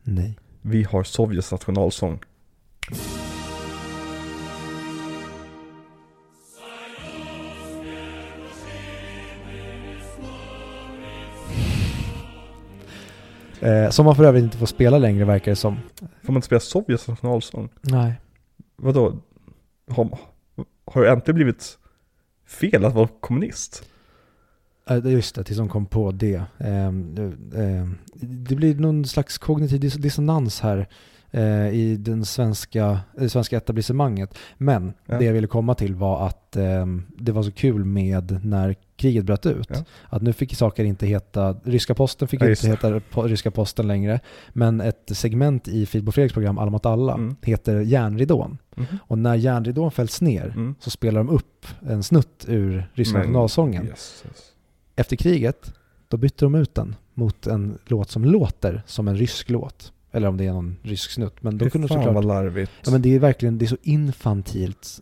Speaker 2: Nej.
Speaker 1: Vi har Sovjets nationalsång.
Speaker 2: Eh, som man för övrigt inte får spela längre verkar det som.
Speaker 1: Får man inte spela Sovjets nationalsång?
Speaker 2: Nej.
Speaker 1: Vadå? Har, har det äntligen blivit fel att vara kommunist?
Speaker 2: Just det, tills de kom på det. Eh, eh, det blir någon slags kognitiv dis- dissonans här eh, i den svenska, det svenska etablissemanget. Men
Speaker 1: Ja.
Speaker 2: det jag ville komma till var att eh, det var så kul med när kriget bröt ut.
Speaker 1: Ja.
Speaker 2: Att nu fick saker inte heta, ryska posten fick
Speaker 1: Ja,
Speaker 2: inte heta po, ryska posten längre. Men ett segment i Filip och Fredriks program Alla mot alla
Speaker 1: Mm.
Speaker 2: heter Järnridån.
Speaker 1: Mhm.
Speaker 2: Och när järnridån fälls ner
Speaker 1: Mm.
Speaker 2: så spelar de upp en snutt ur ryska nationalsången.
Speaker 1: Yes, yes.
Speaker 2: Efter kriget, då bytte de ut den mot en låt som låter som en rysk låt. Eller om det är någon rysk snutt. Men då
Speaker 1: Fy
Speaker 2: kunde de
Speaker 1: fan
Speaker 2: såklart...
Speaker 1: vad larvigt.
Speaker 2: Ja men det är verkligen, det är så infantilt.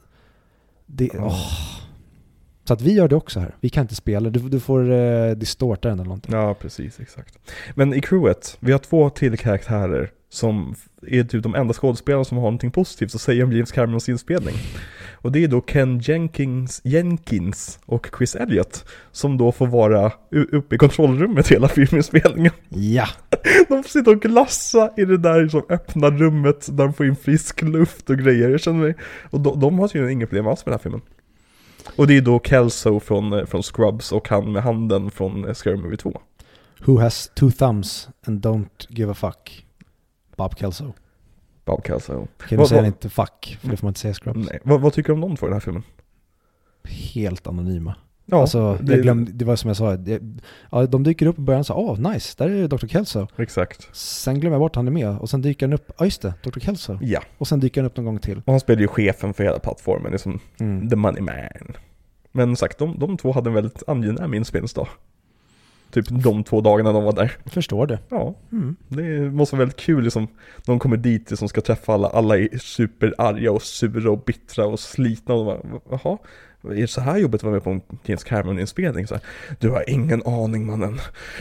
Speaker 2: Det,
Speaker 1: Ja.
Speaker 2: åh. Så att vi gör det också här. Vi kan inte spela, du, du får uh, distorta den eller någonting.
Speaker 1: Ja, precis, exakt. Men i crewet, vi har två till karaktärer som är typ de enda skådespelarna som har någonting positivt att säga om James Camerons inspelning. Och det är då Ken Jenkins, Jenkins och Chris Elliott som då får vara uppe i kontrollrummet hela filminspelningen.
Speaker 2: Ja!
Speaker 1: De får sitta och glassa i det där liksom öppna rummet där de får in frisk luft och grejer. Jag känner mig, och de, de har tydligen inga problem alls med den här filmen. Och det är då Kelso från, eh, från Scrubs och han med handen från eh, Scary Movie 2.
Speaker 2: Who has two thumbs and don't give a fuck? Bob Kelso.
Speaker 1: Bob Kelso.
Speaker 2: Kan du säga inte fuck? För det får man inte säga Scrubs.
Speaker 1: Nej. Vad, vad tycker du om de två i den här filmen?
Speaker 2: helt anonyma.
Speaker 1: Ja,
Speaker 2: alltså,
Speaker 1: det,
Speaker 2: jag glömde, det var som jag sa, det, ja, de dyker upp i början och sa åh oh, nice, där är Dr. Kelso.
Speaker 1: exakt.
Speaker 2: Sen glömmer jag bort han är med och sen dyker han upp, ja just det, Dr. Kelso.
Speaker 1: Ja,
Speaker 2: Och sen dyker han upp någon gång till.
Speaker 1: och han spelar ju chefen för hela plattformen, liksom
Speaker 2: Mm.
Speaker 1: the money man. Men sagt, de, de två hade en väldigt angenäm inspelningsdag. Typ de två dagarna de var där.
Speaker 2: Förstår det.
Speaker 1: Ja,
Speaker 2: Mm.
Speaker 1: det måste vara väldigt kul liksom. De kommer dit som ska träffa alla, alla är superarga och sura och bittra och slitna och de bara, jaha, är det så här jobbigt att vara med på en James Cameron-inspelning? Du har ingen aning mannen.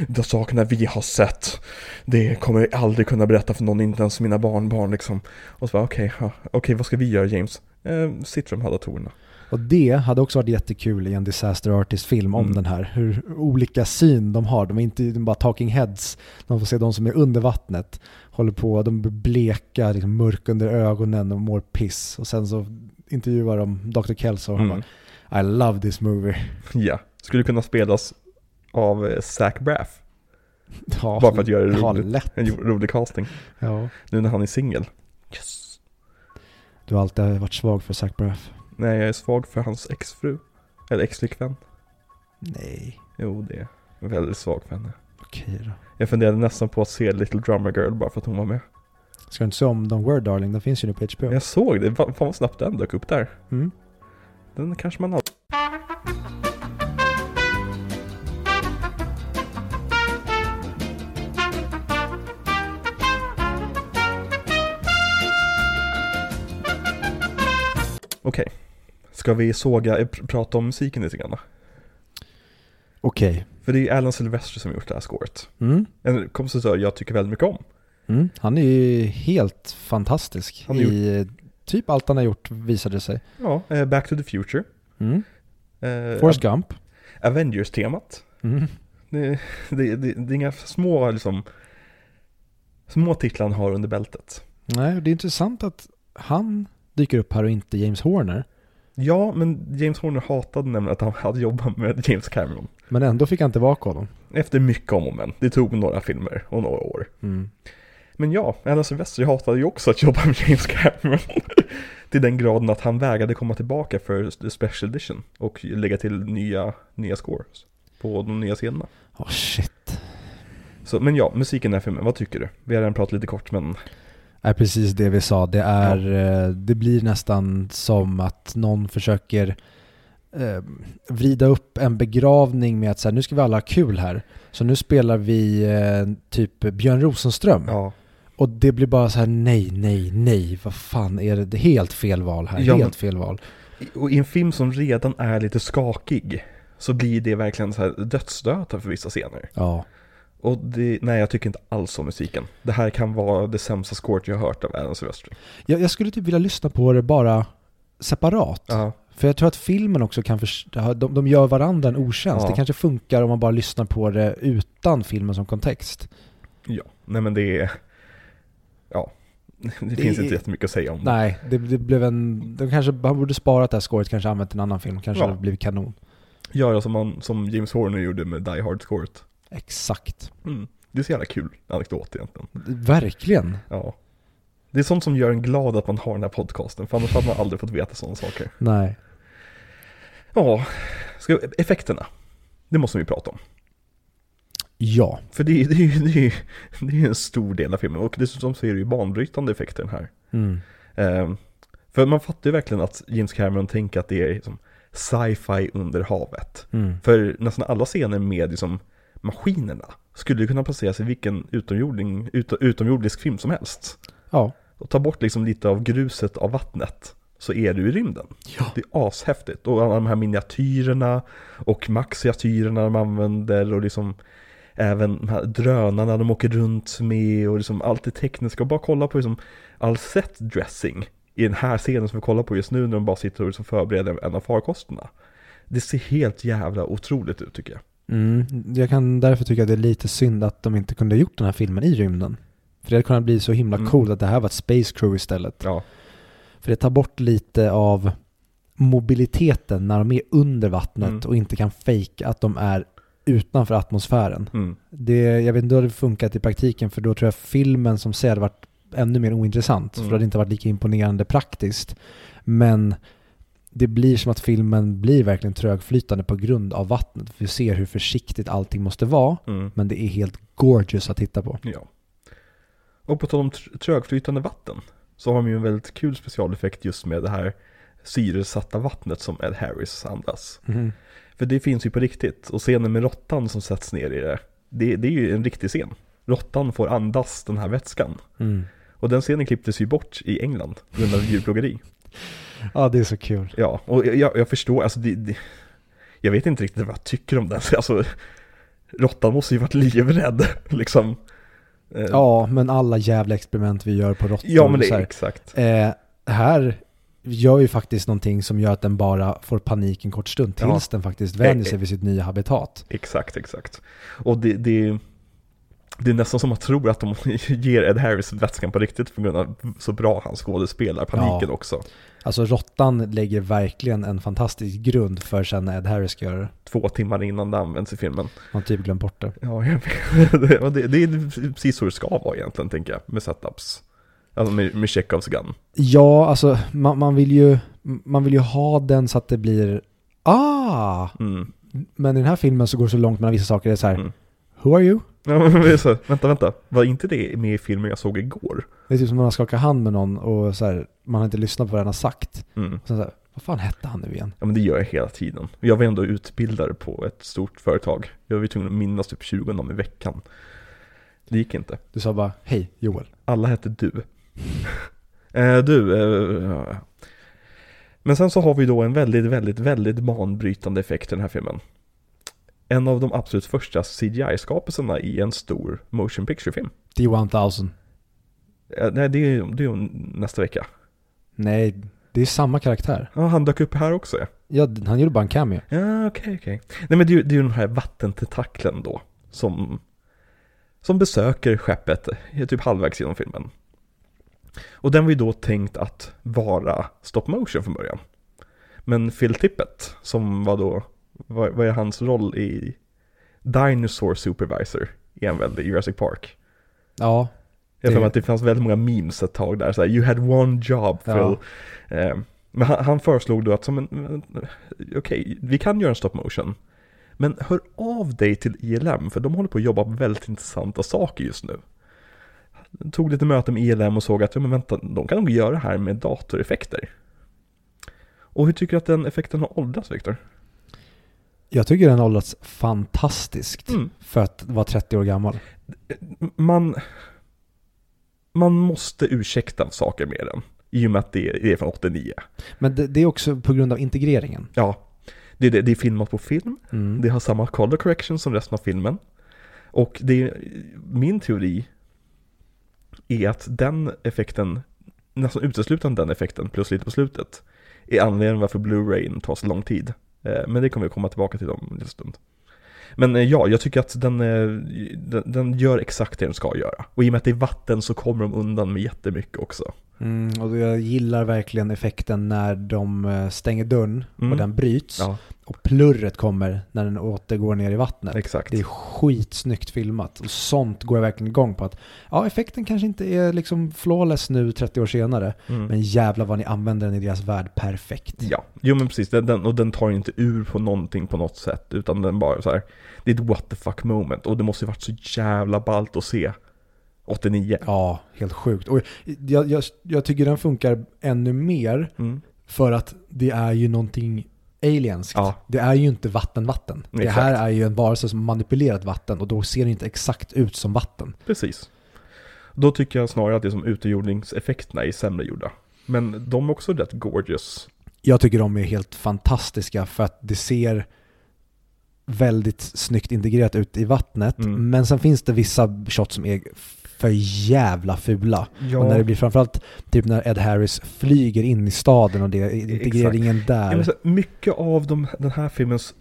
Speaker 1: De sakerna vi har sett, det kommer jag aldrig kunna berätta för någon, inte ens mina barnbarn liksom. Och så bara, okej, ja, okej, vad ska vi göra James? Eh, sitter de här datorerna.
Speaker 2: Och det hade också varit jättekul i en Disaster Artist-film om
Speaker 1: Mm.
Speaker 2: den här. Hur olika syn de har. De är inte bara talking heads. De får se de som är under vattnet. Håller på, de blir bleka, liksom mörk under ögonen och mår piss. Och sen så intervjuar de Dr. Kelso och han
Speaker 1: Mm.
Speaker 2: bara I love this movie.
Speaker 1: Ja, skulle kunna spelas av eh, Zach Braff.
Speaker 2: Ja,
Speaker 1: Bara för att göra
Speaker 2: ja,
Speaker 1: roligt.
Speaker 2: lätt.
Speaker 1: En ro- rolig casting.
Speaker 2: Ja.
Speaker 1: Nu när han är singel. Yes.
Speaker 2: Du har alltid varit svag för Zach Braff.
Speaker 1: Nej, jag är svag för hans exfru. Eller exflickvän.
Speaker 2: Nej,
Speaker 1: Jo, det är jag väldigt svag för henne.
Speaker 2: okej då.
Speaker 1: Jag funderade nästan på att se Little Drummer Girl bara för att hon var med.
Speaker 2: Ska du inte se om Don't Word Darling? Den finns ju nu på HBO.
Speaker 1: Jag såg det, fan vad snabbt den dök upp där.
Speaker 2: Mm.
Speaker 1: Den kanske man aldrig... Okej, ska vi såga, eh, pr- prata om musiken lite grann?
Speaker 2: Okej.
Speaker 1: För det är Alan Silvestri som gjort det här scoret.
Speaker 2: Mm.
Speaker 1: En kompositör jag tycker väldigt mycket om.
Speaker 2: Mm. Han är ju helt fantastisk
Speaker 1: Han
Speaker 2: i eh, typ allt han har gjort visade sig.
Speaker 1: Ja, eh, Back to the Future.
Speaker 2: Mm.
Speaker 1: Eh,
Speaker 2: Forrest Gump.
Speaker 1: Avengers-temat.
Speaker 2: Mm.
Speaker 1: Det, det, det, det är inga små liksom Små titlar han har under bältet
Speaker 2: Nej, det är intressant att han dyker upp här och inte James Horner.
Speaker 1: Ja, men James Horner hatade nämligen att han hade jobbat med James Cameron
Speaker 2: Men ändå fick han tillbaka honom.
Speaker 1: Efter mycket om och men, det tog några filmer och några år
Speaker 2: Mm.
Speaker 1: Men ja, Alan Silvestri hatade ju också att jobba med James Cameron Till den graden att han vägrade komma tillbaka för special edition Och lägga till nya, nya scores På de nya scenerna
Speaker 2: Åh shit.
Speaker 1: Så, men ja, musiken i den här filmen, vad tycker du? Vi har redan pratat lite kort men
Speaker 2: är precis det vi sa. Det, är, eh, det blir nästan som att någon försöker eh, vrida upp en begravning med att så här, nu ska vi alla ha kul här. Så nu spelar vi eh, typ Björn Rosenström.
Speaker 1: ja
Speaker 2: Och det blir bara så här nej, nej, nej. Vad fan är det? det är helt fel val här.
Speaker 1: Ja,
Speaker 2: helt fel val.
Speaker 1: Och i en film som redan är lite skakig så blir det verkligen så här dödsstöten för vissa scener.
Speaker 2: Ja.
Speaker 1: Och det, nej jag tycker inte alls om musiken. Det här kan vara det sämsta scoret jag har hört av Alan Silvestri.
Speaker 2: Jag, jag skulle typ vilja lyssna på det bara separat.
Speaker 1: Ja.
Speaker 2: För jag tror att filmen också kan först- de, de gör varandra en otjänst.
Speaker 1: Ja.
Speaker 2: Det kanske funkar om man bara lyssnar på det utan filmen som kontext.
Speaker 1: Ja, nej men det är... Ja. Det, finns inte jättemycket att säga om det.
Speaker 2: Nej, det, det blev en... De kanske, han borde sparat det här scoret, kanske använt en annan film. Kanske
Speaker 1: Ja.
Speaker 2: hade blivit kanon.
Speaker 1: Göra som, man, som James Horner gjorde med Die Hard-scoret.
Speaker 2: Exakt.
Speaker 1: Mm. Det är så jävla kul anekdot egentligen.
Speaker 2: Verkligen.
Speaker 1: Ja. Det är sånt som gör en glad att man har den här podcasten, för annars hade man aldrig fått veta sådana saker.
Speaker 2: Nej.
Speaker 1: Ja, ska, effekterna. Det måste vi prata om.
Speaker 2: Ja.
Speaker 1: För det, är- det, det, det är en stor del av filmen och dessutom så är det ju banbrytande effekter den här.
Speaker 2: Mm.
Speaker 1: Ehm, för man fattar ju verkligen att James Cameron tänker att det är liksom sci-fi under havet.
Speaker 2: Mm.
Speaker 1: För nästan alla scener med liksom maskinerna skulle kunna placeras i vilken utomjording, ut, utomjordisk film som helst.
Speaker 2: Ja.
Speaker 1: Och ta bort liksom lite av gruset av vattnet så är du i rymden.
Speaker 2: Ja.
Speaker 1: Det är ashäftigt. Och alla de här miniatyrerna och maxiatyrerna de använder och liksom även de här drönarna de åker runt med och liksom allt det tekniska. Och bara kolla på liksom all set dressing i den här scenen som vi kollar på just nu när de bara sitter och liksom förbereder en av farkosterna. Det ser helt jävla otroligt ut tycker jag.
Speaker 2: Mm. Jag kan därför tycka att det är lite synd att de inte kunde ha gjort den här filmen i rymden. För det hade kunnat bli så himla
Speaker 1: Mm.
Speaker 2: coolt att det här var ett space crew istället.
Speaker 1: Ja,
Speaker 2: För det tar bort lite av mobiliteten när de är under vattnet
Speaker 1: Mm.
Speaker 2: och inte kan fejka att de är utanför atmosfären.
Speaker 1: mm.
Speaker 2: Det, jag vet inte hur det funkat i praktiken för då tror jag filmen som sig hade varit ännu mer ointressant.
Speaker 1: Mm.
Speaker 2: För det hade inte varit lika imponerande praktiskt. Men det blir som att filmen blir verkligen trögflytande på grund av vattnet. Vi ser hur försiktigt allting måste vara,
Speaker 1: Mm.
Speaker 2: men det är helt gorgeous att titta på.
Speaker 1: Ja. Och på tal om tr- trögflytande vatten så har de ju en väldigt kul specialeffekt just med det här syresatta vattnet som Ed Harris andas.
Speaker 2: Mhm.
Speaker 1: För det finns ju på riktigt. Och scenen med råttan som sätts ner i det, det, det är ju en riktig scen. Råttan får andas den här vätskan.
Speaker 2: Mm.
Speaker 1: Och den scenen klipptes ju bort i England på grund av djurplågeri.
Speaker 2: Ja, det är så kul.
Speaker 1: Ja, och jag, jag förstår, alltså det, det, jag vet inte riktigt vad jag tycker om den. Alltså, råttan måste ju varit livrädd, liksom. Eh,
Speaker 2: Ja, men alla jävla experiment vi gör på råttor.
Speaker 1: ja men det är
Speaker 2: här.
Speaker 1: exakt.
Speaker 2: Eh, här gör ju faktiskt någonting som gör att den bara får panik en kort stund tills
Speaker 1: Ja.
Speaker 2: den faktiskt vänjer
Speaker 1: Eh,
Speaker 2: sig vid sitt nya habitat.
Speaker 1: Exakt, exakt. Och det, det, det är nästan som man tror att de ger Ed Harris vätskan på riktigt på grund av så bra han skådespelar paniken
Speaker 2: Ja.
Speaker 1: också.
Speaker 2: Alltså råttan lägger verkligen en fantastisk grund för sen Ed Harris ska göra det.
Speaker 1: Två timmar innan det används i filmen.
Speaker 2: Man typ glömt bort det.
Speaker 1: Ja, det, det är precis så det ska vara egentligen, tänker jag, med setups. Alltså med, med Chekhovs gun.
Speaker 2: Ja, alltså man, man, vill ju, man vill ju ha den så att det blir Ah!
Speaker 1: Mm.
Speaker 2: Men i den här filmen så går det så långt mellan vissa saker. Det är så här,
Speaker 1: Mm.
Speaker 2: Who are you?
Speaker 1: Ja, men det är så, vänta, vänta. Var inte det med i filmen jag såg igår?
Speaker 2: Det är typ som när man skakar hand med någon och så här, man har inte lyssnat på vad den har sagt.
Speaker 1: Mm.
Speaker 2: Och sen så här, vad fan hette han nu igen?
Speaker 1: Ja men det gör jag hela tiden. Jag var ändå utbildare på ett stort företag. Jag var ju tvungen att minnas typ 20 namn i veckan. Det gick inte.
Speaker 2: Du sa bara, hej Joel.
Speaker 1: Alla hette du. eh, du, eh, ja. Men sen så har vi då en väldigt, väldigt, väldigt banbrytande effekt i den här filmen. En av de absolut första CGI-skapelserna i en stor motion picture-film.
Speaker 2: D1000.
Speaker 1: Eh, nej, det är, det är ju nästa vecka.
Speaker 2: Nej, det är samma karaktär.
Speaker 1: Ja, han dök upp här också ja.
Speaker 2: Ja, han gjorde bara en cameo.
Speaker 1: Ja, okej, okej. Nej men det är ju det är den här vattententaklen då, som, som besöker skeppet eh, typ halvvägs genom filmen. Och den var ju då tänkt att vara stop motion från början. Men Phil Tippett, som var då, vad, vad är hans roll i Dinosaur Supervisor, är han väl i Jurassic Park?
Speaker 2: Ja,
Speaker 1: Jag mig
Speaker 2: Det-
Speaker 1: att det fanns väldigt många memes ett tag där, så här, you had one job Phil.
Speaker 2: Ja.
Speaker 1: Eh, men han, han föreslog då att, som en, okej, vi kan göra en stop motion. Men hör av dig till ILM, för de håller på att jobba på väldigt intressanta saker just nu. Tog lite möte med ILM och såg att, ja men vänta, de kan nog göra det här med datoreffekter. Och hur tycker du att den effekten har åldrats, Viktor?
Speaker 2: Jag tycker den har åldrats fantastiskt
Speaker 1: Mm.
Speaker 2: för att vara 30 år gammal.
Speaker 1: Man, man måste ursäkta saker med den. I och med att det är från 89.
Speaker 2: Men det, det är också på grund av integreringen.
Speaker 1: Ja, det, det, det är filmat på film.
Speaker 2: Mm.
Speaker 1: Det har samma color correction som resten av filmen. Och det är, min teori är att den effekten, nästan uteslutande den effekten plus lite på slutet, är anledningen varför Blu-rayn tar så lång tid. Eh, Men det kommer vi komma tillbaka till om en liten stund. Men eh, ja, jag tycker att den, eh, den, den gör exakt det den ska göra. Och i och med att det är vatten så kommer de undan med jättemycket också.
Speaker 2: Mm, och jag gillar verkligen effekten när de stänger dörren
Speaker 1: Mm.
Speaker 2: och den bryts.
Speaker 1: Ja,
Speaker 2: Och plurret kommer när den återgår ner i vattnet.
Speaker 1: exakt.
Speaker 2: Det är skitsnyggt filmat. Och sånt går jag verkligen igång på. att Ja, effekten kanske inte är liksom flawless nu 30 år senare.
Speaker 1: Mm.
Speaker 2: Men jävla vad ni använder den i deras värld perfekt.
Speaker 1: Ja, jo men precis. Den, den, och den tar inte ur på någonting på något sätt. Utan den bara så här. Det är ett what the fuck moment. Och det måste ju varit så jävla ballt att se 89.
Speaker 2: Ja, helt sjukt. Och jag, jag, jag tycker den funkar ännu mer
Speaker 1: Mm.
Speaker 2: för att det är ju någonting alienskt.
Speaker 1: Ja.
Speaker 2: Det är ju inte vatten-vatten. Det
Speaker 1: Exakt.
Speaker 2: här är ju en varelse som manipulerat vatten och då ser det inte exakt ut som vatten.
Speaker 1: Precis. Då tycker jag snarare att det är som utegordningseffekterna är sämre gjorda. Men de är också rätt gorgeous.
Speaker 2: Jag tycker de är helt fantastiska för att det ser väldigt snyggt integrerat ut i vattnet.
Speaker 1: Mm.
Speaker 2: Men sen finns det vissa shots som är för jävla fula. Och när det blir framförallt typ när Ed Harris flyger in i staden och det integreringen
Speaker 1: Ja,
Speaker 2: där.
Speaker 1: här, mycket av de, den här filmens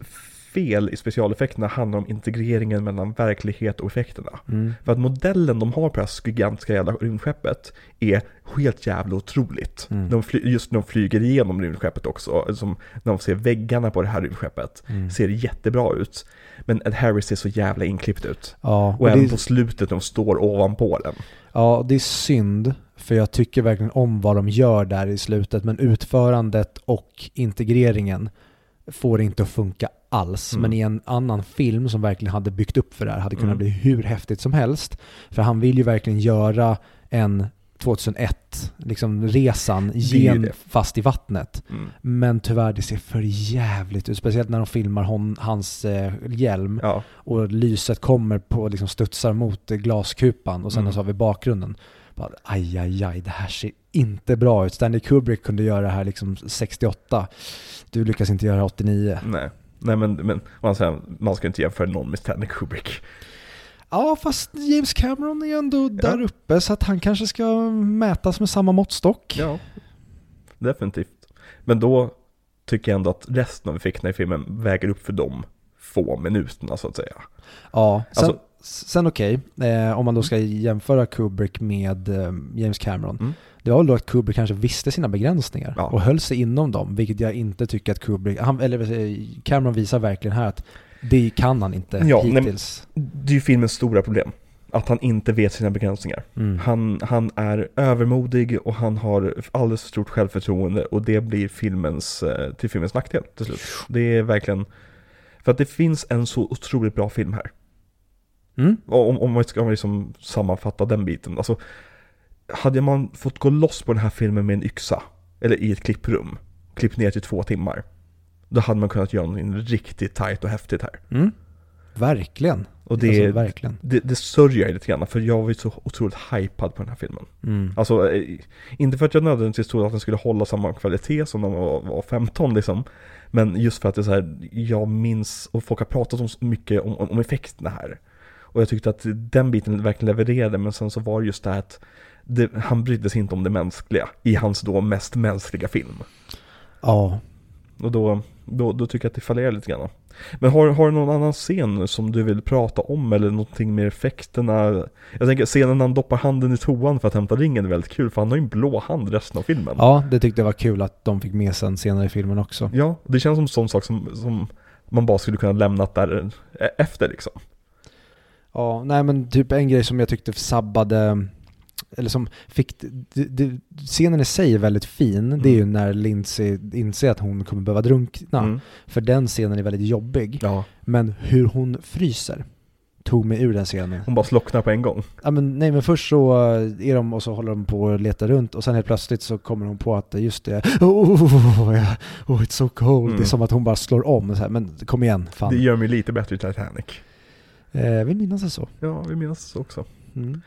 Speaker 1: fel i specialeffekterna handlar om integreringen mellan verklighet och effekterna.
Speaker 2: Mm.
Speaker 1: För att modellen de har på det här gigantiska jävla rymdskeppet är helt jävla otroligt.
Speaker 2: Mm.
Speaker 1: De fly, just när de flyger igenom rymdskeppet också, som när de ser väggarna på det här rymdskeppet,
Speaker 2: Mm.
Speaker 1: ser jättebra ut. Men Ed Harris ser så jävla inklippt ut.
Speaker 2: Ja,
Speaker 1: Och,
Speaker 2: och
Speaker 1: även på slutet när de står ovanpå den.
Speaker 2: ja, det är synd, för jag tycker verkligen om vad de gör där i slutet, men utförandet och integreringen får det inte att funka alls.
Speaker 1: Mm.
Speaker 2: Men i en annan film som verkligen hade byggt upp för det här hade kunnat
Speaker 1: Mm.
Speaker 2: bli hur häftigt som helst. För han vill ju verkligen göra en 2001, liksom resan gen fast i vattnet.
Speaker 1: Mm.
Speaker 2: Men tyvärr, det ser för jävligt ut. Speciellt när de filmar hon, hans eh, hjälm
Speaker 1: Ja,
Speaker 2: och lyset kommer på, liksom studsar mot glaskupan och sen
Speaker 1: Mm.
Speaker 2: så har vi bakgrunden. Bara, aj, aj, aj, det här ser inte bra ut. Stanley Kubrick kunde göra det här liksom 68. Du lyckas inte göra det 89.
Speaker 1: nej. Nej men, men man, säger, man ska inte jämföra någon med Stanley Kubrick.
Speaker 2: Ja, fast James Cameron är ju ändå där uppe så att han kanske ska mätas med samma måttstock.
Speaker 1: Ja, definitivt. Men då tycker jag ändå att resten av effekterna i filmen väger upp för de få minuterna så att säga.
Speaker 2: Ja, sen,
Speaker 1: Alltså-
Speaker 2: sen okej, eh, om man då ska jämföra Kubrick med eh, James Cameron.
Speaker 1: Mm.
Speaker 2: Det var väl då att Kubrick kanske visste sina begränsningar
Speaker 1: Ja.
Speaker 2: och höll sig inom dem, vilket jag inte tycker att Kubrick, han, eller eh, Cameron visar verkligen här att det kan han inte
Speaker 1: Ja, nej,
Speaker 2: hittills.
Speaker 1: Det är ju filmens stora problem. Att han inte vet sina begränsningar.
Speaker 2: Mm.
Speaker 1: Han, han är övermodig och han har alldeles för stort självförtroende och det blir filmens, eh, till filmens nackdel till slut. Det är verkligen, för att det finns en så otroligt bra film här.
Speaker 2: Mm.
Speaker 1: Om, om man ska liksom sammanfatta den biten. Alltså, hade man fått gå loss på den här filmen med en yxa, eller i ett klipprum, klippt ner till två timmar, då hade man kunnat göra något riktigt tajt och häftigt här.
Speaker 2: Mm. Verkligen.
Speaker 1: Och det,
Speaker 2: alltså, verkligen.
Speaker 1: det, det sörjer jag lite grann, för jag var ju så otroligt hypad på den här filmen.
Speaker 2: Mm.
Speaker 1: Alltså, eh, inte för att jag nödvändigtvis trodde att den skulle hålla samma kvalitet som den var, var 15 liksom. Men just för att det är så här, jag minns, och folk har pratat om så mycket om, om, om effekterna här. Och jag tyckte att den biten verkligen levererade, men sen så var det just det här att det, han brydde sig inte om det mänskliga i hans då mest mänskliga film.
Speaker 2: Ja.
Speaker 1: Och då, då, då tycker jag att det fallerar lite grann. Men har, har du någon annan scen som du vill prata om eller någonting med effekterna? Jag tänker scenen när han doppar handen i toan för att hämta ringen är väldigt kul för han har ju en blå hand resten av filmen.
Speaker 2: ja, det tyckte jag var kul att de fick med sen senare i filmen också.
Speaker 1: Ja, det känns som sån sak som, som man bara skulle kunna lämnat där eh, efter liksom.
Speaker 2: Ja, nej men typ en grej som jag tyckte sabbade, eller som fick, det, det, scenen i sig är väldigt fin, det är ju när Lindsay inser att hon kommer behöva drunkna.
Speaker 1: Mm.
Speaker 2: För den scenen är väldigt jobbig.
Speaker 1: Ja,
Speaker 2: Men hur hon fryser tog mig ur den scenen.
Speaker 1: hon bara slocknar på en gång.
Speaker 2: Ja, men, nej men först så är de och så håller de på att leta runt och sen helt plötsligt så kommer hon på att just det, oh, oh, oh, yeah, oh it's so cold.
Speaker 1: Mm.
Speaker 2: Det är som att hon bara slår om. Så här, men kom igen, fan.
Speaker 1: Det gör mig lite bättre i Titanic.
Speaker 2: Eh, jag vill minnas det så.
Speaker 1: Ja, vi minns så också.
Speaker 2: Mm.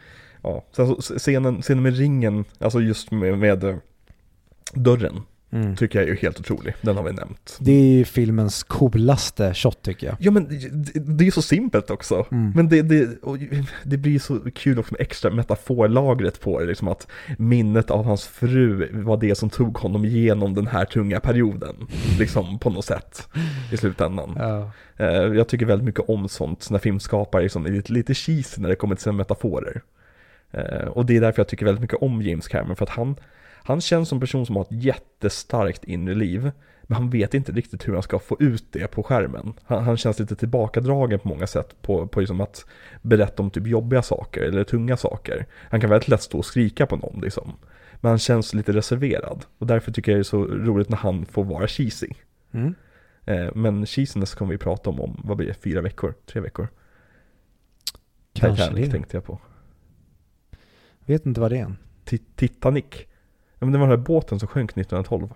Speaker 1: Ja, sen så scenen, scenen med ringen, alltså just med, med eh, dörren,
Speaker 2: Mm.
Speaker 1: tycker jag är ju helt otrolig. Den har vi nämnt.
Speaker 2: Det är ju filmens coolaste shot tycker jag.
Speaker 1: Ja men det, det är ju så simpelt också.
Speaker 2: Mm.
Speaker 1: Men det, det, det blir så kul också med extra metaforlagret på det, liksom att minnet av hans fru var det som tog honom igenom den här tunga perioden, liksom på något sätt i slutändan.
Speaker 2: Ja.
Speaker 1: Eh, Jag tycker väldigt mycket om sånt när filmskapare liksom är lite, lite cheesy när det kommer till sina metaforer. Eh, Och det är därför jag tycker väldigt mycket om James Cameron, för att han, han känns som en person som har ett jättestarkt inre liv, men han vet inte riktigt hur han ska få ut det på skärmen. Han, han känns lite tillbakadragen på många sätt på, på liksom att berätta om typ jobbiga saker eller tunga saker. Han kan väldigt lätt stå och skrika på någon liksom. Men han känns lite reserverad. Och därför tycker jag det är så roligt när han får vara cheesy.
Speaker 2: Mm.
Speaker 1: Eh, Men cheesiness kommer vi prata om om, vad blir det, fyra veckor? Tre veckor?
Speaker 2: Kanske
Speaker 1: Titanic
Speaker 2: det.
Speaker 1: tänkte jag på.
Speaker 2: Vet inte vad det är än.
Speaker 1: Ti- Titanic. Ja men det var den här båten som sjönk 1912.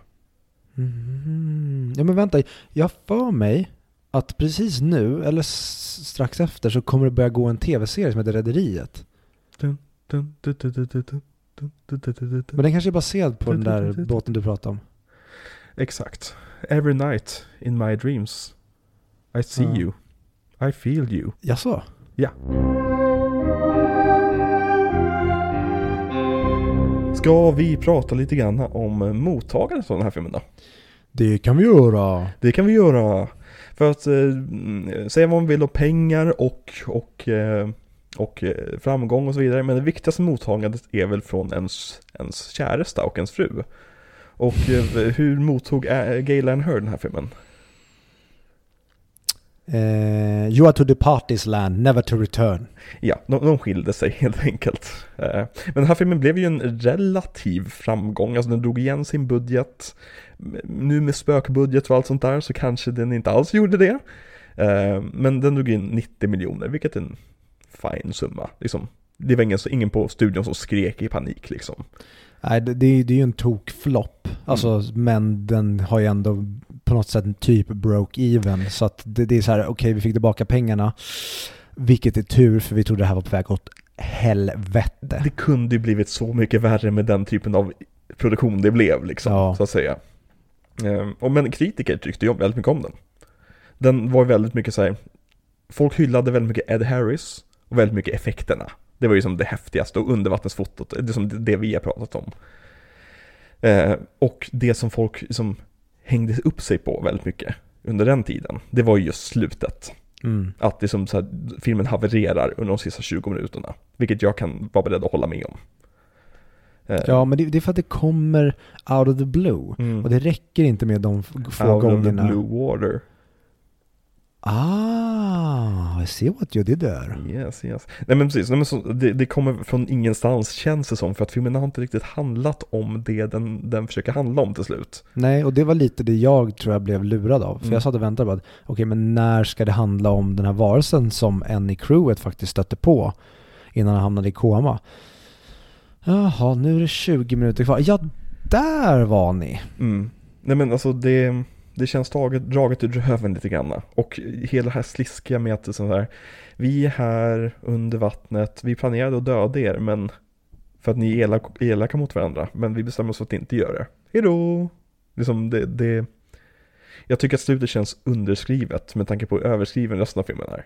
Speaker 2: Mm. Ja men vänta, jag har för mig att precis nu, eller s- strax efter, så kommer det börja gå en tv-serie som heter Rederiet.
Speaker 1: Dun, dun, dun, dun, dun, dun, dun, dun, dun, dun, dun, dun.
Speaker 2: Men den kanske är baserad på den där båten du pratade om.
Speaker 1: Exakt. Every night in my dreams I see
Speaker 2: Ja.
Speaker 1: you. I feel you.
Speaker 2: Jaså?
Speaker 1: Ja. Ska vi prata lite grann om mottagandet av den här filmen då?
Speaker 2: Det kan vi göra.
Speaker 1: Det kan vi göra. För att eh, säga vad man vill om pengar och, och, eh, och eh, framgång och så vidare. Men det viktigaste mottagandet är väl från ens, ens käresta och ens fru. Och eh, hur mottog eh, Gaylan Hurd den här filmen?
Speaker 2: Eh, you are to depart this land, never to return.
Speaker 1: Ja, de, de skilde sig helt enkelt. Eh, men den här filmen blev ju en relativ framgång, alltså den drog igen sin budget. Nu med spökbudget och allt sånt där så kanske den inte alls gjorde det. Eh, men den drog in 90 miljoner, vilket är en fin summa. Liksom. Det var ingen, ingen på studion som skrek i panik liksom.
Speaker 2: Nej, det, det, är ju en tokflopp. Alltså, mm. men den har ju ändå på något sätt typ broke even. Så att det, det är så här, okej okay, vi fick tillbaka pengarna. Vilket är tur för vi trodde det här var på väg åt helvete.
Speaker 1: Det kunde ju blivit så mycket värre med den typen av produktion det blev liksom, ja. så att säga. Ehm, och men kritiker tyckte ju väldigt mycket om den. Den var väldigt mycket så här, folk hyllade väldigt mycket Ed Harris och väldigt mycket effekterna. Det var ju som det häftigaste och undervattensfotot, det är som det vi har pratat om. Eh, och det som folk som hängde upp sig på väldigt mycket under den tiden, det var ju just slutet. Mm. Att det som så här, filmen havererar under de sista 20 minuterna. Vilket jag kan vara beredd att hålla med om.
Speaker 2: Eh. Ja, men det, det, är för att det kommer out of the blue. Mm. Och det räcker inte med de få out gångerna.
Speaker 1: Out of the blue water.
Speaker 2: Ah, I see what you did there.
Speaker 1: Yes, yes. Nej men precis, Nej, men så, det, det, kommer från ingenstans känns det som, för att filmen har inte riktigt handlat om det den, den försöker handla om till slut.
Speaker 2: Nej, och det var lite det jag tror jag blev lurad av. För mm. jag satt och väntade på att, okej okay, men när ska det handla om den här varelsen som en i crewet faktiskt stötte på innan han hamnade i koma? Jaha, nu är det 20 minuter kvar. Ja, där var ni.
Speaker 1: Mm. Nej men alltså det det känns taget, draget ur röven lite grann. Och hela det här sliskiga med att är här, vi är här under vattnet, vi planerade att döda er men för att ni är elaka, elaka mot varandra, men vi bestämmer oss för att inte göra det. Hejdå! Liksom det, det, jag tycker att slutet känns underskrivet med tanke på hur överskriven resten av filmen är.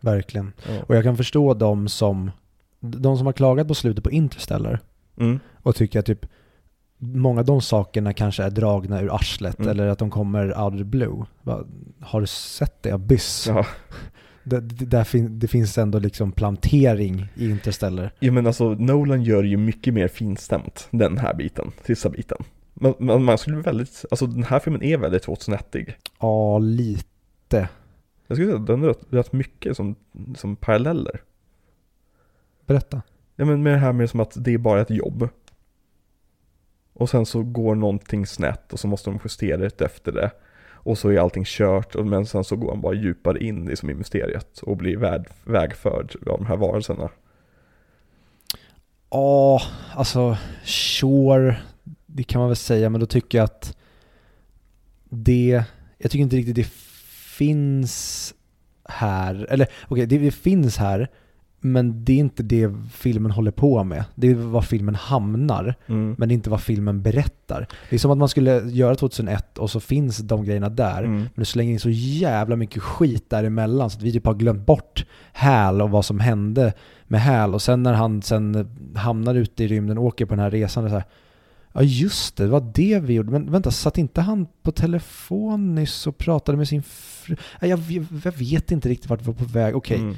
Speaker 2: Verkligen. Ja. Och jag kan förstå de som, de som har klagat på slutet på Interstellar mm. och tycker att typ många av de sakerna kanske är dragna ur arslet mm. eller att de kommer out of the blue. Har du sett det? Abyss? Ja. Det, det, fin det finns ändå liksom plantering i Interstellar.
Speaker 1: Ja men alltså Nolan gör ju mycket mer finstämt den här biten, sista biten. Men, men man skulle väldigt, alltså den här filmen är väldigt 2001-ig.
Speaker 2: Ja, lite.
Speaker 1: Jag skulle säga att den är rätt, rätt mycket som, som paralleller.
Speaker 2: Berätta.
Speaker 1: Ja men med det här med som att det är bara ett jobb. Och sen så går någonting snett och så måste de justera det efter det. Och så är allting kört, men sen så går han bara djupare in liksom i mysteriet och blir väg, vägförd av de här varelserna.
Speaker 2: Ja, alltså sure, det kan man väl säga, men då tycker jag att det, jag tycker inte riktigt det finns här, eller okej, okay, det finns här, men det är inte det filmen håller på med. Det är vad filmen hamnar, mm. men det är inte vad filmen berättar. Det är som att man skulle göra 2001 och så finns de grejerna där, mm. men du slänger in så jävla mycket skit däremellan så att vi typ har glömt bort Hal och vad som hände med Hal. Och sen när han sen hamnar ute i rymden och åker på den här resan, det så här, Ja just det, det var det vi gjorde. Men vänta, satt inte han på telefon nyss och pratade med sin fru? Jag, jag, jag vet inte riktigt vart vi var på väg. Okej. Okay. Mm.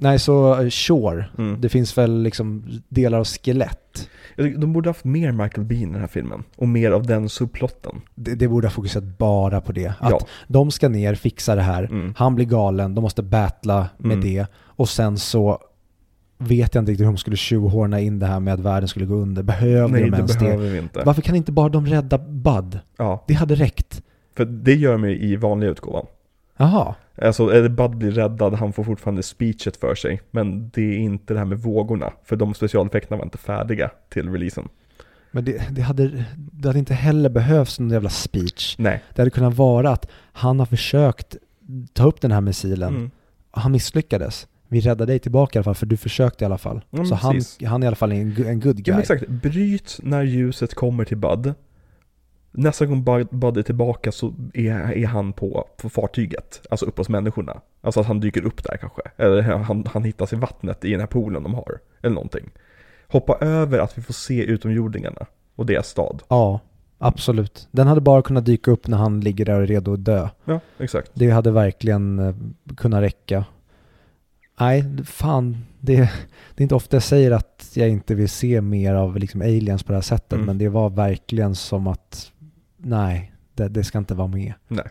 Speaker 2: Nej, så uh, sure. Mm. Det finns väl liksom delar av skelett.
Speaker 1: De borde haft mer Michael Bean i den här filmen. Och mer av den subplotten.
Speaker 2: Det, det borde ha fokuserat bara på det. Att ja. de ska ner, fixa det här. Mm. Han blir galen, de måste battla med mm. det. Och sen så vet jag inte riktigt hur de skulle tjohorna in det här med att världen skulle gå under. Behöver Nej, de ens det? behöver vi inte. Varför kan inte bara de rädda Bud? Ja. Det hade räckt.
Speaker 1: För det gör de i vanliga utgåvan.
Speaker 2: Jaha.
Speaker 1: Alltså, Bud blir räddad, han får fortfarande speechet för sig. Men det är inte det här med vågorna, för de specialeffekterna var inte färdiga till releasen.
Speaker 2: Men det, det, hade, det hade inte heller behövts någon jävla speech.
Speaker 1: Nej.
Speaker 2: Det hade kunnat vara att han har försökt ta upp den här missilen, mm. och han misslyckades. Vi räddar dig tillbaka i alla fall, för du försökte i alla fall. Ja, Så han, han är i alla fall en, en good guy.
Speaker 1: Ja, exakt. Bryt när ljuset kommer till Bud. Nästa gång Bud är tillbaka så är, är han på, på fartyget, alltså upp hos människorna. Alltså att han dyker upp där kanske. Eller han, han hittas i vattnet i den här poolen de har. Eller någonting. Hoppa över att vi får se utomjordingarna och deras stad.
Speaker 2: Ja. absolut. Den hade bara kunnat dyka upp när han ligger där och är redo att dö.
Speaker 1: Ja, exakt.
Speaker 2: Det hade verkligen eh, kunnat räcka. Nej, fan, det, det är inte ofta jag säger att jag inte vill se mer av liksom aliens på det här sättet,
Speaker 1: Mm.
Speaker 2: men det var verkligen som att, nej, det, det ska inte vara med.
Speaker 1: Nej.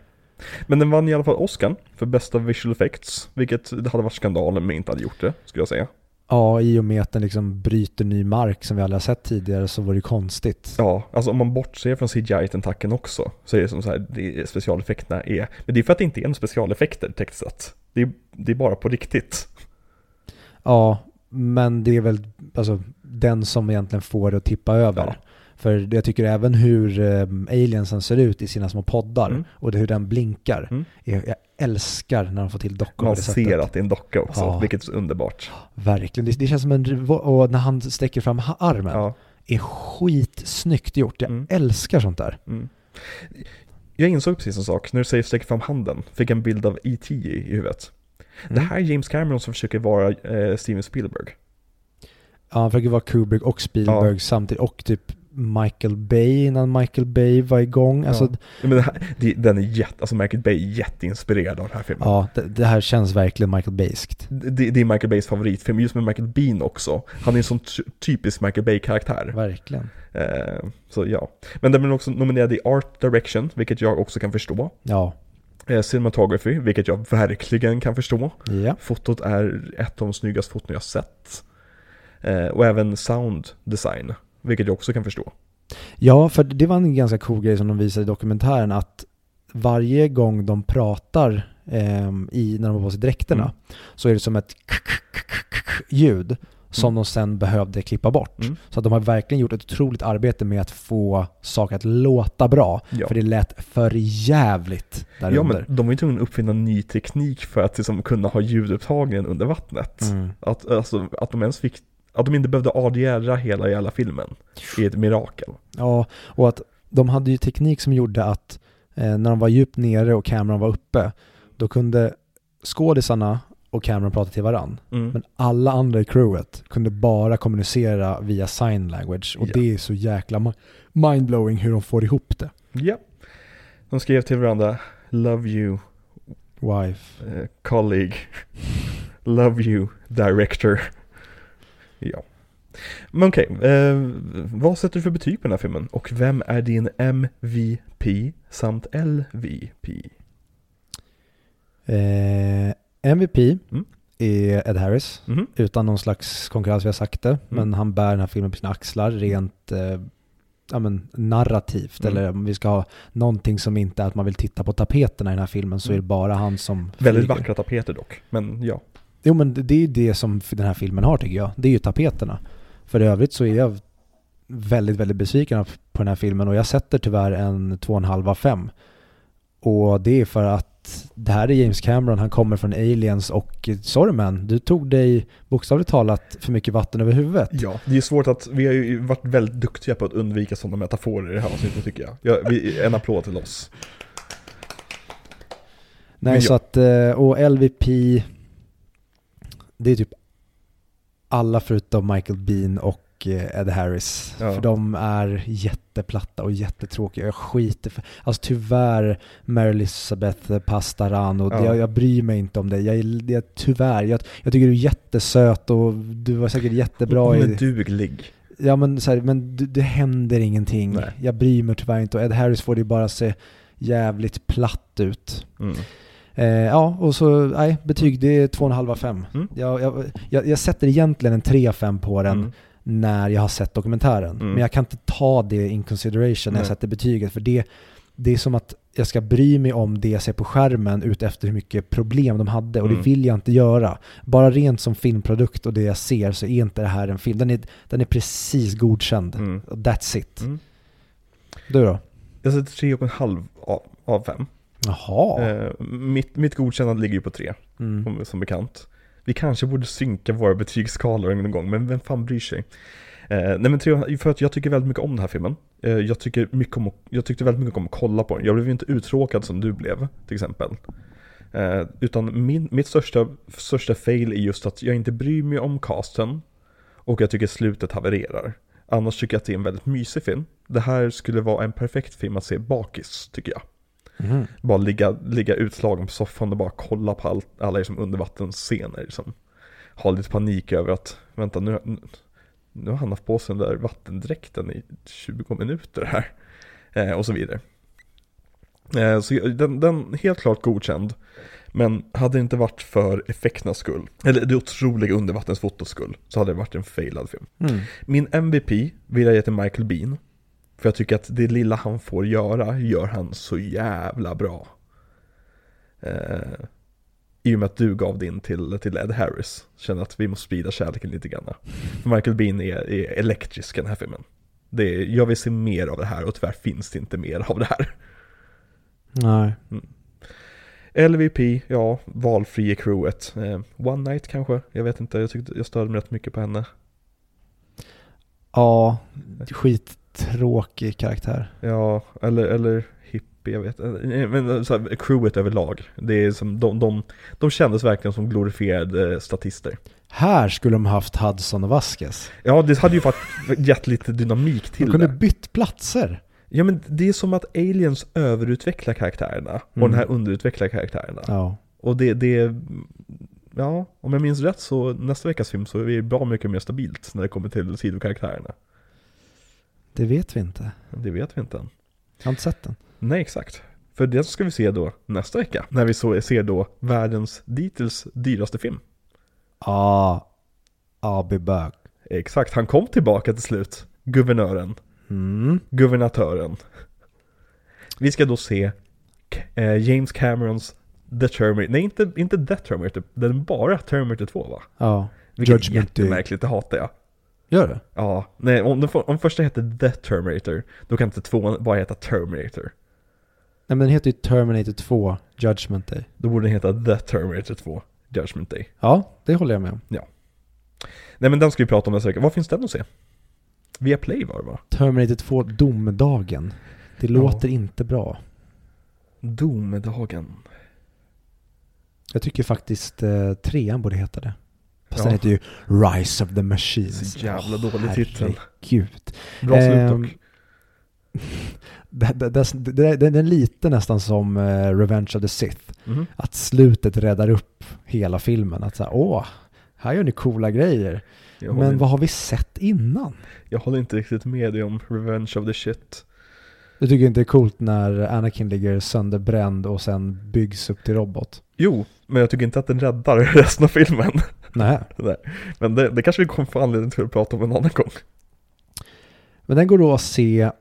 Speaker 1: Men den vann i alla fall Oscar för bästa visual effects, vilket det hade varit skandal om inte hade gjort det, skulle jag säga.
Speaker 2: Ja, i och med att den liksom bryter ny mark som vi aldrig har sett tidigare så var det konstigt.
Speaker 1: Ja, alltså om man bortser från CGI-tentacken också, så är det som så här, det specialeffekterna är, men det är för att det inte är en specialeffekter tekniskt sett. Det är, det är bara på riktigt.
Speaker 2: Ja, men det är väl alltså, den som egentligen får det att tippa över.
Speaker 1: Ja.
Speaker 2: För jag tycker även hur eh, aliensen ser ut i sina små poddar
Speaker 1: Mm.
Speaker 2: och hur den blinkar.
Speaker 1: Mm.
Speaker 2: Jag, älskar när de får till dockor
Speaker 1: Man ser att det är en docka också,
Speaker 2: Ja.
Speaker 1: vilket är underbart.
Speaker 2: Verkligen. Det, det känns som en... Och när han sträcker fram armen.
Speaker 1: Ja.
Speaker 2: Är skitsnyggt gjort. Jag
Speaker 1: Mm.
Speaker 2: älskar sånt där.
Speaker 1: Mm. Jag insåg precis en sak, när du säger sträck fram handen, fick en bild av E.T. i, i huvudet. Det
Speaker 2: Mm.
Speaker 1: här är James Cameron som försöker vara eh, Steven Spielberg.
Speaker 2: Ja, han försöker vara Kubrick och Spielberg
Speaker 1: Ja.
Speaker 2: samtidigt. Och typ Michael Bay innan Michael Bay var igång. Alltså,
Speaker 1: Ja. Men här, det, den är jätte, alltså Michael Bay är jätteinspirerad av den här filmen.
Speaker 2: Ja, det, det här känns verkligen Michael Bayskt.
Speaker 1: Det, det är Michael Bays favoritfilm, just med Michael Bean också. Han är en sån ty- typisk Michael Bay-karaktär.
Speaker 2: Verkligen.
Speaker 1: Eh, så ja. Men den blir också nominerad i Art Direction, vilket jag också kan förstå.
Speaker 2: Ja.
Speaker 1: Eh, Cinematography, vilket jag verkligen kan förstå.
Speaker 2: Ja.
Speaker 1: Fotot är ett av de snyggaste foton jag sett. Eh, och även Sound Design, vilket jag också kan förstå.
Speaker 2: Ja, för det var en ganska cool grej som de visade i dokumentären att varje gång de pratar ehm, i, när de har på sig dräkterna
Speaker 1: Mm.
Speaker 2: så är det som ett ljud som
Speaker 1: Mm.
Speaker 2: de sen behövde klippa bort.
Speaker 1: Mm.
Speaker 2: Så att de har verkligen gjort ett otroligt arbete med att få saker att låta bra.
Speaker 1: Ja.
Speaker 2: För det lät för jävligt där
Speaker 1: Ja
Speaker 2: under.
Speaker 1: men de var ju tvungna att uppfinna ny teknik för att liksom kunna ha ljudupptagningen under vattnet.
Speaker 2: Mm.
Speaker 1: Att, alltså, att de ens fick, att de inte behövde ADR hela jävla filmen är ett mirakel.
Speaker 2: Ja, och att de hade ju teknik som gjorde att eh, när de var djupt nere och kameran var uppe, då kunde skådisarna och kameran prata till varann.
Speaker 1: Mm.
Speaker 2: Men alla andra i crewet kunde bara kommunicera via sign language och
Speaker 1: Ja.
Speaker 2: det är så jäkla mi- mindblowing hur de får ihop det.
Speaker 1: Ja. De skrev till varandra Love you
Speaker 2: Wife.
Speaker 1: eh, colleague Love you director Ja Men okej, eh, vad sätter du för betyg på den här filmen? Och vem är din MVP samt LVP?
Speaker 2: Eh, MVP
Speaker 1: Mm.
Speaker 2: är Ed Harris,
Speaker 1: Mhm.
Speaker 2: utan någon slags konkurrens, vi har sagt det. Men han bär den här filmen på sina axlar rent eh, ja, men, narrativt.
Speaker 1: Mm.
Speaker 2: Eller om vi ska ha någonting som inte är att man vill titta på tapeterna i den här filmen så är det
Speaker 1: Mm.
Speaker 2: bara han som
Speaker 1: Väldigt
Speaker 2: flyger.
Speaker 1: vackra tapeter dock, men ja
Speaker 2: Jo men det- är det som den här filmen har tycker jag. Det är ju tapeterna. För i övrigt så är jag väldigt, väldigt besviken på den här filmen och jag sätter tyvärr en 2,5 av 5. Och det är för att det här är James Cameron, han kommer från Aliens och sorry man, du tog dig bokstavligt talat för mycket vatten över huvudet.
Speaker 1: Ja, det är svårt att, vi har ju varit väldigt duktiga på att undvika sådana metaforer i det här avsnittet tycker jag. Ja, vi, en applåd till oss.
Speaker 2: Nej
Speaker 1: Men
Speaker 2: så att, eh, och LVP, det är typ alla förutom Michael Bean och eh, Ed Harris.
Speaker 1: Ja.
Speaker 2: För de är jätteplatta och jättetråkiga. Jag skiter för, alltså tyvärr Mary Elizabeth Pastarano,
Speaker 1: Ja.
Speaker 2: jag, jag bryr mig inte om det. Jag, jag, tyvärr, jag, jag tycker du är jättesöt och du var säkert jättebra
Speaker 1: Hon är
Speaker 2: i...
Speaker 1: duglig.
Speaker 2: Ja men, så här, men det, det händer ingenting.
Speaker 1: Nej.
Speaker 2: Jag bryr mig tyvärr inte och Ed Harris får det ju bara se jävligt platt ut.
Speaker 1: Mm.
Speaker 2: Eh, ja, och så, nej, betyg det är 2,5 av 5.
Speaker 1: Mm.
Speaker 2: Jag, jag, jag, jag sätter egentligen en 3 av 5 på den
Speaker 1: Mm.
Speaker 2: när jag har sett dokumentären.
Speaker 1: Mm.
Speaker 2: Men jag kan inte ta det in consideration när jag sätter betyget. För det, det är som att jag ska bry mig om det jag ser på skärmen ut efter hur mycket problem de hade. Och
Speaker 1: Mm.
Speaker 2: det vill jag inte göra. Bara rent som filmprodukt och det jag ser så är inte det här en film. Den är, den är precis godkänd.
Speaker 1: Mm.
Speaker 2: That's it.
Speaker 1: Mm.
Speaker 2: Du då?
Speaker 1: Jag sätter tre och en halv av, av fem.
Speaker 2: Jaha.
Speaker 1: Eh, mitt, mitt godkännande ligger ju på tre,
Speaker 2: Mm.
Speaker 1: som, bekant. Vi kanske borde synka våra betygsskalor någon gång, men vem fan bryr sig? Eh, nej men tre, för att jag tycker väldigt mycket om den här filmen. Eh, jag, tycker mycket om, jag tyckte väldigt mycket om att kolla på den. Jag blev ju inte uttråkad som du blev, till exempel. Eh, utan min, mitt största, största fail är just att jag inte bryr mig om casten. Och jag tycker slutet havererar. Annars tycker jag att det är en väldigt mysig film. Det här skulle vara en perfekt film att se bakis, tycker jag.
Speaker 2: Mhm.
Speaker 1: Bara ligga, ligga utslagen på soffan och bara kolla på allt, alla liksom undervattensscener. Liksom. Ha lite panik över att, vänta nu, nu har han haft på sig den där vattendräkten i 20 minuter här. Eh, och så vidare. Eh, så den, den helt klart godkänd. Men hade det inte varit för effekternas skull, eller det otroliga undervattensfotots skull, så hade det varit en failad film.
Speaker 2: Mm.
Speaker 1: Min MVP vill jag ge till Michael Bean. För jag tycker att det lilla han får göra, gör han så jävla bra. Eh, I och med att du gav din till, till Ed Harris. Känner att vi måste sprida kärleken lite grann. För Michael Bean är, är elektrisk i den här filmen. Det är, jag vill se mer av det här och tyvärr finns det inte mer av det här.
Speaker 2: Nej.
Speaker 1: LVP, ja, valfri i crewet. Eh, One Night kanske, jag vet inte, jag, tyckte, jag störde mig rätt mycket på henne.
Speaker 2: Ja, skittråkig karaktär.
Speaker 1: Ja, eller, eller hippie, jag vet. Men så här, crewet överlag. Det är som, de, de, de kändes verkligen som glorifierade statister.
Speaker 2: Här skulle de haft Hudson och Vasquez.
Speaker 1: Ja, det hade ju faktiskt gett lite dynamik
Speaker 2: De
Speaker 1: till
Speaker 2: kunde
Speaker 1: det.
Speaker 2: bytt platser.
Speaker 1: Ja, men det är som att aliens överutvecklar karaktärerna och
Speaker 2: Mm.
Speaker 1: den här underutvecklar karaktärerna.
Speaker 2: Ja.
Speaker 1: Och det, det, ja, om jag minns rätt så nästa veckas film så är det bra mycket mer stabilt när det kommer till sidokaraktärerna.
Speaker 2: Det vet vi inte.
Speaker 1: Det vet vi inte än.
Speaker 2: Jag har inte sett den.
Speaker 1: Nej, exakt. För det ska vi se då nästa vecka. När vi så ser då världens dittills dyraste film.
Speaker 2: Ja, I'll be back.
Speaker 1: Exakt, han kom tillbaka till slut. Guvernören.
Speaker 2: Mm.
Speaker 1: Guvernatören. Vi ska då se eh, James Camerons The Terminator. Nej, inte, inte The Terminator. Den bara Terminator 2 va?
Speaker 2: Ja,
Speaker 1: Vilket
Speaker 2: Judgment
Speaker 1: jättemärkligt, det hatar jag.
Speaker 2: Gör det?
Speaker 1: Ja, nej, om, den, om första heter The Terminator, då kan inte tvåan bara heta Terminator.
Speaker 2: Nej men den heter ju Terminator 2 Judgment Day.
Speaker 1: Då borde den heta The Terminator 2 Judgment Day.
Speaker 2: Ja, det håller jag med om.
Speaker 1: Nej men den ska vi prata om nästa vecka. Var finns den att se? Via Play var det va?
Speaker 2: Terminator 2 Domedagen. Det
Speaker 1: Ja.
Speaker 2: låter inte bra.
Speaker 1: Domedagen.
Speaker 2: Jag tycker faktiskt eh, trean borde heta det. Fast
Speaker 1: Ja.
Speaker 2: den heter ju Rise of the Machines.
Speaker 1: Så jävla dålig titel.
Speaker 2: Herregud.
Speaker 1: Bra slut
Speaker 2: Ehm,
Speaker 1: dock.
Speaker 2: Det är lite nästan som eh, Revenge of the Sith.
Speaker 1: Mhm.
Speaker 2: Att slutet räddar upp hela filmen. Att säga, åh, här gör ni coola grejer. Men
Speaker 1: inte,
Speaker 2: vad har vi sett innan?
Speaker 1: jag håller inte riktigt med dig om Revenge of the Shit.
Speaker 2: Du tycker inte det är coolt när Anakin ligger sönderbränd och sen byggs upp till robot?
Speaker 1: Jo, men jag tycker inte att den räddar resten av filmen.
Speaker 2: Nej.
Speaker 1: Nej. Men det, det kanske vi kommer få anledning till att prata om en annan gång.
Speaker 2: Men den går då att se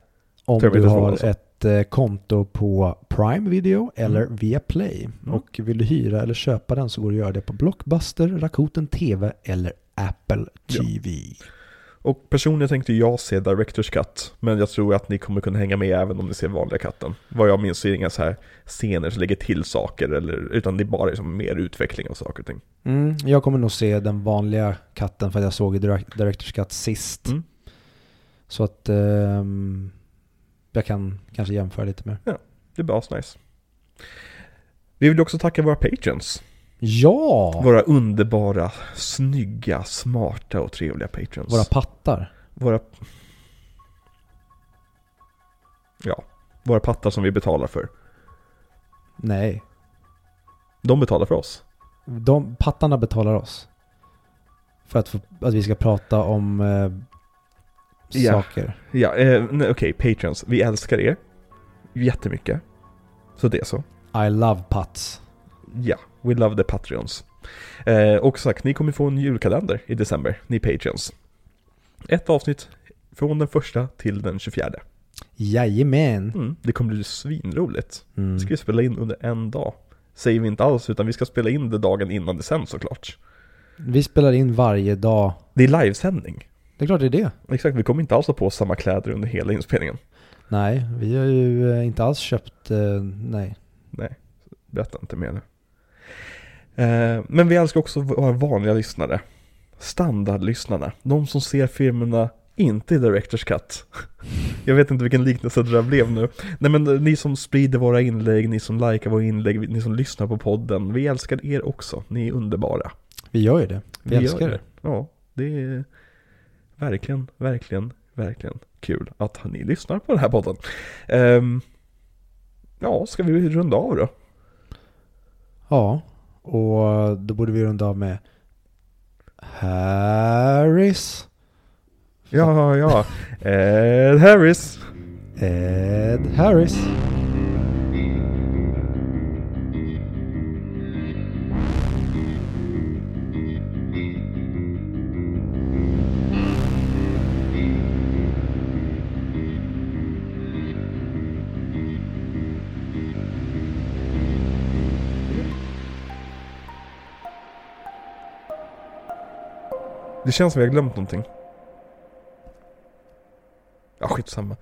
Speaker 2: om du
Speaker 1: Terminator 2
Speaker 2: har ett eh, konto på Prime Video eller
Speaker 1: Mm.
Speaker 2: via Play.
Speaker 1: Mm.
Speaker 2: Och vill du hyra eller köpa den så går det att göra det på Blockbuster, Rakuten TV eller Apple
Speaker 1: Ja. Och personligen tänkte jag se Directors Cut, men jag tror att ni kommer kunna hänga med även om ni ser vanliga katten. Vad jag minns så är det inga så här scener som lägger till saker, eller, utan det är bara liksom mer utveckling av saker och ting.
Speaker 2: Mm, jag kommer nog se den vanliga katten för att jag såg Directors Cut sist.
Speaker 1: Mm.
Speaker 2: Så att ehm, jag kan kanske jämföra lite mer.
Speaker 1: Det är bara nice. Vi vill också tacka våra patrons.
Speaker 2: Ja!
Speaker 1: Våra underbara, snygga, smarta och trevliga patrons.
Speaker 2: Våra pattar.
Speaker 1: våra... Ja, våra pattar som vi betalar för.
Speaker 2: Nej.
Speaker 1: De betalar för oss.
Speaker 2: De, pattarna betalar oss. För att, få, att vi ska prata om eh,
Speaker 1: Ja.
Speaker 2: saker.
Speaker 1: Ja, eh, okej, patrons. Vi älskar er. Jättemycket. Så det är så.
Speaker 2: I love pats.
Speaker 1: Ja, we love the Patreons. Eh, och sagt, ni kommer få en julkalender i december, ni Patreons. Ett avsnitt från den första till den 24.
Speaker 2: Jajamän.
Speaker 1: Mm, det kommer bli svinroligt.
Speaker 2: Mm.
Speaker 1: Vi ska ju spela in under en dag. Säger vi inte alls, utan vi ska spela in det dagen innan det sänds såklart.
Speaker 2: Vi spelar in varje dag.
Speaker 1: Det är livesändning.
Speaker 2: Det är klart det är det.
Speaker 1: Exakt, vi kommer inte alls ha på oss samma kläder under hela inspelningen.
Speaker 2: Nej, vi har ju eh, inte alls köpt, eh, nej.
Speaker 1: Nej, berätta inte mer nu. Eh, men vi älskar också våra vanliga lyssnare. Standardlyssnarna. De som ser filmerna inte i Directors Cut. Jag vet inte vilken liknelse det där blev nu. Nej men ni som sprider våra inlägg, ni som likar våra inlägg, ni som lyssnar på podden. Vi älskar er också. Ni är underbara.
Speaker 2: Vi gör ju det. Vi,
Speaker 1: gör
Speaker 2: älskar det.
Speaker 1: Ja, det är verkligen, verkligen verkligen kul att ni lyssnar på den här podden. Ehm, ja, ska vi runda av då?
Speaker 2: Ja, och då borde vi runda av med Harris.
Speaker 1: Ja, ja. Ed Harris.
Speaker 2: Ed Harris.
Speaker 1: Det känns som vi har glömt någonting. Ja, skitsamma.